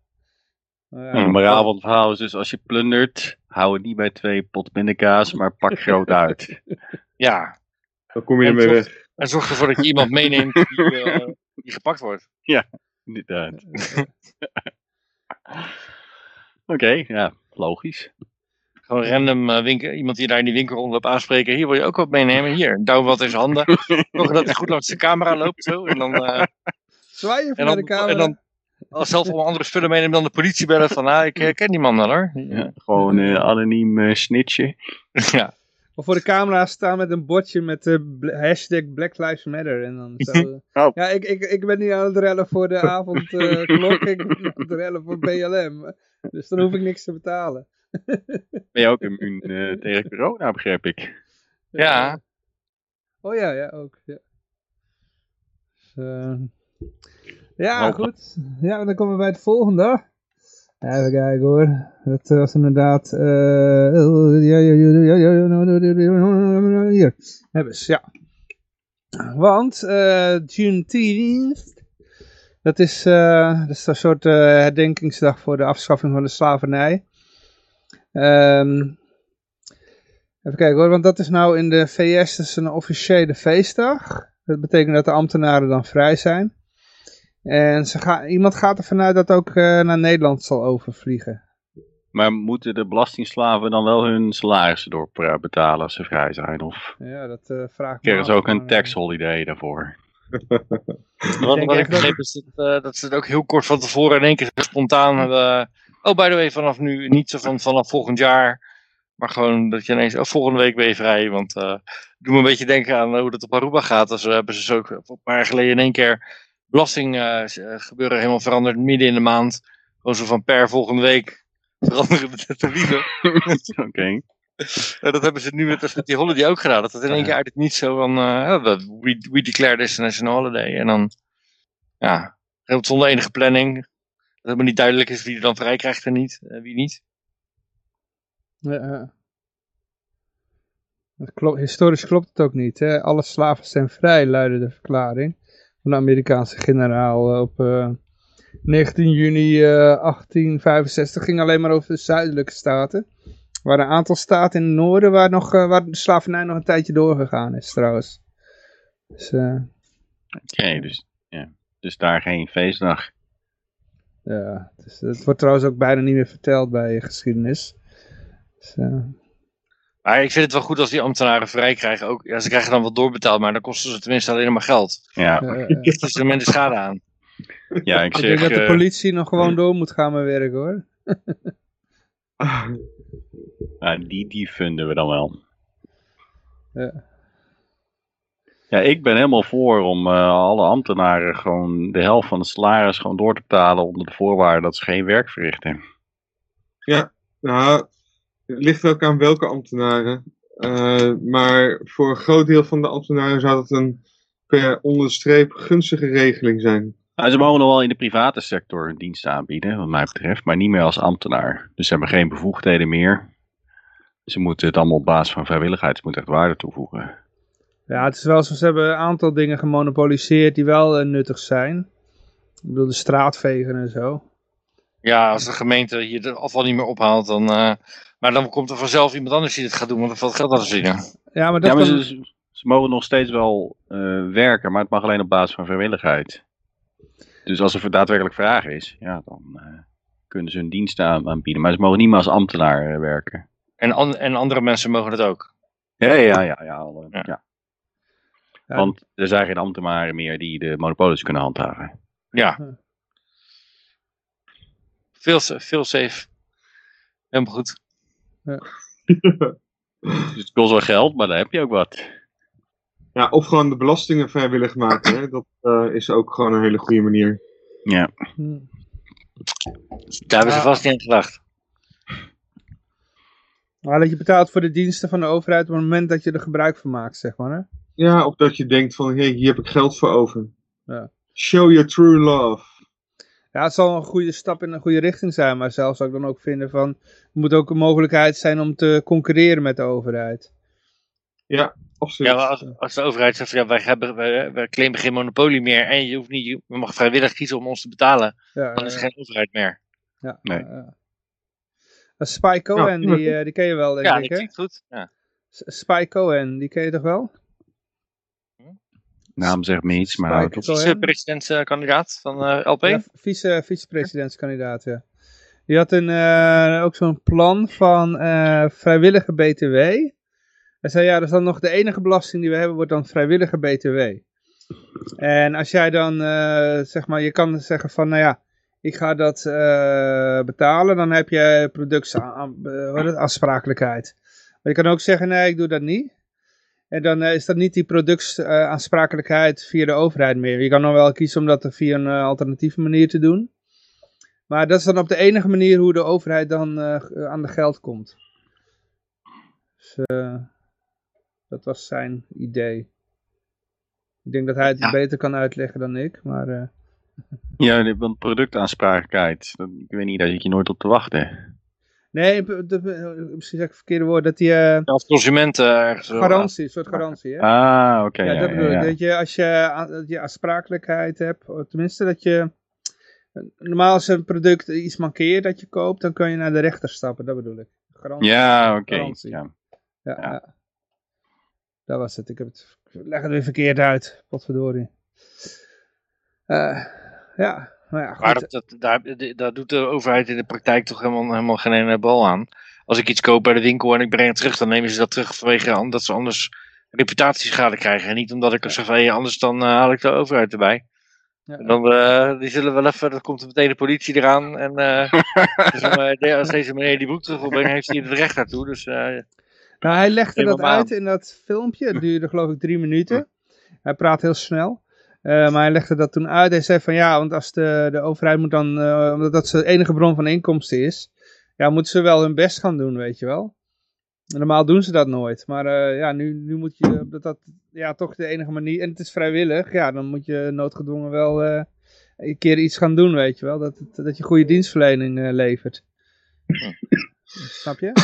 Nou ja. Het verhaal is dus als je plundert, hou het niet bij twee pot pindakaas, maar pak groot uit. Ja, Dan kom je En ermee weg. en zorg ervoor dat je iemand meeneemt die, eh, die gepakt wordt. Inderdaad. Oké, ja, logisch. Gewoon random eh, winkel, iemand die daar in die winkel rondloopt aanspreken. Hier wil je ook wat meenemen. Hier, douw wat in zijn handen. Zorgen dat hij goed langs de camera loopt. Zo. En dan, eh, Zwaai even en naar dan, de camera. en dan als zelf allemaal andere spullen meenemen, dan de politie bellen van, ah, ik eh, ken die man wel hoor. Ja, gewoon eh, anoniem eh, snitchen. ja. Of voor de camera staan met een bordje met de bl- hashtag Black Lives Matter. En dan zo. Oh. Ja, ik, ik, ik ben niet aan het rellen voor de avondklok. ik ben aan het rellen voor BLM. Dus dan hoef ik niks te betalen. Ben je ook immuun eh, tegen corona, begrijp ik. Ja. Oh ja, ja, ook. Ja, Dus, eh, ja goed. Ja, dan komen we bij het volgende. Even kijken hoor. Dat was inderdaad... ja, hier. Hebben ze, ja. Want eh Juneteenth, dat is, eh, dat is een soort eh, herdenkingsdag voor de afschaffing van de slavernij. Ehm, even kijken hoor, want dat is nou in de VS dus een officiële feestdag. Dat betekent dat de ambtenaren dan vrij zijn. En ze gaan, iemand gaat ervan uit dat ook eh, naar Nederland zal overvliegen. Maar moeten de belastingslaven dan wel hun salarissen doorbetalen als ze vrij zijn? Of Ja, dat eh vraag ik me krijgen ze ook een tax holiday daarvoor? Wat, ik begreep is dat, eh, dat ze het ook heel kort van tevoren in één keer spontaan hebben. Oh, by the way, vanaf nu niet zo van vanaf volgend jaar. Maar gewoon dat je ineens, oh, volgende week ben je vrij. Want eh doe me een beetje denken aan hoe dat op Aruba gaat. Dus, hebben ze zo ook een paar jaar geleden in één keer belasting eh, gebeuren helemaal veranderd midden in de maand. Gewoon zo van per volgende week veranderen de tarieven. Oké. Ja, dat hebben ze nu met, met die holiday ook gedaan. Dat het in één keer uit het niet zo van, eh, we, we declare this a national holiday. En dan, ja, heel zonder enige planning. Dat helemaal niet duidelijk is wie er dan vrij krijgt en niet, en wie niet. Ja. Dat historisch klopt het ook niet. Hè? Alle slaven zijn vrij, luidde de verklaring van de Amerikaanse generaal eh, op eh, 19 juni eh, 1865. ging alleen maar over de zuidelijke staten. Er waren een aantal staten in het noorden waar, nog, eh, waar de slavernij nog een tijdje doorgegaan is trouwens. Dus, eh, Oké, dus, ja. dus daar geen feestdag. ja, dus, het wordt trouwens ook bijna niet meer verteld bij geschiedenis. Dus, eh, Maar ik vind het wel goed als die ambtenaren vrij krijgen. Ook, ja, ze krijgen dan wat doorbetaald, maar dan kosten ze tenminste alleen maar geld. Ja, Dus er minder schade aan. ja ik ik denk dat de eh, politie nog gewoon door moet gaan met werken hoor. Ja, die, die vinden we dan wel. Ja. Ja, ik ben helemaal voor om eh, alle ambtenaren gewoon de helft van het salaris gewoon door te betalen onder de voorwaarde dat ze geen werk verrichten. Nou, het ligt ook aan welke ambtenaren. Eh, maar voor een groot deel van de ambtenaren zou dat een per onderstreep gunstige regeling zijn. Nou, ze mogen nog wel in de private sector diensten aanbieden, wat mij betreft, maar niet meer als ambtenaar. Dus ze hebben geen bevoegdheden meer. Ze moeten het allemaal op basis van vrijwilligheid, ze moeten echt waarde toevoegen. Ja, het is wel zo, ze hebben een aantal dingen gemonopoliseerd die wel eh, nuttig zijn. Ik bedoel, de straatvegen en zo. Ja, als de gemeente hier de afval niet meer ophaalt, dan... eh, maar dan komt er vanzelf iemand anders die het gaat doen, want er valt geld aan te zingen. Ja, maar dat Ja, maar kan- ze, mogen nog steeds wel eh, werken, maar het mag alleen op basis van vrijwilligheid. Dus als er daadwerkelijk vraag is, ja, dan eh, kunnen ze hun diensten aan- aanbieden. Maar ze mogen niet meer als ambtenaar eh, werken. En, an- en andere mensen mogen het ook. Ja, ja, ja. ja, alle- Ja. ja. Ja. Want er zijn geen ambtenaren meer die de monopolies kunnen handhaven. Ja. Veel, veel safe. Helemaal goed. Dus het kost wel geld, maar dan heb je ook wat. Ja, of gewoon de belastingen vrijwillig maken. Hè? Dat eh, is ook gewoon een hele goede manier. Ja. Hm. Daar hebben ze vast niet aan gedacht. Maar dat je betaalt voor de diensten van de overheid op het moment dat je er gebruik van maakt, zeg maar. Hè? Ja, of dat je denkt van, hé, hey, hier heb ik geld voor over. Ja. Show your true love. Ja, het zal een goede stap in een goede richting zijn, maar zelf zou ik dan ook vinden van, er moet ook een mogelijkheid zijn om te concurreren met de overheid. Absoluut. Ja, als, als de overheid zegt, van, ja, wij, hebben, wij, wij claimen geen monopolie meer en je hoeft niet, je mag vrijwillig kiezen om ons te betalen, Ja, dan is er geen overheid meer. ja, Nee. ja, ja. Uh, Spy Cohen, die, eh, die ken je wel, denk Ja, ik, dat hè? klinkt goed. Ja. Spy Cohen, die ken je toch wel? Naam zegt me iets, maar Spike. Vice-presidentskandidaat van eh, LP. Ja, vice, vice-presidentskandidaat, ja. Die had een, eh, ook zo'n plan van eh, vrijwillige BTW. Hij zei, ja, dat is dan nog de enige belasting die we hebben, wordt dan vrijwillige BTW. En als jij dan, eh, zeg maar, je kan zeggen van, nou ja, ik ga dat eh, betalen, dan heb je productsaansprakelijkheid. Maar je kan ook zeggen, nee, ik doe dat niet. En dan eh, is dat niet die productsaansprakelijkheid via de overheid meer. Je kan dan wel kiezen om dat via een eh, alternatieve manier te doen. Maar dat is dan op de enige manier hoe de overheid dan eh, aan de geld komt. Dus dat was zijn idee. Ik denk dat hij het Ja. beter kan uitleggen dan ik, maar... Ja, want productaansprakelijkheid, ik weet niet, daar zit je nooit op te wachten. Nee, misschien zeg ik het verkeerde woord, dat die eh, Als consument eh, garantie, een soort garantie, hè? Ah, oké. ja, ja, dat ja, bedoel ik. Dat je als je, dat je aansprakelijkheid hebt, tenminste dat je, normaal als een product iets mankeert dat je koopt, dan kan je naar de rechter stappen, dat bedoel ik. Garantie. Ja, oké. Garantie. Ja. Ja. Dat was het. Ik heb het, ik leg het weer verkeerd uit. Potverdorie. Eh ja, nou ja, goed. Maar dat, dat, daar, daar doet de overheid in de praktijk toch helemaal, helemaal geen ene bal aan. Als ik iets koop bij de winkel en ik breng het terug, dan nemen ze dat terug vanwege an- dat ze anders reputatieschade krijgen. En niet omdat ik zeg van, hey, anders dan eh, haal ik de overheid erbij. Ja. En dan, eh, die zullen wel even, dan komt er meteen de politie eraan. En eh, dus, als deze meneer die boek terug wil brengen, heeft hij het recht daartoe. Dus eh, Nou, hij legde dat aan. uit in dat filmpje. Het duurde geloof ik drie minuten. Hij praat heel snel. Eh, maar hij legde dat toen uit. Hij zei van ja, want als de, de overheid moet dan, eh, omdat dat zijn enige bron van inkomsten is, ja, moeten ze wel hun best gaan doen, weet je wel. Normaal doen ze dat nooit. Maar eh, ja, nu, nu moet je, dat dat ja, toch de enige manier, en het is vrijwillig, ja, dan moet je noodgedwongen wel een keer iets gaan doen, weet je wel. Dat, het- dat je goede dienstverlening levert. Snap je?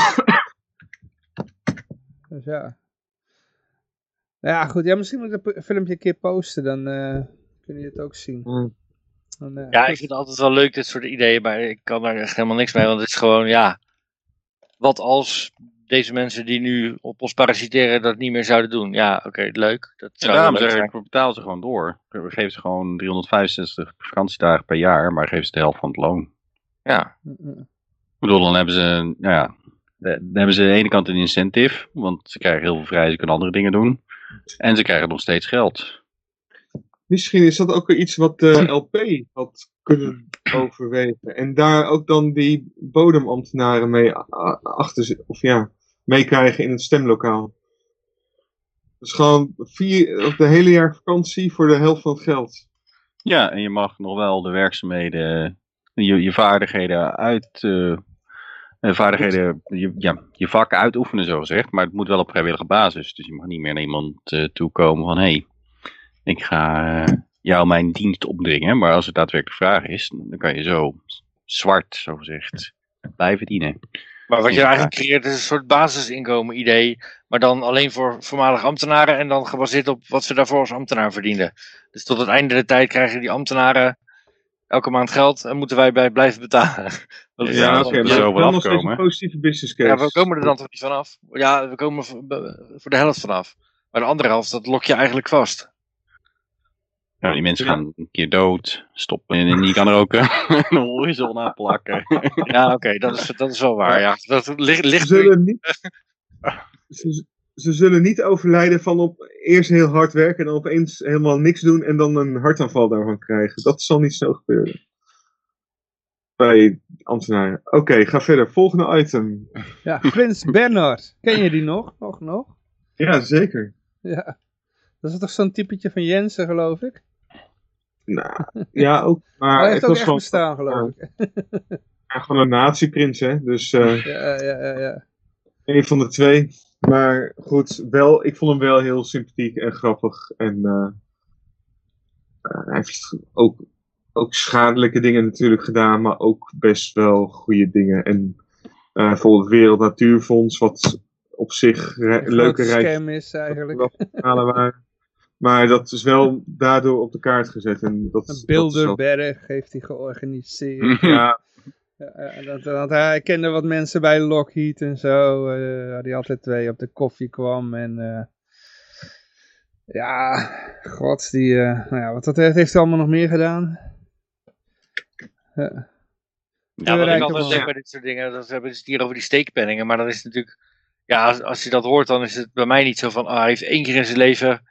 Dus ja. Ja, goed. Ja, misschien moet ik dat filmpje een keer posten. Dan eh kun je het ook zien. Hmm. Dan, eh, ja, goed. ik vind het altijd wel leuk, dit soort ideeën. Maar ik kan daar echt helemaal niks mee. Want het is gewoon, ja. Wat als deze mensen die nu op ons parasiteren dat niet meer zouden doen? Ja, oké, leuk. Dat Ja, zou daarom zeg zijn. ik, we betalen ze gewoon door. We geven ze gewoon 365 vakantiedagen per jaar, maar geven ze de helft van het loon. Ja. Mm, mm. Ik bedoel, dan hebben ze, nou ja, dan hebben ze aan de ene kant een incentive, want ze krijgen heel veel vrij, ze kunnen andere dingen doen. En ze krijgen nog steeds geld. Misschien is dat ook iets wat de LP had kunnen overwegen. En daar ook dan die bodemambtenaren mee achter, of ja, meekrijgen in het stemlokaal. Dus gewoon vier, of de hele jaar vakantie voor de helft van het geld. Ja, en je mag nog wel de werkzaamheden, je, je vaardigheden uit, eh, vaardigheden, je, ja, je vak uitoefenen zo gezegd, maar het moet wel op vrijwillige basis. Dus je mag niet meer naar iemand eh, toekomen van, hé, hey, ik ga eh, jou mijn dienst opdringen. Maar als het daadwerkelijk vraag is, dan kan je zo zwart, zo gezegd, blijven dienen. Maar wat je eigenlijk creëert is een soort basisinkomen idee, maar dan alleen voor voormalige ambtenaren en dan gebaseerd op wat ze daarvoor als ambtenaar verdienden. Dus tot het einde der tijd krijgen die ambtenaren elke maand geld en moeten wij bij blijven betalen. Dat is Ja, oké, er maar zo wel afkomen. een positieve business case. ja, we komen er dan toch niet vanaf? Ja, we komen voor de helft vanaf. Maar de andere helft, dat lok je eigenlijk vast. Ja, die mensen Ja. gaan een keer dood, stoppen en die kan er ook eh, een horizon aan plakken. Ja, oké, dat, is, dat is wel waar. Ja. Dat ligt, Ze ligt zullen niet, ze, ze zullen niet overlijden van op eerst heel hard werken en dan opeens helemaal niks doen en dan een hartaanval daarvan krijgen. Dat zal niet zo gebeuren. Bij ambtenaren. Oké, ga verder. Volgende item. Ja, Prins Bernhard. Ken je die nog? Nog, nog? Ja, zeker. Ja. Dat is toch zo'n typetje van Jensen, geloof ik? Nou, ja, ook. Maar Hij het heeft ook was echt bestaan, geloof ik. ja, gewoon een natieprins, hè. Dus eh Ja, ja, ja, ja. een van de twee. Maar goed, wel, ik vond hem wel heel sympathiek en grappig. En eh, eh, hij heeft ook, ook schadelijke dingen natuurlijk gedaan, maar ook best wel goede dingen. En eh bijvoorbeeld het Wereld Natuurfonds, wat op zich re- Een leuke reis is eigenlijk. waren. Maar dat is wel daardoor op de kaart gezet. En dat, Een dat is wel- Bilderberg heeft hij georganiseerd. Ja, dat, dat, hij kende wat mensen bij Lockheed en zo. eh die altijd twee op de koffie kwam. En eh, ja, god, die, eh, nou ja, wat dat heeft, heeft hij allemaal nog meer gedaan? Ja. Ja, wat ik altijd zeg bij dit soort dingen, dat hebben het hier over die steekpenningen, maar dan is natuurlijk, ja, als, als je dat hoort, dan is het bij mij niet zo van, ah, hij heeft één keer in zijn leven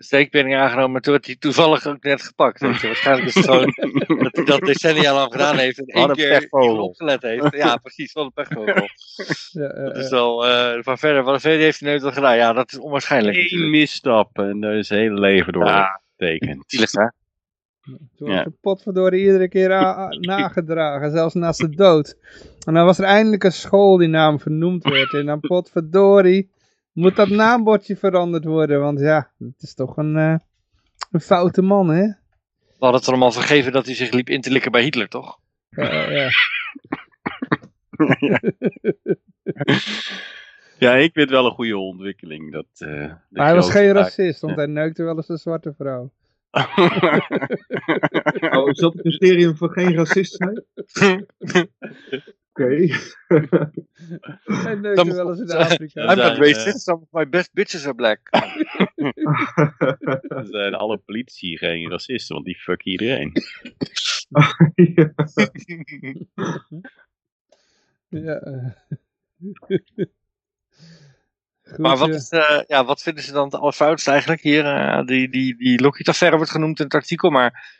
steekpenning aangenomen, maar toen werd hij toevallig ook net gepakt. Weet je. Waarschijnlijk is het gewoon dat hij dat decennia lang gedaan heeft en één een keer opgelet heeft. Ja, precies, wat een pechvogel. Ja, eh, Dat is wel, eh maar verder, wat verder heeft hij nooit wel gedaan? Ja, dat is onwaarschijnlijk. Eén misstap en daar is het hele leven door Ja. getekend. Zielig, hè? Toen wordt Ja. de potverdorie iedere keer nagedragen, zelfs naast de dood. En dan was er eindelijk een school die naam vernoemd werd. En dan potverdorie moet dat naambordje veranderd worden. Want ja, het is toch een, eh, een foute man, hè? We hadden het allemaal vergeven dat hij zich liep in te likken bij Hitler, toch? Ja, ja. Ja, ik vind het wel een goede ontwikkeling. Dat, eh, dat Maar hij was geen racist, want hij neukte wel eens een zwarte vrouw. oh, is dat het criterium voor geen racist zijn? Oké. Hij neukte Dan- wel eens in Afrika. I'm not racist, some of my best bitches are black. Dan zijn alle politici geen racisten, want die fuck iedereen. ja. Ja. eh. Goed, Maar wat, is, eh, ja, wat vinden ze dan het allerfoutste eigenlijk hier? eh, die die, die Lockheed-affaire wordt genoemd in het artikel, maar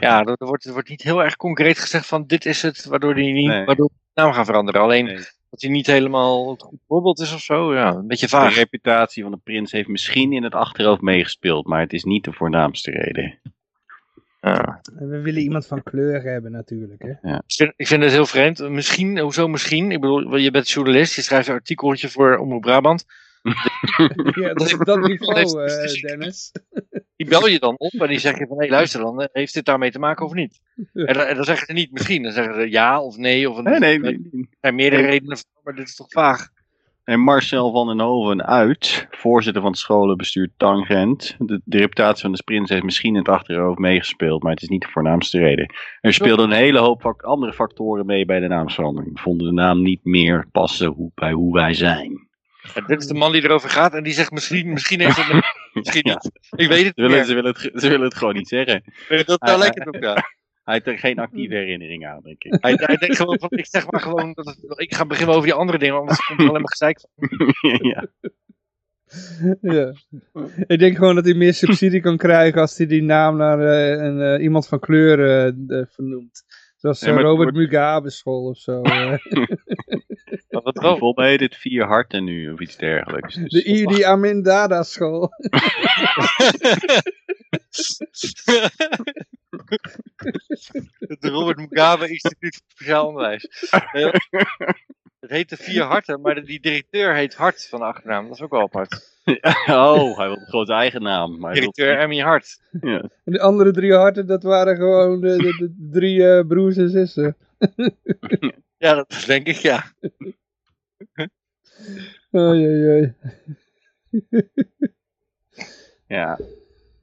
ja, er, wordt, er wordt niet heel erg concreet gezegd van dit is het, waardoor die niet, Nee. waardoor naam gaan veranderen. Alleen Nee. dat hij niet helemaal het goed voorbeeld is of zo, ja, een beetje De vaag. reputatie van de prins heeft misschien in het achterhoofd meegespeeld, maar het is niet de voornaamste reden. Ja. we willen iemand van kleur hebben natuurlijk, hè? Ik, vind, ik vind het heel vreemd. Misschien, hoezo misschien? Ik bedoel, je bent journalist, je schrijft een artikeltje voor Omroep Brabant. Ja, dat is op dat niveau, eh, Dennis. Die bel je dan op en die zeg je van, hé luister dan, eh, heeft dit daarmee te maken of niet? En, dan- en dan zeggen ze niet misschien, dan zeggen ze ja of nee. Of een, Nee, nee, Er zijn meerdere redenen voor, maar dit is toch vaag? En Marcel van den Hoven uit, voorzitter van het scholenbestuur Tangent. De, de reputatie van de prins heeft misschien in het achterhoofd meegespeeld, maar het is niet de voornaamste reden. Er speelden een hele hoop andere factoren mee bij de naamsverandering. We vonden de naam niet meer passen hoe, bij hoe wij zijn. En dit is de man die erover gaat en die zegt misschien, misschien heeft het misschien Ja. niet. Ik weet het Ze willen, niet. ze, willen het, ze willen het gewoon niet zeggen. Dat, lijkt het op, ja. Hij heeft er geen actieve herinnering aan, denk ik. Hij, hij denkt gewoon van, ik zeg maar gewoon, dat het, ik ga beginnen over die andere dingen, want anders komt er alleen maar gezeik van. ja. ja. Ik denk gewoon dat hij meer subsidie kan krijgen als hij die naam naar eh, een, eh, iemand van kleur eh, eh, vernoemt. Zoals Ja, eh, Robert wordt- Mugabe school of zo. eh. Wat wel. Volgens mij heet het vier harten nu of iets dergelijks. Dus de Idi Amin Dada school. Het Robert Mugabe Instituut voor Speciaal Onderwijs. Het heet de Vier Harten, maar die directeur heet Hart van de achternaam. Dat is ook wel apart. oh, hij wil een grote eigen naam. Maar Directeur Emmy Hart. ja. En de andere drie harten, dat waren gewoon de, de, de drie eh, broers en zussen. Ja, dat denk ik, ja. Oei, oei, oei. ja,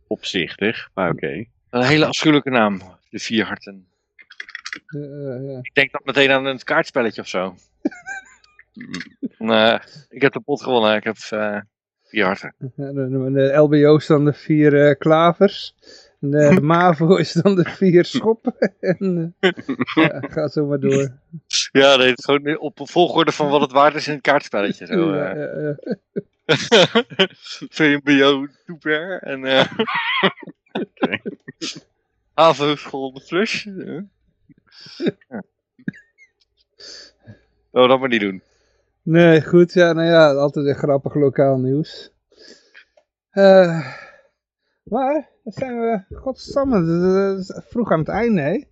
opzichtig, maar oké. Een hele afschuwelijke naam. De Vier Harten. Ja. Ik denk dan meteen aan een kaartspelletje of zo. Ik heb de pot gewonnen. Ik heb eh, vier harten. De, LBO is dan de vier eh, klavers. En De, MAVO is dan de vier schoppen. En, eh, ja, ga zo maar door. Ja, nee, het is gewoon op volgorde van wat het waard is in het kaartspelletje. Zo, Ja, eh. ja. VMBO Toeper en eh Oké. HAVO School de Flush. Ja. Ja. Oh, dat maar niet doen. Nee, goed. Ja, nou ja, altijd een grappig lokaal nieuws. Eh, maar, dan zijn we, godsamme, dat vroeg aan het einde, hè? We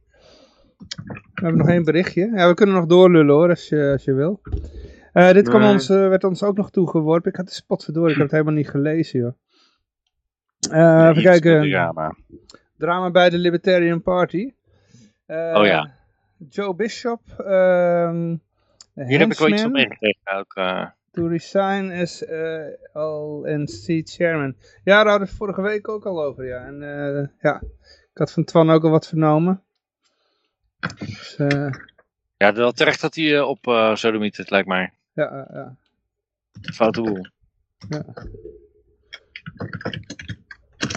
hebben nog één berichtje. Ja, we kunnen nog doorlullen hoor, als je, als je wil. Eh, dit kwam Nee. ons, eh, werd ons ook nog toegeworpen. Ik had de spot verdorie, ik heb het helemaal niet gelezen, joh. Eh, even kijken. Drama. Drama bij de Libertarian Party. Oh ja. Joe Bishop. ehm Hier heb ik wel iets meegekregen. Ook, eh, To resign as uh, LNC chairman. Ja, daar hadden we het vorige week ook al over, ja. En eh, ja, ik had van Twan ook al wat vernomen. Dus, eh, ja, wel terecht dat hij eh, op uh, Sodomiet het lijkt mij. ja, ja, ja. Foute boel.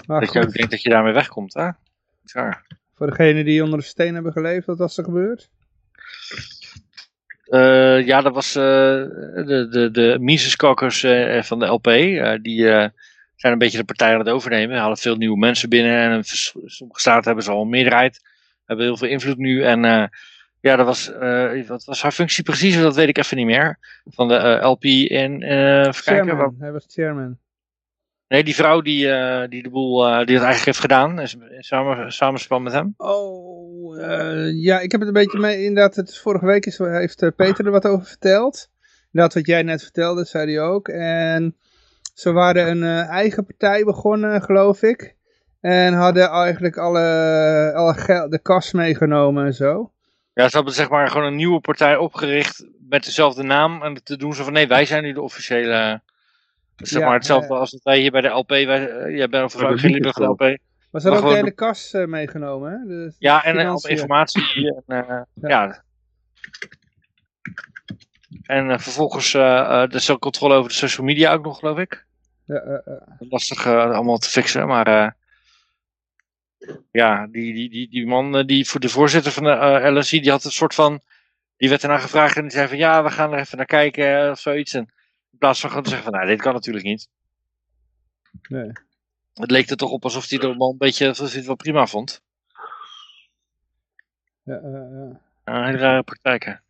Maar Dat je ook goed, denkt dat je daarmee wegkomt, hè? Zwaar. Voor degenen die onder de steen hebben geleefd, wat was er gebeurd? Eh, ja, dat was eh, de, de, de Mises Caucus eh, van de LP. die zijn een beetje de partij aan het overnemen. Halen veel nieuwe mensen binnen. En in sommige staten hebben ze al een meerderheid. Hebben heel veel invloed nu. En ja, dat was, wat was haar functie precies? Dat weet ik even niet meer. Van de LP in. even kijken. Chairman, waar- hij was chairman. Nee, die vrouw die, eh, die de boel eh, die het eigenlijk heeft gedaan. Is, in samen, samenspel met hem. Oh, eh, ja, ik heb het een beetje mee, inderdaad, het vorige week is, heeft Peter er wat over verteld. Inderdaad, wat jij net vertelde, zei hij ook. En ze waren een eigen partij begonnen, geloof ik. En hadden eigenlijk alle, alle geld, de kas meegenomen en zo. Ja, ze hebben zeg maar gewoon een nieuwe partij opgericht met dezelfde naam. En te doen ze van nee, wij zijn nu de officiële. Zeg Ja, maar hetzelfde als dat wij hier bij de LP. Wij, jij bent geen lid van de LP. Maar ze hadden ook de hele kas eh, meegenomen, hè? De- Ja, de en eh, financiën. informatie. En, eh, Ja. ja. En vervolgens er is ook controle over de social media ook nog, geloof ik. Ja, eh, eh. Lastig allemaal te fixen, maar. eh, ja, die, die, die, die man, die voor de voorzitter van de eh, LSI, die had een soort van. Die werd ernaar gevraagd en die zei van ja, we gaan er even naar kijken of zoiets. En plaats van te zeggen van nou, dit kan natuurlijk niet. nee. Het leek er toch op alsof hij er wel een beetje alsof hij het wel prima vond. Ja, eh, ja. Een hele rare praktijken.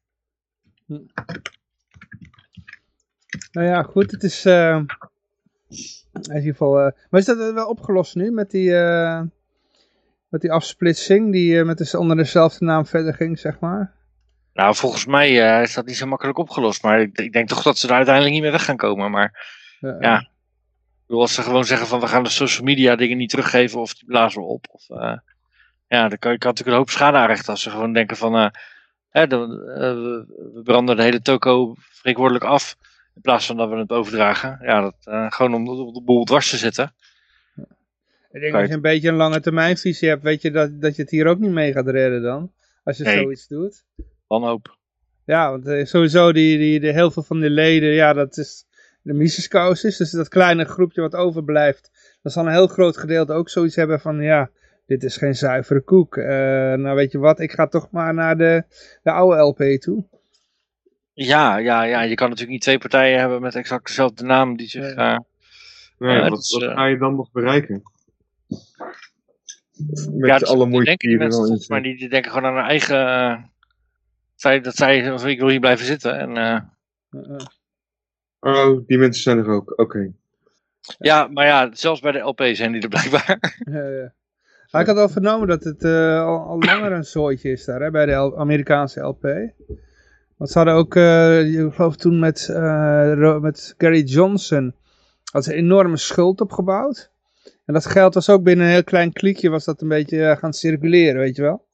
Nou ja, goed, het is eh, in ieder geval... eh, maar is dat wel opgelost nu met die, eh, met die afsplitsing die eh, met de, onder dezelfde naam verder ging, zeg maar? Nou, volgens mij eh, is dat niet zo makkelijk opgelost. Maar ik, ik denk toch dat ze er uiteindelijk niet meer weg gaan komen. Maar Ja, Ja. ik bedoel, als ze gewoon zeggen van we gaan de social media dingen niet teruggeven of die blazen we op. Of, eh, ja, dan kan je kan natuurlijk een hoop schade aanrichten als ze gewoon denken van eh, hè, eh, we, branden de hele toko spreekwoordelijk af. In plaats van dat we het overdragen. Ja, dat, gewoon om, om de boel dwars te zitten. Ik denk als je een beetje een lange termijnvisie hebt, weet je dat, dat je het hier ook niet mee gaat redden dan. Als je Nee. zoiets doet. Wanhoop. Ja, want eh, sowieso die, die, de, heel veel van de leden, ja, dat is de Mises-caucus. Dus dat kleine groepje wat overblijft, dat zal een heel groot gedeelte ook zoiets hebben van, ja, dit is geen zuivere koek. Eh, nou, weet je wat, ik ga toch maar naar de, de oude LP toe. Ja, ja, ja, je kan natuurlijk niet twee partijen hebben met exact dezelfde naam die zich. Eh, Nee, Ja, wat, dat is, wat eh, ga je dan nog bereiken? Met Ja, dus alle die moeite die die je er in zit. die, die denken gewoon aan hun eigen... zij, dat zij, of ik wil hier blijven zitten. En, eh. Oh, die mensen zijn er ook. Oké. ja, maar ja, zelfs bij de LP zijn die er blijkbaar. Ja, ja. Maar ik had al vernomen dat het eh, al, al langer een zooitje is daar, hè, bij de L- Amerikaanse LP. Want ze hadden ook, eh, ik geloof toen met, eh, met Gary Johnson, had ze een enorme schuld opgebouwd. En dat geld was ook binnen een heel klein kliekje, was dat een beetje gaan circuleren, weet je wel.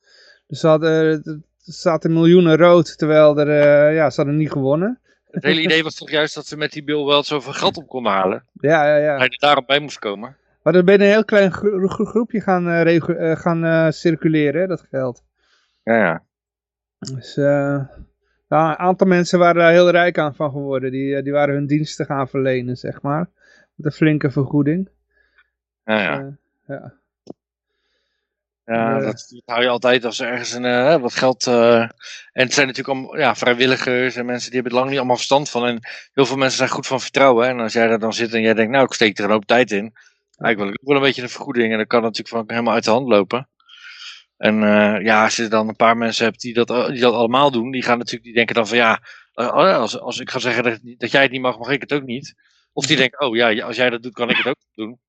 Dus ze hadden, zaten miljoenen rood, terwijl er, eh, ja, ze hadden niet gewonnen. Het hele idee was toch juist dat ze met die Bill wel zoveel geld op konden halen. Ja, ja, ja. Hij er daarom bij moest komen. Maar dat binnen een heel klein gro- gro- groepje gaan, eh, eh, gaan circuleren, hè, dat geld. Ja, ja. Dus een aantal mensen waren daar heel rijk aan van geworden. Die, die waren hun diensten gaan verlenen, zeg maar. Met een flinke vergoeding. ja, ja. Eh, ja. Ja, dat, dat hou je altijd als er ergens een, eh, wat geld. eh, en het zijn natuurlijk allemaal ja, vrijwilligers en mensen die hebben het lang niet allemaal verstand van. En heel veel mensen zijn goed van vertrouwen. En als jij er dan zit en jij denkt, nou, ik steek er een hoop tijd in. Eigenlijk wil ik ook wel een beetje een vergoeding. En dat kan natuurlijk van helemaal uit de hand lopen. En eh, ja, als je dan een paar mensen hebt die dat, die dat allemaal doen, die gaan natuurlijk, die denken dan van ja, oh ja, als, als ik ga zeggen dat, dat jij het niet mag, mag ik het ook niet. Of die denken, oh ja, als jij dat doet, kan ik het ook doen.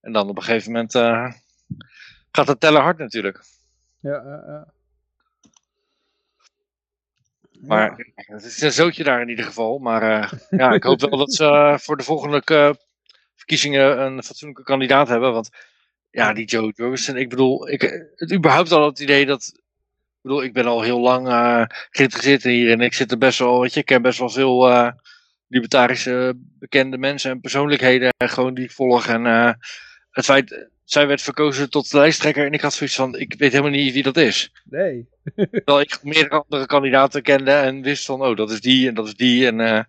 En dan op een gegeven moment gaat het tellen hard natuurlijk. Ja, ja, ja. Maar het is een zootje daar in ieder geval. Maar eh, ja, ik hoop wel dat ze eh, voor de volgende eh, verkiezingen een fatsoenlijke kandidaat hebben. Want ja, die Joe Jorgensen, ik bedoel, ik, het überhaupt al het idee dat. Ik bedoel, ik ben al heel lang geïnteresseerd hier en ik zit er best wel, weet je, ik ken best wel veel libertarische bekende mensen en persoonlijkheden gewoon die ik volg. En het feit, zij werd verkozen tot lijsttrekker en ik had zoiets van, ik weet helemaal niet wie dat is. Nee. Terwijl ik meerdere andere kandidaten kende en wist van, oh, dat is die en dat is die. En eh,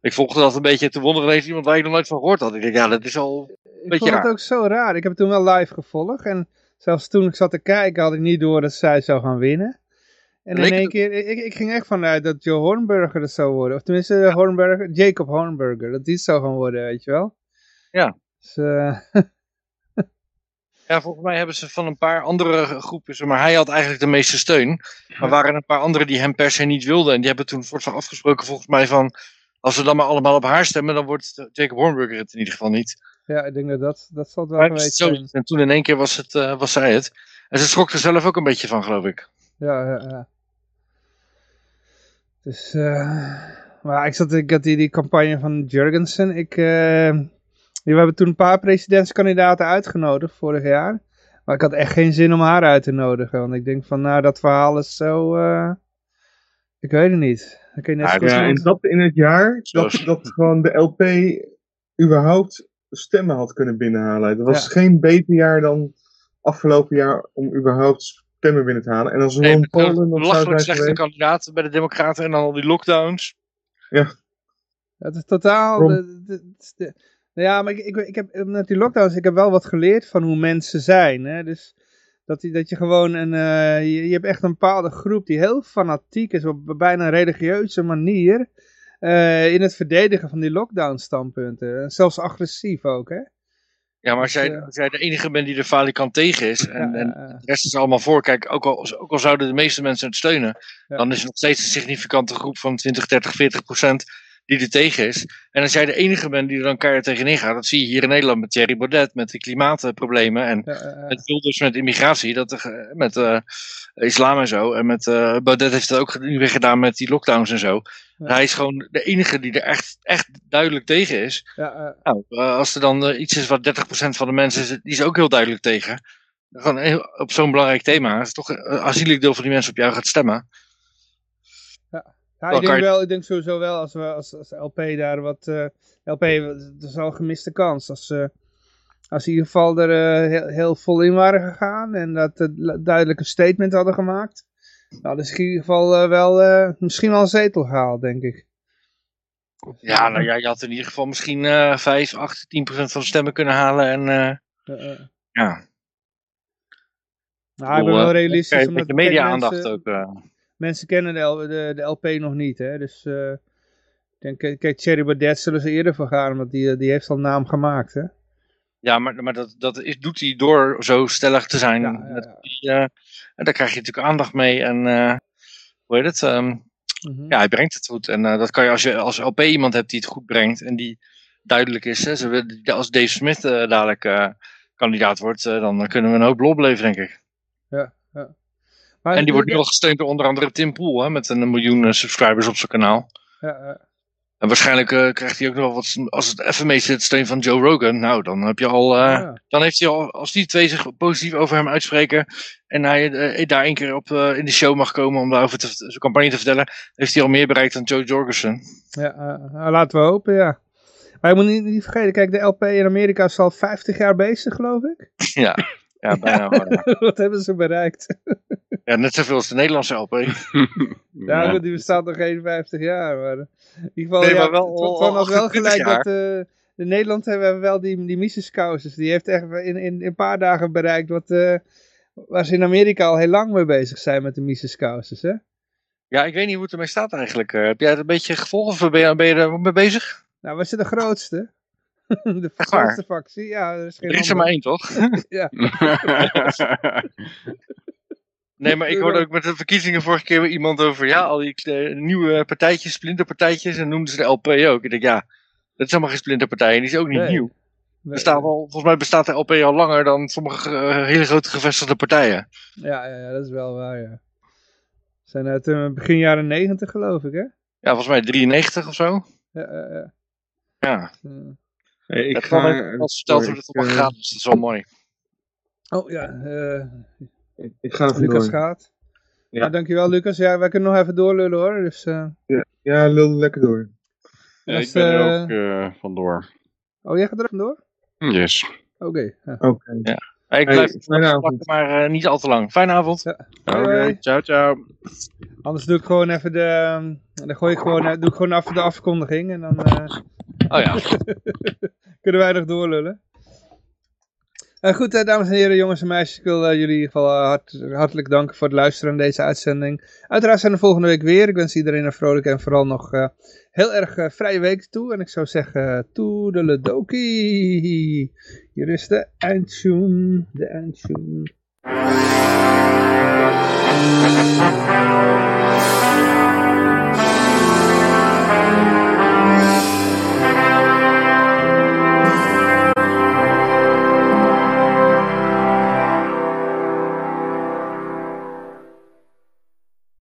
ik volgde dat een beetje te wonderen ineens iemand waar ik nog nooit van gehoord had. Ik denk, ja, dat is al... Ik Beetje vond het raar. ook zo raar. Ik heb het toen wel live gevolgd. En zelfs toen ik zat te kijken had ik niet door dat zij zou gaan winnen. En Leek in één het- keer, ik, ik ging echt vanuit dat Joe Hornburger het zou worden. Of tenminste Hornburger, Jacob Hornburger. Dat die het zou gaan worden, weet je wel. Ja. Dus, eh, Ja, volgens mij hebben ze van een paar andere groepen, maar hij had eigenlijk de meeste steun. Maar waren er een paar anderen die hem per se niet wilden. En die hebben toen soort van afgesproken volgens mij van, als we dan maar allemaal op haar stemmen, dan wordt Jacob Hornburger het in ieder geval niet. ja, ik denk dat dat, dat zal het wel geweest zo, zijn. en toen in één keer was, het, eh, was zij het. En ze schrok er zelf ook een beetje van, geloof ik. Ja, ja, ja. Dus, eh, maar ik zat, ik had die, die campagne van Jurgensen. Ik, eh, we hebben toen een paar presidentskandidaten uitgenodigd vorig jaar. Maar ik had echt geen zin om haar uit te nodigen. Want ik denk van, nou, dat verhaal is zo, eh, ik weet het niet. Dan kun je net Ja, Ja, en dat in het jaar dat, dat gewoon de LP überhaupt stemmen had kunnen binnenhalen. Dat was Ja. geen beter jaar dan afgelopen jaar om überhaupt stemmen binnen te halen. En als Nee, Ron met Polen belachelijk slechte geweest... kandidaat bij de Democraten en dan al die lockdowns. Het is totaal... De, de- de- ja, maar ik, ik, ik heb met die lockdowns, ik heb wel wat geleerd van hoe mensen zijn. Hè? Dus dat, die, dat je gewoon een, eh, je, je hebt echt een bepaalde groep die heel fanatiek is op bijna een religieuze manier. eh, in het verdedigen van die lockdown standpunten. En zelfs agressief ook, hè? Ja, maar als Dus, jij, eh, als jij de enige bent die er falikant tegen is, en, Ja, en de rest is allemaal voor, kijk, ook al, ook al zouden de meeste mensen het steunen, Ja. dan is er nog steeds een significante groep van 20, 30, 40 procent die er tegen is. En als jij de enige bent die er dan keihard tegenin gaat, dat zie je hier in Nederland met Thierry Baudet, met de klimaatproblemen en Ja, ja, ja. met Wilders met immigratie, dat met eh, islam en zo. En met eh, Baudet heeft het ook nu weer gedaan met die lockdowns en zo. Ja. Hij is gewoon de enige die er echt, echt duidelijk tegen is. Nou, eh, als er dan iets is wat 30% van de mensen is, die is ook heel duidelijk tegen. Gewoon heel- op zo'n belangrijk thema. Is toch een aanzienlijk deel van die mensen op jou gaat stemmen. Ja, Dan ik denk je- wel, ik denk sowieso wel als we als, als LP daar wat. eh, LP, dat is al een gemiste kans. Als ze als ze in ieder geval er eh, heel, heel vol in waren gegaan en dat uh, duidelijk een statement hadden gemaakt. Nou, dus in ieder geval wel misschien wel een zetel gehaald, denk ik. Ja, nou ja, je had in ieder geval misschien eh 5, 8, 10% van de stemmen kunnen halen. En ja, Nou, ik ben wel realistisch. Kijk, omdat met de media-aandacht ook. Eh. Mensen kennen de, de, de LP nog niet, hè. Dus eh, denk, kijk, kijk, Thierry Baudet zullen ze eerder voor gaan, want die, die heeft al naam gemaakt, hè? Ja, maar, maar dat, dat is, doet hij door zo stellig te zijn. Ja, ja, ja. die, eh, en daar krijg je natuurlijk aandacht mee. En eh, hoe heet het? ehm, Mhm. ja, hij brengt het goed. En eh, dat kan je als je als LP iemand hebt die het goed brengt en die duidelijk is. Hè, als Dave Smith eh, dadelijk eh, kandidaat wordt, eh, dan kunnen we een hoop lol beleven, denk ik. Maar En die wordt nu al gesteund door onder andere Tim Poel, hè, met een miljoen eh, subscribers op zijn kanaal. ja. En waarschijnlijk eh, krijgt hij ook nog wel wat, als het even mee zit, steun van Joe Rogan. Nou, dan heb je al, eh, Ja. dan heeft hij al, als die twee zich positief over hem uitspreken en hij daar één keer op in de show mag komen om daarover te, zijn campagne te vertellen, heeft hij al meer bereikt dan Joe Jorgensen. Ja, nou, laten we hopen, ja. Maar je moet niet, niet vergeten, kijk, de LP in Amerika is al 50 jaar bezig, geloof ik. ja, ja, bijna. ja. Wat hebben ze bereikt? Ja, net zoveel als de Nederlandse LP. Ja, goed, die bestaat nog geen 50 jaar. Maar in ieder geval, Nee, ja, maar wel het was wel 28 gelijk jaar. dat eh, in Nederland hebben we wel die, die Mises Causes. Die heeft echt in, in, in een paar dagen bereikt wat, eh, waar ze in Amerika al heel lang mee bezig zijn met de Mises Causes. Hè? Ja, ik weet niet hoe het ermee staat eigenlijk. Eh, heb jij het een beetje gevolgd of ben je, ben je er mee bezig? Nou, we zijn de grootste. de grootste factie. Ja, er is geen Er is er maar één, toch? Ja. Nee, maar ik hoorde ook met de verkiezingen vorige keer weer iemand over, ja, al die eh, nieuwe partijtjes, splinterpartijtjes, en noemden ze de LP ook. Ik denk, ja, dat is helemaal geen splinterpartij en die is ook niet Nee. nieuw. Bestaat al, volgens mij bestaat de LP al langer dan sommige eh, hele grote gevestigde partijen. Ja, ja, ja, dat is wel waar, ja. We zijn uit eh, begin jaren 90 geloof ik, hè? Ja, volgens mij 93 of zo. Ja, ja, ja. Ja, Hm. Hey, ik dat ga, als verteld hoe het allemaal eh, gaat, dus dat is wel mooi. Oh ja, eh, ik- Ik ga er Lucas gaat. Ja. Ja. dankjewel Lucas. Ja, wij kunnen nog even doorlullen hoor. Dus, eh, Ja, lul lekker door. Ja, Dat is, ik ben er ook eh, vandoor. Oh, jij gaat er vandoor? Yes. Oké. ja. Oké. Hey, ik Hey, blijf fijne avond. plakken, maar niet al te lang. Fijne avond. Ja. Oké, ciao ciao. Anders doe ik gewoon even de. Dan gooi ik gewoon, doe ik gewoon even de afkondiging en dan eh, Oh ja. kunnen wij nog doorlullen. Eh, goed, eh, dames en heren, jongens en meisjes. Ik wil eh, jullie in ieder geval hart- hartelijk danken voor het luisteren naar deze uitzending. Uiteraard zijn we volgende week weer. Ik wens iedereen een vrolijke en vooral nog heel erg vrije week toe. En ik zou zeggen, toedeledokie. Hier is de eindtune. De eindtune.